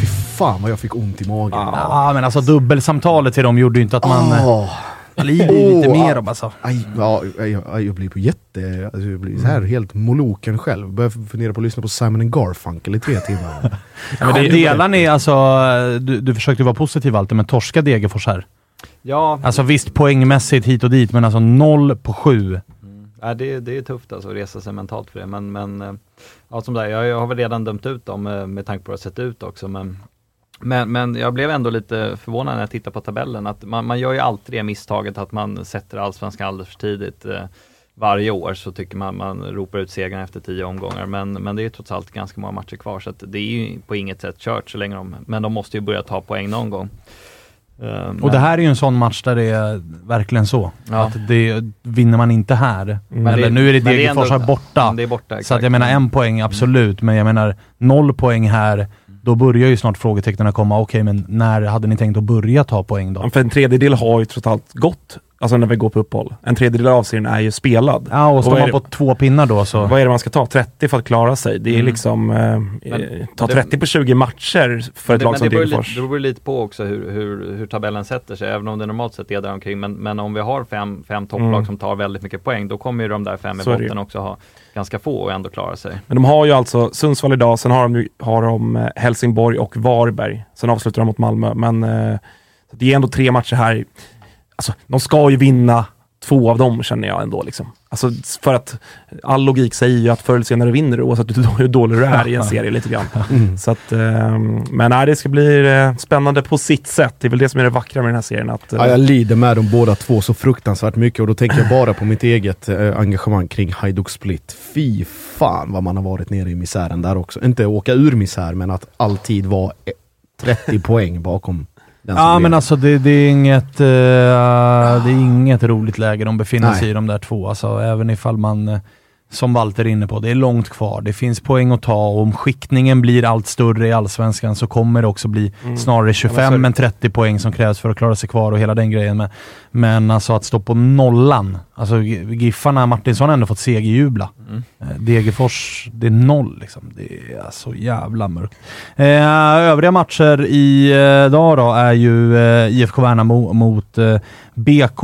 Fy fan vad jag fick ont i magen. Ja, ah, men alltså dubbelsamtalet till dem gjorde ju inte att man... Oh. Lider ju lite mer om alltså. Aj, ja, jag, jag blir på jätte... Alltså jag blir så här helt moloken själv. Börjar fundera på att lyssna på Simon Garfunkel i tre timmar. ja, men det, delar ni alltså... Du, du försökte vara positiv alltid, men torska Degerfors här? Ja. Alltså visst poängmässigt hit och dit, men alltså noll på sju. Mm. Ja, det, det är tufft alltså att resa sig mentalt för det, men, men eh, ja, som där, jag, jag har väl redan dömt ut dem med, med tanke på hur det sett ut också, men men, men jag blev ändå lite förvånad när jag tittade på tabellen att man, man gör ju alltid det misstaget att man sätter allsvenskan alldeles för tidigt. Eh, varje år så tycker man man ropar ut segern efter tio omgångar men, men det är trots allt ganska många matcher kvar så det är ju på inget sätt kört så länge de, men de måste ju börja ta poäng någon gång. Uh, och det här är ju en sån match där det är verkligen så. Ja. Att det, vinner man inte här, mm. eller det, nu är det Degerfors borta. Det är borta så att jag menar en poäng absolut, mm. men jag menar noll poäng här då börjar ju snart frågetecknen komma. Okej, okay, men när hade ni tänkt att börja ta poäng då? För en tredjedel har ju trots allt gått alltså när vi går på uppehåll. En tredjedel av serien är ju spelad. Ja, och står man det- på två pinnar då så... Vad är det man ska ta? 30 för att klara sig? Det är Mm. liksom, eh, Men- eh, ta det- 30 på 20 matcher för ett det, lag som det Degerfors. det beror lite på också hur, hur, hur tabellen sätter sig, även om det normalt sett är där omkring. Men, men om vi har fem, fem topplag Mm. som tar väldigt mycket poäng, då kommer ju de där fem i det ju. botten också ha ganska få och ändå klara sig. Men de har ju alltså Sundsvall idag, sen har de, har de eh, Helsingborg och Varberg. Sen avslutar de mot Malmö, men eh, det är ändå tre matcher här. Alltså, de ska ju vinna två av dem känner jag ändå. Liksom. Alltså, för att all logik säger ju att förr eller senare vinner du oavsett hur dålig du är i en serie lite grann. Mm. Så att, eh, men nej, det ska bli eh, spännande på sitt sätt. Det är väl det som är det vackra med den här serien. Att, eh, Ja, jag lider med dem båda två så fruktansvärt mycket och då tänker jag bara på mitt eget eh, engagemang kring Hajduk Split. Fy fan vad man har varit nere i misären där också. Inte åka ur misär men att alltid vara eh, 30 poäng bakom Ja, men alltså det, det, är inget, eh, det är inget roligt läge de befinner Nej. sig i de där två. Alltså, även ifall man, eh, som Walter är inne på, det är långt kvar. Det finns poäng att ta och om skiktningen blir allt större i Allsvenskan så kommer det också bli Mm. snarare Ja, men så är 25 det. än 30 poäng som krävs för att klara sig kvar och hela den grejen. Men, men alltså att stå på nollan. Alltså Giffarna, Martinsson har ändå fått segerjubla. Mm. Eh, Degerfors, det är noll liksom. Det är så jävla mörkt. Eh, övriga matcher i eh, dag då är ju eh, IFK Värnamo mot eh, BK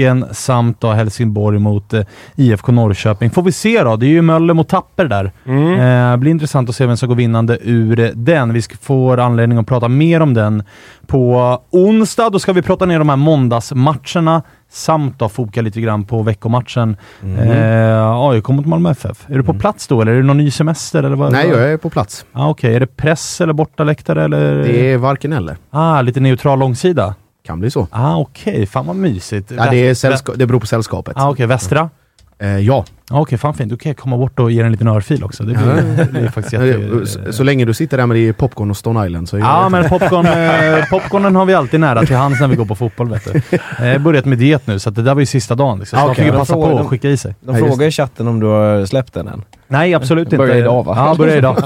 Häcken samt då Helsingborg mot eh, IFK Norrköping. Får vi se då. Det är ju Möller mot Tapper där. Mm. Eh, blir intressant att se vem som går vinnande ur eh, den. Vi ska få anledning att prata mer om den på onsdag. Då ska vi prata ner de här måndagsmatcherna samt då foka lite grann på veckomatchen. Mhm. Eh, AIK mot Malmö FF. Är du på plats då eller är det någon ny semester? Eller vad, Nej, jag är på plats. Ah, Okej, är det press eller bortaläktare eller? Det är varken eller. Ah, lite neutral långsida? Kan bli så. Ah, Okej, fan vad mysigt. Ja, det, är sällska- det beror på sällskapet. Ah, Okej, västra? Eh, ja. Ah, Okej, fan fint. Då kan jag komma bort och ge en liten örfil också. Det blir, det blir faktiskt jätte... så, så länge du sitter där med det popcorn och Stone Island så Ja, det men popcorn, eh, popcornen har vi alltid nära till hands när vi går på fotboll. Vet du. Eh, Jag har börjat med diet nu, så att det där var ju sista dagen. Liksom. Så Ah, fick ju De passa på de- att skicka i sig. De frågar i chatten om du har släppt den än. Nej, absolut inte. Börjar idag va? Ja, börjar idag.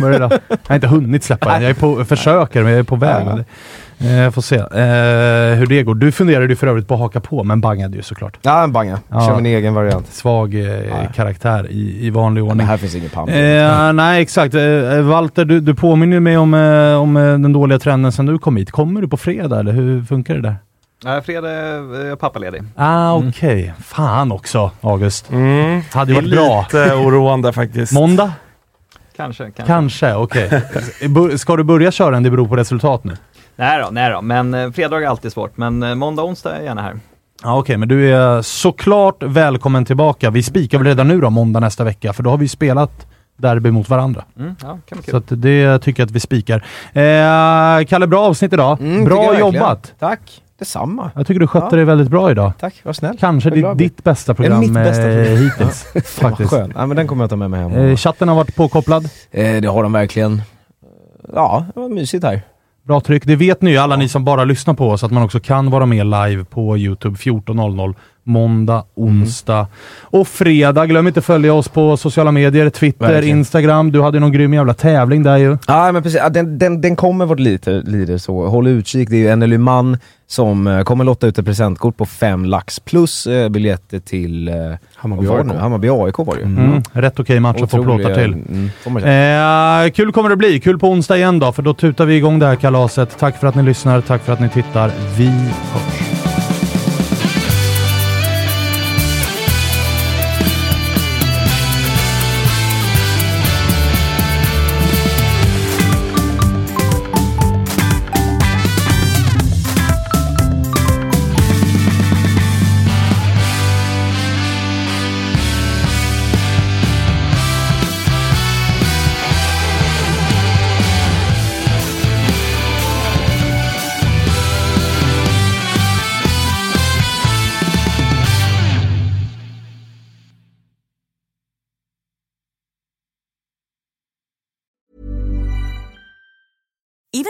börjar idag. Jag har inte hunnit släppa den. Jag är på, försöker, men jag är på väg. Det, eh, jag får se eh, hur det går. Du funderade ju för övrigt på att haka på, men bangade ju såklart. Ja, en banga. Kör min egen variant. Svag eh, karaktär i, i vanlig ordning. Men här finns ingen pamp. Eh, nej, exakt. Eh, Walter, du, du påminner mig om, eh, om eh, den dåliga trenden sen du kom hit. Kommer du på fredag eller hur funkar det där? Nej, fredag är jag pappaledig. Ah, okej. Fan också, August. Mm. Hade Det är varit bra. lite oroande faktiskt. Måndag? Kanske, kanske. Kanske, okej. Bu- Ska du börja köra en Det beror på resultat nu? Nej då, nej då. Men eh, fredag är alltid svårt. Men eh, måndag, onsdag är jag gärna här. Ja, okej, men du är såklart välkommen tillbaka. Vi spikar väl redan nu då, måndag nästa vecka, för då har vi spelat derby mot varandra. Mm, ja, kan bli kul. Så att det tycker jag att vi spikar. Eh, Kalle, bra avsnitt idag. Mm, tycker bra verkligen. jobbat! Tack, detsamma. Jag tycker du skötte Ja. dig väldigt bra idag. Tack, vad snäll. Kanske Vad ditt, glad jag blir. ditt bästa program, mitt bästa eh, program? hittills. Fan, vad faktiskt. skönt. Ja, men den kommer jag ta med mig hem. Eh, chatten har varit påkopplad. Eh, det har de verkligen. Ja, det var mysigt här. Bra tryck. Det vet ni ju, alla ni som bara lyssnar på oss, att man också kan vara med live på Youtube. 14.00 måndag, onsdag och fredag. Glöm inte att följa oss på sociala medier, Twitter, Verkligen. Instagram. Du hade någon grym jävla tävling där ju. Ja, men precis. Den, den, den kommer vart lite, lite så. Håll utkik. Det är ju Ennely Mann som eh, kommer lotta ut ett presentkort på fem lax plus eh, biljetter till eh, Hammarby AIK. nu? Hammarby AIK var det ju. Mm. Rätt okej match att få plåtar till. Mm, man. Eh, kul kommer det bli. Kul på onsdag igen då, för då tutar vi igång det här kalaset. Tack för att ni lyssnar, tack för att ni tittar. Vi hörs.